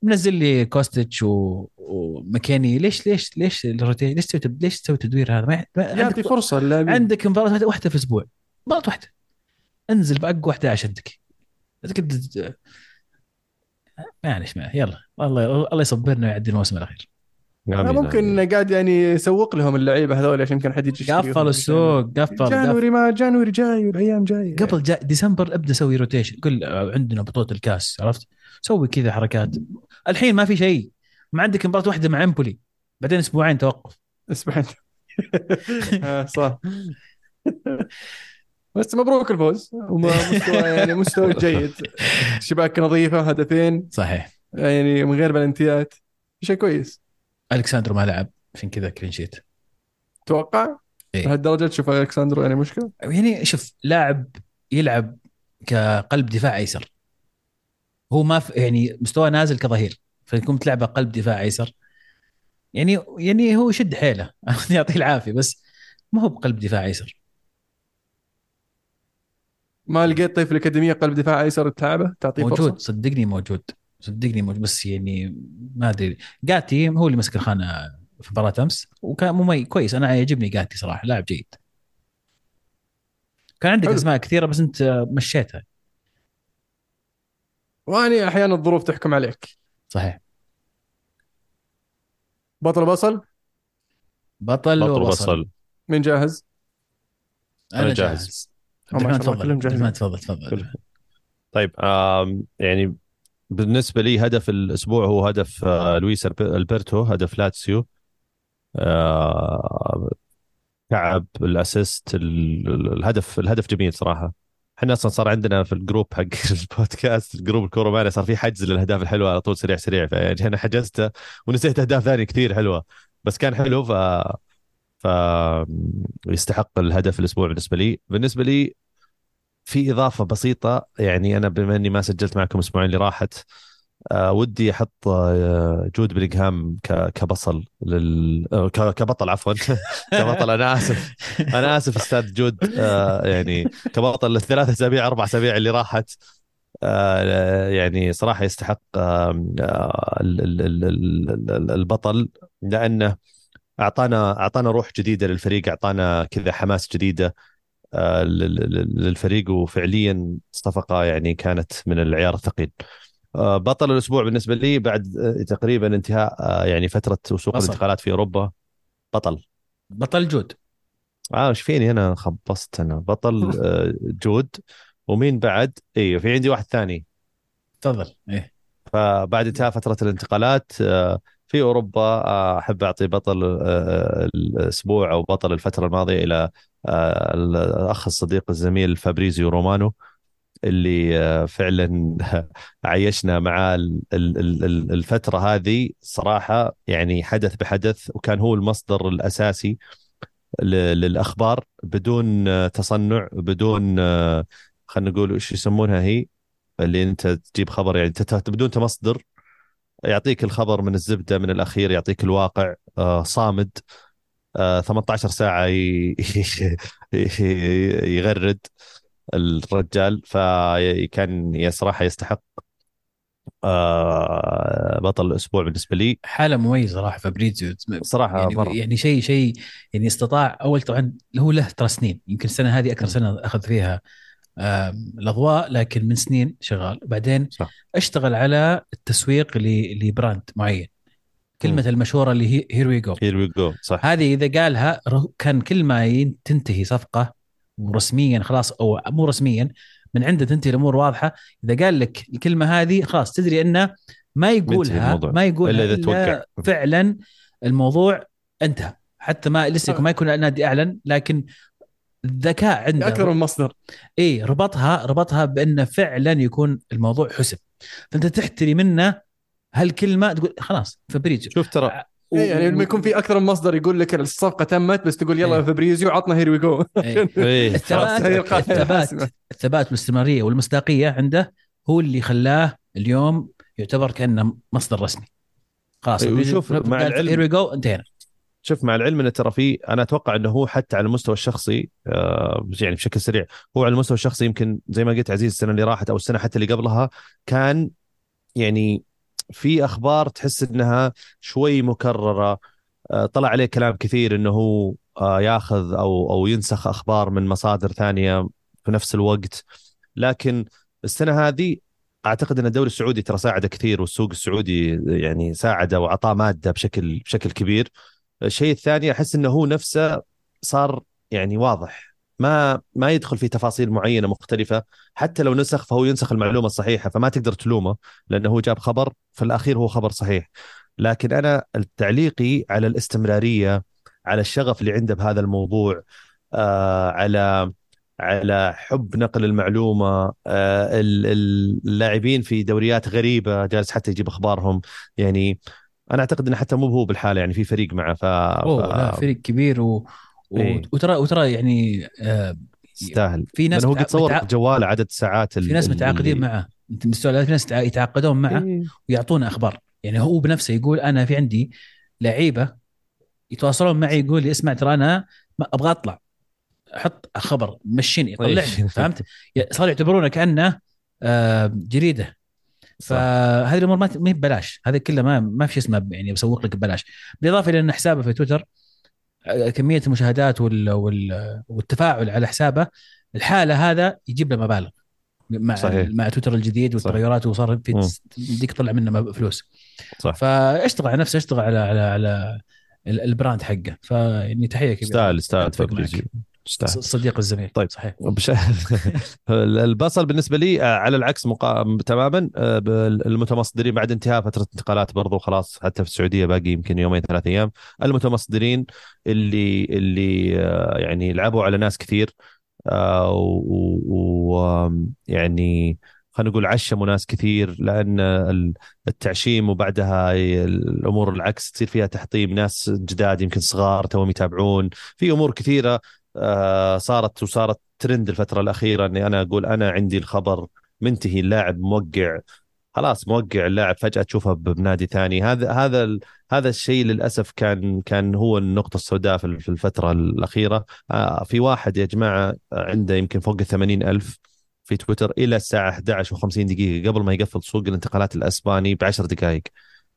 [SPEAKER 2] منزل لي كوستيتش و... ومكاني. ليش ليش ليش ال rotation ليش تسوي ليش تسوي تدوير هذا؟ ما
[SPEAKER 1] يعطي
[SPEAKER 2] عندك
[SPEAKER 1] فرصة للاعبين.
[SPEAKER 2] عندك مباراة واحدة في أسبوع مباراة واحدة. انزل بأقوى 11 عندك. أتأكد- معلش ما يلا. الله الله يصبرنا ويعدي الموسم الأخير.
[SPEAKER 3] آمين،
[SPEAKER 1] ممكن
[SPEAKER 3] آمين.
[SPEAKER 1] قاعد يعني يسوق لهم اللعيبة هذول عشان يمكن حد يجي.
[SPEAKER 2] قفل السوق قفل.
[SPEAKER 1] January ما January جاي والأيام جاية
[SPEAKER 2] قبل جاء ديسمبر ابدأ سوي rotation قل عندنا بطولة الكاس عرفت؟ سوي كذا حركات. الحين ما في شيء. ما عندك مباراة واحدة مع إمبولي. بعدين أسبوعين توقف.
[SPEAKER 1] اسمح آه، صح. بس مبروك الفوز. ومستوى يعني مستوى جيد. شباك نظيفة هدفين.
[SPEAKER 2] صحيح.
[SPEAKER 1] يعني من غير بلنتيات. شيء كويس.
[SPEAKER 2] الكساندرو ما لعب عشان كذا clean sheet
[SPEAKER 1] توقع
[SPEAKER 2] إيه.
[SPEAKER 1] لهالدرجه تشوف الكساندرو يعني مشكلة؟
[SPEAKER 2] يعني شوف لاعب يلعب كقلب دفاع أيسر. هو ما في يعني مستوى نازل كظهير فيكون تلعبه قلب دفاع أيسر. يعني يعني هو يشد حيله يعطيه العافية بس ما هو بقلب دفاع أيسر.
[SPEAKER 1] ما لقيت طيب في الأكاديمية قلب دفاع أيسر تلعبه تعطيه
[SPEAKER 2] موجود
[SPEAKER 1] فرصه
[SPEAKER 2] صدقني موجود. صدقني موجود بس يعني ما أدري. جاتي هو اللي مسك الخانة في مباراة أمس وكان مميز كويس. أنا يعجبني جاتي صراحة لاعب جيد. كان عندك
[SPEAKER 1] حلو.
[SPEAKER 2] أسماء كثيرة بس أنت مشيتها.
[SPEAKER 1] واني أحيانا الظروف تحكم عليك.
[SPEAKER 2] صحيح.
[SPEAKER 1] بطل بصل
[SPEAKER 2] بطل,
[SPEAKER 3] بطل
[SPEAKER 2] وبصل.
[SPEAKER 3] بصل
[SPEAKER 1] مين جاهز؟
[SPEAKER 2] أنا
[SPEAKER 3] أنا
[SPEAKER 2] جاهز,
[SPEAKER 3] جاهز.
[SPEAKER 2] عبد
[SPEAKER 1] ما
[SPEAKER 2] الرحمن
[SPEAKER 1] شاء الله
[SPEAKER 2] تفضل.
[SPEAKER 1] كلهم جاهزين.
[SPEAKER 2] تفضل.
[SPEAKER 3] طيب يعني بالنسبة لي هدف الأسبوع هو هدف آه لويس ألبرتو هدف لاتسيو. آه كعب الأسيست ال- ال- الهدف الهدف جميل صراحة. إحنا أصلا صار عندنا في ال group حق البودكاست ال group الكورة معنا صار في حجز للأهداف الحلوة على طول سريع سريع. فيعني أنا حجزته ونسيت أهداف ثانية كثير حلوة بس كان حلو. ف ف يستحق الهدف الأسبوع بالنسبة لي. بالنسبة لي في إضافة بسيطة يعني أنا بما إني ما سجلت معكم الاسبوعين اللي راحت آه ودي أحط آه جود بلينغهام كبصل لل كبطل عفوا. كبطل أنا آسف. أنا آسف أستاذ جود آه يعني كبطل الثلاث أسابيع أربع أسابيع اللي راحت. يعني صراحة يستحق ال- ال- ال- ال- ال- البطل لأنه اعطانا أعطانا روح جديدة للفريق أعطانا كذا حماس جديدة. للفريق وفعليا صفقه يعني كانت من العيار الثقيل. آه، بطل الأسبوع بالنسبة لي بعد آه، تقريبا انتهاء آه، يعني فترة سوق. الانتقالات في أوروبا. بطل.
[SPEAKER 2] بطل جود.
[SPEAKER 3] آه إيش فيني أنا؟ خبصت أنا. بطل آه، جود. ومين بعد؟ أيوه في عندي واحد ثاني.
[SPEAKER 2] تفضل. إيه.
[SPEAKER 3] فبعد انتهاء فترة الانتقالات آه، في أوروبا آه، أحب أعطي بطل آه، الأسبوع أو بطل الفترة الماضية إلى آه، الأخ الصديق الزميل فابريزيو رومانو اللي آه، فعلا عيشنا معاه ال- ال- ال- ال- الفترة هذه. صراحة يعني حدث بحدث وكان هو المصدر الأساسي ل- للأخبار بدون آه، تصنع بدون آه، خلينا نقول إيش يسمونها هي اللي أنت تجيب خبر يعني بدون تمصدر يعطيك الخبر من الزبدة من الأخير يعطيك الواقع آه، صامد آه، 18 ساعة ي- يغرد الرجال فكان صراحة يستحق آه، بطل الأسبوع بالنسبة لي.
[SPEAKER 2] حالة مميزة صراحة فابريزيو.
[SPEAKER 3] صراحة
[SPEAKER 2] يعني
[SPEAKER 3] مرة.
[SPEAKER 2] يعني شيء شيء يعني استطاع أول طبعا هو له ترى سنين يمكن السنة هذه أكثر سنة أخذ فيها الاضواء لكن من سنين شغال. بعدين
[SPEAKER 3] صح.
[SPEAKER 2] أشتغل على التسويق ل brand معين. كلمة المشهورة اللي هي here we go
[SPEAKER 3] here we go صح.
[SPEAKER 2] هذه إذا قالها ره- كان كل ما تنتهي صفقة ورسميا خلاص أو مو رسميا من عنده تنتهي الأمور واضحة. إذا قال لك الكلمة هذه خلاص تدري انه ما يقولها. ما يقولها
[SPEAKER 3] إلا إذا
[SPEAKER 2] إلا
[SPEAKER 3] توقع.
[SPEAKER 2] فعلا الموضوع انتهى. حتى ما لسه ما يكون النادي أعلن لكن الذكاء عنده.
[SPEAKER 1] أكثر من مصدر
[SPEAKER 2] إي ربطها ربطها بأنه فعلا يكون الموضوع حسب فأنت تحتري منه هالكلمة تقول خلاص فابريزيو.
[SPEAKER 3] شوف ترى.
[SPEAKER 2] و-
[SPEAKER 1] إيه يعني لما يكون في أكثر من مصدر يقول لك الصفقة تمت بس تقول يلا
[SPEAKER 2] إيه.
[SPEAKER 1] فابريزيو عطنا here
[SPEAKER 2] we
[SPEAKER 3] go.
[SPEAKER 2] الثبات الثبات. الثبات والاستمراريه والمصداقية عنده هو اللي خلاه اليوم يعتبر كأنه مصدر رسمي. خلاص
[SPEAKER 3] أيوة، شوف، مع العلم-
[SPEAKER 2] هير وي جو انتهينا.
[SPEAKER 3] شوف مع العلم إنه ترى في أنا أتوقع إنه هو حتى على المستوى الشخصي آه، يعني بشكل سريع هو على المستوى الشخصي يمكن زي ما قلت عزيز السنة اللي راحت أو السنة حتى اللي قبلها كان يعني في أخبار تحس إنها شوي مكررة آه، طلع عليه كلام كثير إنه هو آه، ياخذ أو أو ينسخ أخبار من مصادر ثانية في نفس الوقت. لكن السنة هذه أعتقد إن الدوري السعودي ترى ساعده كثير والسوق السعودي يعني ساعده وأعطاه مادة بشكل بشكل كبير. الشيء الثاني أحس إنه هو نفسه صار يعني واضح. ما ما يدخل في تفاصيل معينة مختلفة. حتى لو نسخ فهو ينسخ المعلومة الصحيحة فما تقدر تلومه لأنه هو جاب خبر في الأخير هو خبر صحيح. لكن أنا تعليقي على الاستمرارية على الشغف اللي عنده بهذا الموضوع آه على على حب نقل المعلومة آه ال- ال- اللاعبين في دوريات غريبة جالس حتى يجيب أخبارهم. يعني أنا أعتقد إنه حتى مو هو بالحالة يعني في فريق معه ف,
[SPEAKER 2] أوه
[SPEAKER 3] ف...
[SPEAKER 2] لا فريق كبير و... و...
[SPEAKER 3] إيه.
[SPEAKER 2] وترى وترى يعني آه
[SPEAKER 3] يستاهل.
[SPEAKER 2] في ناس
[SPEAKER 3] هو قد صور
[SPEAKER 2] متع-
[SPEAKER 3] جواله عدد ساعات
[SPEAKER 2] في ناس متعاقدين معه. أنت مستوعب في ناس تع- يتعاقدون معه
[SPEAKER 3] معه
[SPEAKER 2] ويعطونا أخبار. يعني هو بنفسه يقول أنا في عندي لعيبة يتواصلون معي يقول لي اسمع ترى أنا ما أبغى أطلع حط خبر مشيني طلعني
[SPEAKER 3] إيه.
[SPEAKER 2] فهمت؟ صار يعتبرونه كأنه آه، جريدة. فهذه الأمور ما ما هي ببلاش. هذه كلها ما ما في شيء اسمه يعني بسوق لك ببلاش. بالإضافة إلى إن حسابه في تويتر آه، كمية المشاهدات وال وال والتفاعل على حسابه الحالة هذا يجيب له مبالغ. مع
[SPEAKER 3] صحيح.
[SPEAKER 2] مع تويتر الجديد والتغيرات وصار في. يديك تطلع منه فلوس.
[SPEAKER 3] صح.
[SPEAKER 2] فاشتغل على نفسه اشتغل على على على ال- البراند حقه. فيعني تحية كبيرة.
[SPEAKER 3] يستاهل يستاهل يستاهل.
[SPEAKER 2] صديق الزميل.
[SPEAKER 3] طيب.
[SPEAKER 2] صحيح.
[SPEAKER 3] بش... البصل بالنسبة لي آه، على العكس مقا... تماما آه، المتمصدرين بعد انتهاء فترة انتقالات برضو خلاص حتى في السعودية باقي يمكن يومين ثلاث أيام. المتمصدرين اللي اللي آه، يعني لعبوا على ناس كثير ويعني خلينا نقول عشموا ناس كثير لأن ال- التعشيم وبعدها الأمور العكس تصير فيها تحطيم ناس جداد يمكن صغار توهم يتابعون. في أمور كثيرة آه، صارت وصارت ترند الفترة الأخيرة إني أنا أقول أنا عندي الخبر منتهي اللاعب موقع خلاص موقع اللاعب فجأة تشوفه بنادي ثاني. هذا هذا هذا الشيء للأسف كان كان هو النقطة السوداء في الفترة الأخيرة. آه، في واحد يا جماعة عنده يمكن فوق ال 80 ألف في تويتر إلى الساعة 11 و50 دقيقة قبل ما يقفل سوق الانتقالات الأسباني ب 10 دقائق.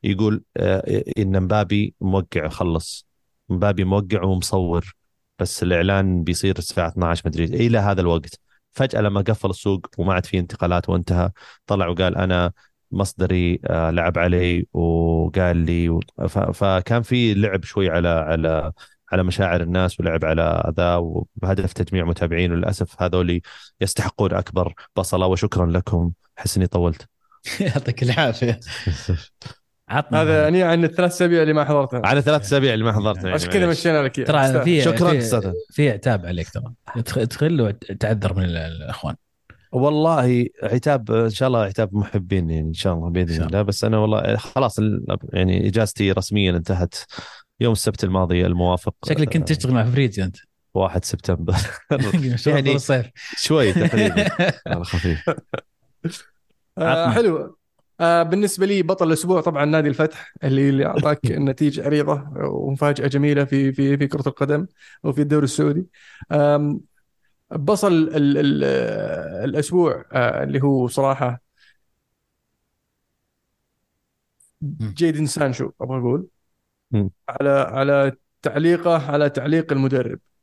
[SPEAKER 3] يقول آه، إن مبابي موقع خلص. مبابي موقع ومصور. بس الإعلان بيصير الساعة 12 مدري إلى هذا الوقت. فجأة لما قفل السوق وما عاد في انتقالات وانتهى طلع وقال أنا مصدري آه، لعب علي وقال لي فكان في لعب شوي على على على مشاعر الناس ولعب على ذا وبهدف تجميع متابعين وللأسف هذول يستحقون أكبر بصله وشكرا لكم. احس اني طولت.
[SPEAKER 2] يعطيك العافية. عطنا
[SPEAKER 1] هذا يعني عن الثلاث أسابيع اللي ما حضرتها
[SPEAKER 3] على ثلاث أسابيع اللي ما حضرتنا يعني
[SPEAKER 1] عشان كذا. مشينا لك.
[SPEAKER 2] ترى. في
[SPEAKER 3] شكراً
[SPEAKER 2] في- عتاب عليك ترى. ادخل- ادخل وتعذر من ال- الإخوان.
[SPEAKER 3] والله عتاب إن شاء الله عتاب محبين يعني إن شاء الله
[SPEAKER 2] بإذن
[SPEAKER 3] الله. بس أنا والله خلاص ال- يعني إجازتي رسميا انتهت يوم السبت الماضي الموافق.
[SPEAKER 2] شكلك كنت تشتغل مع فريدي أنت.
[SPEAKER 3] 1 سبتمبر.
[SPEAKER 2] يعني الصيف.
[SPEAKER 3] شوي تقريبا. على خفيف.
[SPEAKER 1] آه. حلو. آه بالنسبة لي بطل الأسبوع طبعا نادي الفتح اللي اللي اعطاك نتيجة عريضة ومفاجأة جميلة في في في كرة القدم وفي الدوري السعودي. بصل ال ال الأسبوع آه اللي هو صراحة جيدن سانشو أبغى
[SPEAKER 3] أقول.
[SPEAKER 1] على على تعليقه على تعليق المدرب. آه،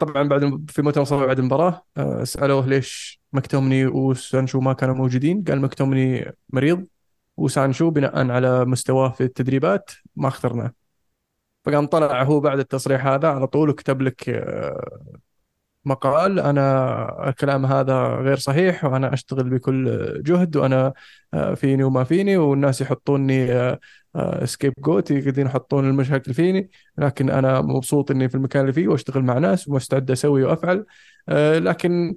[SPEAKER 1] طبعا بعد في مؤتمر بعد المباراة آه، سألوه ليش مكتومني وسانشو ما كانوا موجودين. قال مكتومني مريض وسانشو بناء على مستواه في التدريبات ما اخترناه. فقام طلع هو بعد التصريح هذا على طول وكتب لك آه، مقال. أنا الكلام هذا غير صحيح وأنا أشتغل بكل جهد وأنا آه، فيني وما فيني والناس يحطوني scapegoat يقدرون يحطون المشاكل فيني لكن أنا مبسوط إني في المكان اللي فيه وأشتغل مع ناس ومستعد أسوي وأفعل. آه، لكن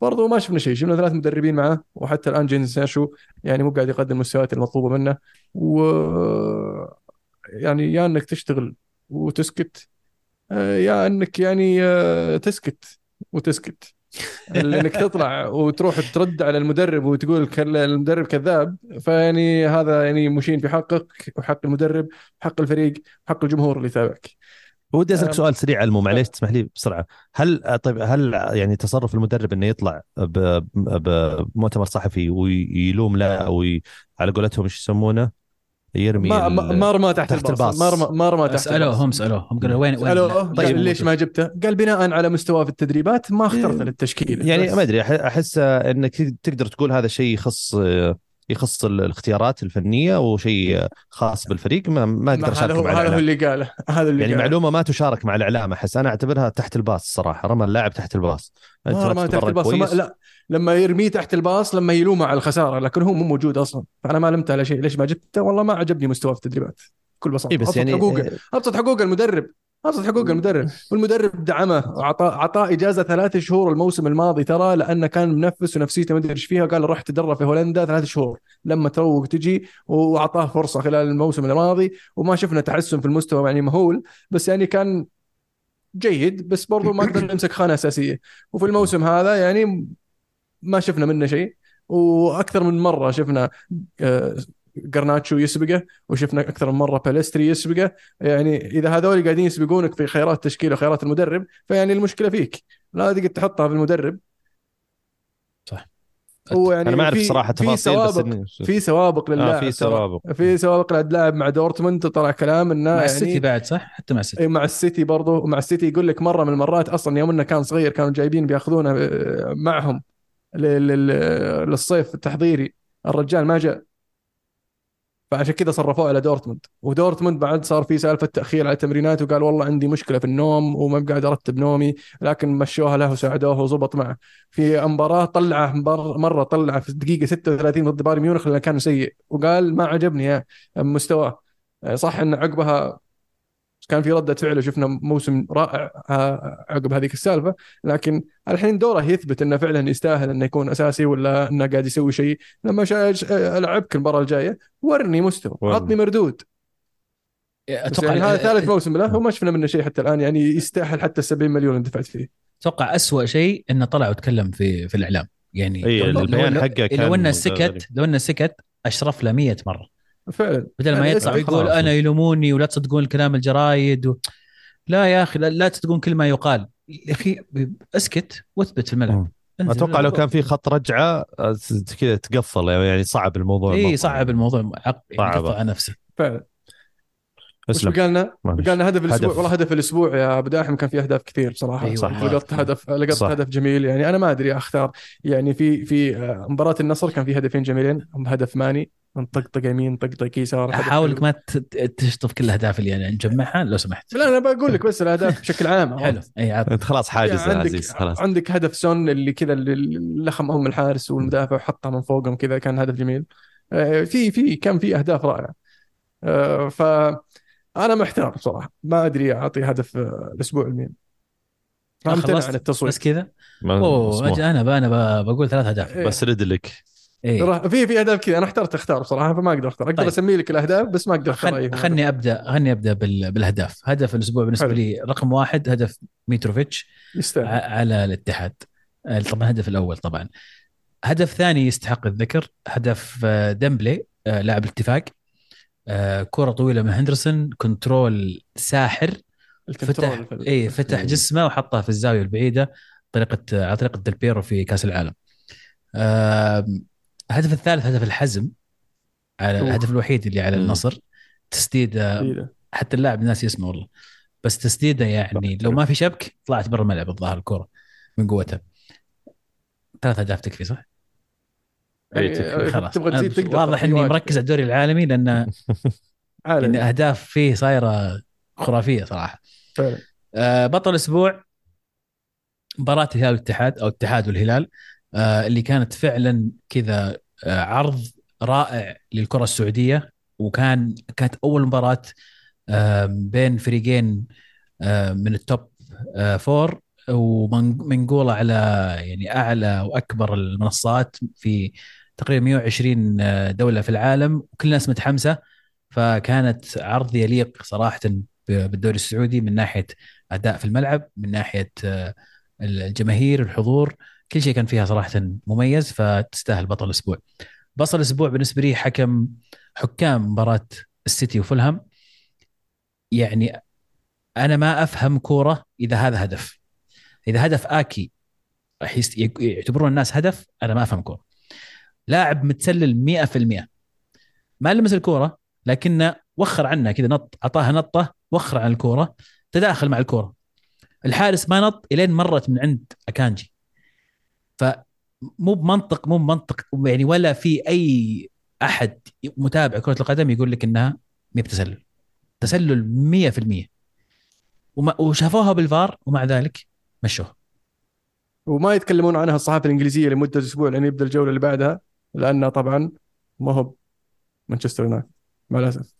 [SPEAKER 1] برضو ما شفنا شيء. شفنا ثلاث مدربين معه وحتى الآن جادون سانشو يعني مو قاعد يقدم المستويات المطلوبة منه. و يعني يا إنك تشتغل وتسكت آه، يا إنك يعني آه، تسكت وتسكت. انك تطلع وتروح ترد على المدرب وتقول المدرب كذاب فيعني هذا يعني مشين في حقك وحق المدرب وحق الفريق وحق الجمهور اللي يتابعك.
[SPEAKER 3] ودي
[SPEAKER 1] أسألك.
[SPEAKER 3] سؤال سريع علمو معليش تسمح لي بسرعة. هل طيب هل يعني تصرف المدرب إنه يطلع بمؤتمر صحفي ويلوم لا أو على قولتهم إيش يسمونه؟ يرمي
[SPEAKER 1] ما ما تحت,
[SPEAKER 3] تحت
[SPEAKER 1] الباص
[SPEAKER 3] الباص.
[SPEAKER 1] ما رمى ما رمى تحت
[SPEAKER 2] سالوه
[SPEAKER 1] الباص
[SPEAKER 2] هم سألوه هم قالوا وين وين
[SPEAKER 1] سألوه
[SPEAKER 2] طيب
[SPEAKER 1] ليش ما جبته؟ قال بناء على مستواه في التدريبات ما اخترت
[SPEAKER 3] إيه.
[SPEAKER 1] للتشكيله
[SPEAKER 3] يعني. ما أدري أحس إنك تقدر تقول هذا شيء يخص يخص الاختيارات الفنية وشيء خاص بالفريق ما, ما أقدر
[SPEAKER 1] هو
[SPEAKER 3] مع
[SPEAKER 1] هذا هو اللي قاله. هذا اللي
[SPEAKER 3] يعني
[SPEAKER 1] قاله.
[SPEAKER 3] معلومة ما تشارك مع الإعلام أحس أنا أعتبرها تحت الباص صراحة. رمى اللاعب تحت الباص. أنت
[SPEAKER 1] ما رمى تحت الباص. ما. لا لما يرميه تحت الباص لما يلومه على الخسارة لكن هو مو موجود أصلا. فانا ما لمت على شيء. ليش ما جبته؟ والله ما عجبني مستواه في التدريبات. بكل بساطة.
[SPEAKER 3] إيه بس
[SPEAKER 1] أبسط
[SPEAKER 3] يعني
[SPEAKER 1] حقوقه أبسط حقوق المدرب. ابسط حقوق المدرب. والمدرب دعمه وعطاه عطاه إجازة ثلاث شهور الموسم الماضي ترى لأنه كان منفس ونفسيته ما أدري إيش فيها قال روح تدرب في هولندا ثلاث شهور. لما تروق تجي وأعطاه فرصة خلال الموسم الماضي وما شفنا تحسن في المستوى يعني مهول بس يعني كان جيد بس برضو ما نقدر نمسك خانة أساسية. وفي الموسم هذا يعني ما شفنا منه شيء وأكثر من مرة شفنا قرناتشو يسبقه وشفنا أكثر من مرة باليستري يسبقه. يعني إذا هذول قاعدين يسبقونك في خيارات التشكيل وخيارات المدرب فيعني المشكلة فيك. لا تقدر تحطها في المدرب.
[SPEAKER 2] صح.
[SPEAKER 1] هو يعني
[SPEAKER 3] أنا ما
[SPEAKER 1] أعرف
[SPEAKER 3] صراحة
[SPEAKER 1] في
[SPEAKER 3] تفاصيل بس
[SPEAKER 1] في سوابق للاعب
[SPEAKER 3] آه في. سوابق.
[SPEAKER 1] في سوابق للاعب مع دورتموند طلع كلام إنه
[SPEAKER 2] مع
[SPEAKER 1] يعني
[SPEAKER 2] السيتي بعد صح؟ حتى مع السيتي.
[SPEAKER 1] إيه، مع السيتي برضو. ومع السيتي يقول لك مرة من المرات أصلا يوم إنه كان صغير كانوا جايبين بيأخذونه آه، معهم لل- لل- للصيف التحضيري. الرجال ما جاء. فعشان كذا صرفوه على دورتموند. ودورتموند بعد صار في سالفة تأخير على التمرينات وقال والله عندي مشكلة في النوم وما بقعد أرتب نومي لكن مشوها له وساعدوه وزبط معه. في مباراة طلعه مرة طلعه في الدقيقه 36 ضد بايرن ميونخ لأنه كان سيء. وقال ما عجبني مستواه. صح إن عقبها كان في ردة فعل وشفنا موسم رائع آه، عقب هذيك السالفة. لكن الحين دوره يثبت إنه فعلا يستاهل إنه يكون أساسي ولا إنه قاعد يسوي شيء. لما ألعبك المباراة الجاية ورني مستوى. عطني مردود. بس
[SPEAKER 2] أتوقع
[SPEAKER 1] يعني هذا ثالث موسم له وما شفنا منه شيء حتى الآن. يعني يستاهل حتى ال 70 مليون اللي دفعت فيه.
[SPEAKER 2] أتوقع اسوء شيء إنه طلع وتكلم في في الإعلام. يعني
[SPEAKER 3] إيه،
[SPEAKER 2] لو- لو-
[SPEAKER 3] البيان حقه كان
[SPEAKER 2] لو انه. سكت لو إنه سكت أشرف له 100 مرة.
[SPEAKER 1] فعلا
[SPEAKER 2] بدل ما
[SPEAKER 1] يعني
[SPEAKER 2] يطلع
[SPEAKER 3] خلاص.
[SPEAKER 2] أنا يلوموني ولا تصدقون الكلام الجرايد و... لا يا أخي لا, لا تصدقون كل ما يقال يا أخي اسكت واثبت في الملعب
[SPEAKER 3] أتوقع لو. كان في خط رجعة كذا تقفل يعني صعب الموضوع إي.
[SPEAKER 2] صعب الموضوع يعني
[SPEAKER 3] صعبة.
[SPEAKER 2] قطع نفسه
[SPEAKER 1] فعلا
[SPEAKER 3] اسلم
[SPEAKER 1] بقى لنا؟ بقى لنا هدف الأسبوع
[SPEAKER 3] هدف.
[SPEAKER 1] والله هدف الأسبوع يا أبو داحم كان في أهداف كثير بصراحه
[SPEAKER 2] أيوة
[SPEAKER 3] صح.
[SPEAKER 1] لقطت هدف لقطت
[SPEAKER 3] صح.
[SPEAKER 1] هدف جميل يعني أنا ما أدري أختار يعني في في آه، مباراة النصر كان في هدفين جميلين هدف ماني من طقطقة يمين طقطقة يسار
[SPEAKER 2] احاولك
[SPEAKER 1] حلو.
[SPEAKER 2] ما تشطف كل الأهداف اللي يعني نجمعها لو سمحت.
[SPEAKER 1] لا أنا بقول لك بس الأهداف بشكل عام
[SPEAKER 2] حلو. إي عاد.
[SPEAKER 3] أنت خلاص حاجز
[SPEAKER 1] يعني
[SPEAKER 3] عزيز خلاص.
[SPEAKER 1] عندك هدف سون اللي كذا اللي لخم ام الحارس والمدافع وحطها من فوقهم كذا كان هدف جميل. آه، في في كان في أهداف رائعة. آه، ف أنا محتار بصراحة. ما أدري أعطي هدف آه، الأسبوع لمين
[SPEAKER 2] خلصت؟
[SPEAKER 1] عن التصويت
[SPEAKER 2] بس كذا؟ أوه أنا ب- أنا ب- بقول ثلاث
[SPEAKER 1] أهداف.
[SPEAKER 3] بس رد
[SPEAKER 2] اي
[SPEAKER 1] ترى في في أهداف كذا. أنا احترت اختار بصراحه فما أقدر أختار. أقدر
[SPEAKER 2] طيب.
[SPEAKER 1] اسمي لك الأهداف بس ما أقدر أختار
[SPEAKER 2] خل...
[SPEAKER 1] أي
[SPEAKER 2] خلني ابدا خلني أبدأ بال... بالأهداف. هدف الأسبوع بالنسبة
[SPEAKER 1] حلو.
[SPEAKER 2] لي رقم واحد هدف ميتروفيتش ع...
[SPEAKER 1] يستاهل
[SPEAKER 2] على الاتحاد. طبعا الهدف الأول طبعا. هدف ثاني يستحق الذكر هدف آه، ديمبلي آه، لاعب الاتفاق. آه، كرة طويلة من هندرسون control ساحر فتح اي فتح
[SPEAKER 3] مم.
[SPEAKER 2] جسمه وحطها في الزاوية البعيدة طريقة على طريقة ديل بيرو في كأس العالم. الهدف الثالث هدف الحزم على. الهدف الوحيد اللي على. النصر تسديده
[SPEAKER 1] جديدة.
[SPEAKER 2] حتى اللاعب ناسي اسمه والله بس تسديده يعني لو ما في شبك طلعت برا الملعب الظاهر الكرة من قوتها ثلاث أهداف تكفي صح؟
[SPEAKER 3] إيه،
[SPEAKER 1] يعني
[SPEAKER 3] تكفي.
[SPEAKER 2] خلاص
[SPEAKER 1] تبغى تزيد تقدر
[SPEAKER 2] واضح
[SPEAKER 1] إني.
[SPEAKER 2] مركز على الدوري العالمي لأن
[SPEAKER 1] عالمي
[SPEAKER 2] أهداف فيه صايرة خرافية صراحة
[SPEAKER 1] فعلا
[SPEAKER 2] آه، بطل الأسبوع مباراة الهلال والاتحاد أو الاتحاد والهلال آه، اللي كانت فعلا كذا آه، عرض رائع للكرة السعودية. وكان كانت أول مباراة آه، بين فريقين آه، من التوب آه، فور ومنقوله على يعني أعلى وأكبر المنصات في تقريبا 120 دولة في العالم. وكل الناس متحمسة. فكانت عرض يليق صراحة بالدوري السعودي من ناحية أداء في الملعب من ناحية آه، الجماهير الحضور. كل شيء كان فيها صراحة مميز فتستاهل بطل الأسبوع. بطل الأسبوع بالنسبة لي حكم حكام مباراة السيتي وفولهام. يعني أنا ما أفهم كورة إذا هذا هدف. إذا هدف آكي يعتبرون الناس هدف أنا ما أفهم كورة. لاعب متسلل 100% ما لمس الكورة لكنه وخر عنها كذا نط اعطاها نطة وخر عن الكورة تداخل مع الكورة. الحارس ما نط إلين مرت من عند أكانجي. فمو بمنطق مو بمنطق يعني ولا في أي أحد متابع كرة القدم يقول لك إنها ما بتسلل. تسلل 100% وما وشافوها بالفار ومع ذلك مشوها.
[SPEAKER 1] وما يتكلمون عنها الصحافة الإنجليزية لمدة أسبوع لين يبدأ الجولة اللي بعدها لأنها طبعا ما هو مانشستر يونايتد مع الأسف.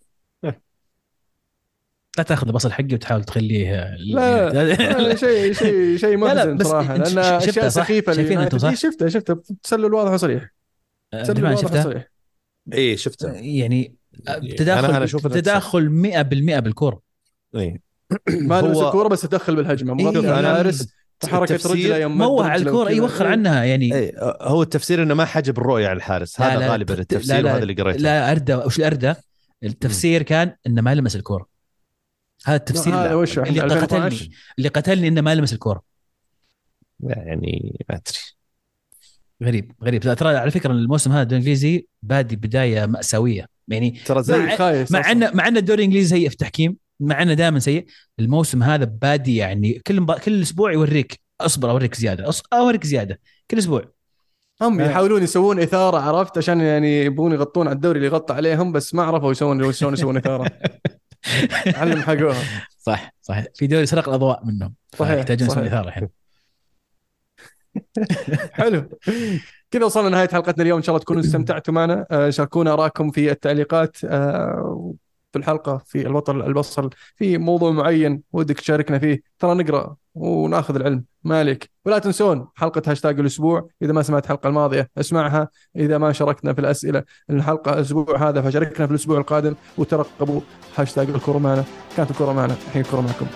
[SPEAKER 2] لا تاخذ البصل حقي وتحاول تخليه
[SPEAKER 1] لا, لا شيء شيء شيء محزن صراحة لأن أشياء سخيفة
[SPEAKER 2] شايفين أنتم صح؟
[SPEAKER 1] شفتها شفتها تسلل واضح وصريح
[SPEAKER 2] تسلل واضح وصريح
[SPEAKER 3] اي شفتها.
[SPEAKER 2] يعني تداخل أنا أشوف تداخل 100% بالكره
[SPEAKER 3] اي
[SPEAKER 1] ما لمس الكورة بس تدخل بالهجمة مغطي الحارس تحركت رجله يوم
[SPEAKER 2] موه على الكورة يوخر عنها يعني.
[SPEAKER 3] اي هو التفسير إنه ما حجب الرؤية على الحارس. هذا غالبا التفسير وهذا اللي قريته.
[SPEAKER 2] لا أرده وش الأرده؟ التفسير كان إنه ما لمس الكورة. هذا التفسير
[SPEAKER 1] هذا وش
[SPEAKER 2] اللي قتلني اللي قتلني إنه ما لمس الكورة.
[SPEAKER 3] يعني ما أدري.
[SPEAKER 2] غريب غريب. ترى على فكرة الموسم هذا الإنجليزي بادي بداية مأساوية. يعني
[SPEAKER 1] ترى زي مع خايس
[SPEAKER 2] مع ان مع إن الدوري الإنجليزي سيء في التحكيم مع إنه دائما سيء الموسم هذا بادي يعني كل مب... كل أسبوع يوريك أصبر أوريك زيادة أص... أوريك زيادة كل أسبوع.
[SPEAKER 1] هم يحاولون يسوون إثارة عرفت؟ عشان يعني يبغون يغطون على الدوري اللي يغطى عليهم بس ما عرفوا يسوون شلون يسوون إثارة. علم حقوها
[SPEAKER 2] صح صح. في دوري سرق الأضواء منهم صحيح يحتاجون يسوون إثارة الحين.
[SPEAKER 1] حلو. كذا وصلنا لنهاية حلقتنا اليوم. إن شاء الله تكونوا استمتعتوا معنا. آه، شاركونا اراءكم في التعليقات آه، في الحلقة في البطل البصل في موضوع معين ودك تشاركنا فيه ترى نقرأ. وناخذ العلم. ما عليك ولا تنسون حلقة هاشتاج الأسبوع. إذا ما سمعت الحلقة الماضية اسمعها. إذا ما شاركنا في الأسئلة الحلقة الأسبوع هذا فشاركنا في الأسبوع القادم وترقبوا هاشتاج الكره معنا كانت الكره معنا الحين الكره معكم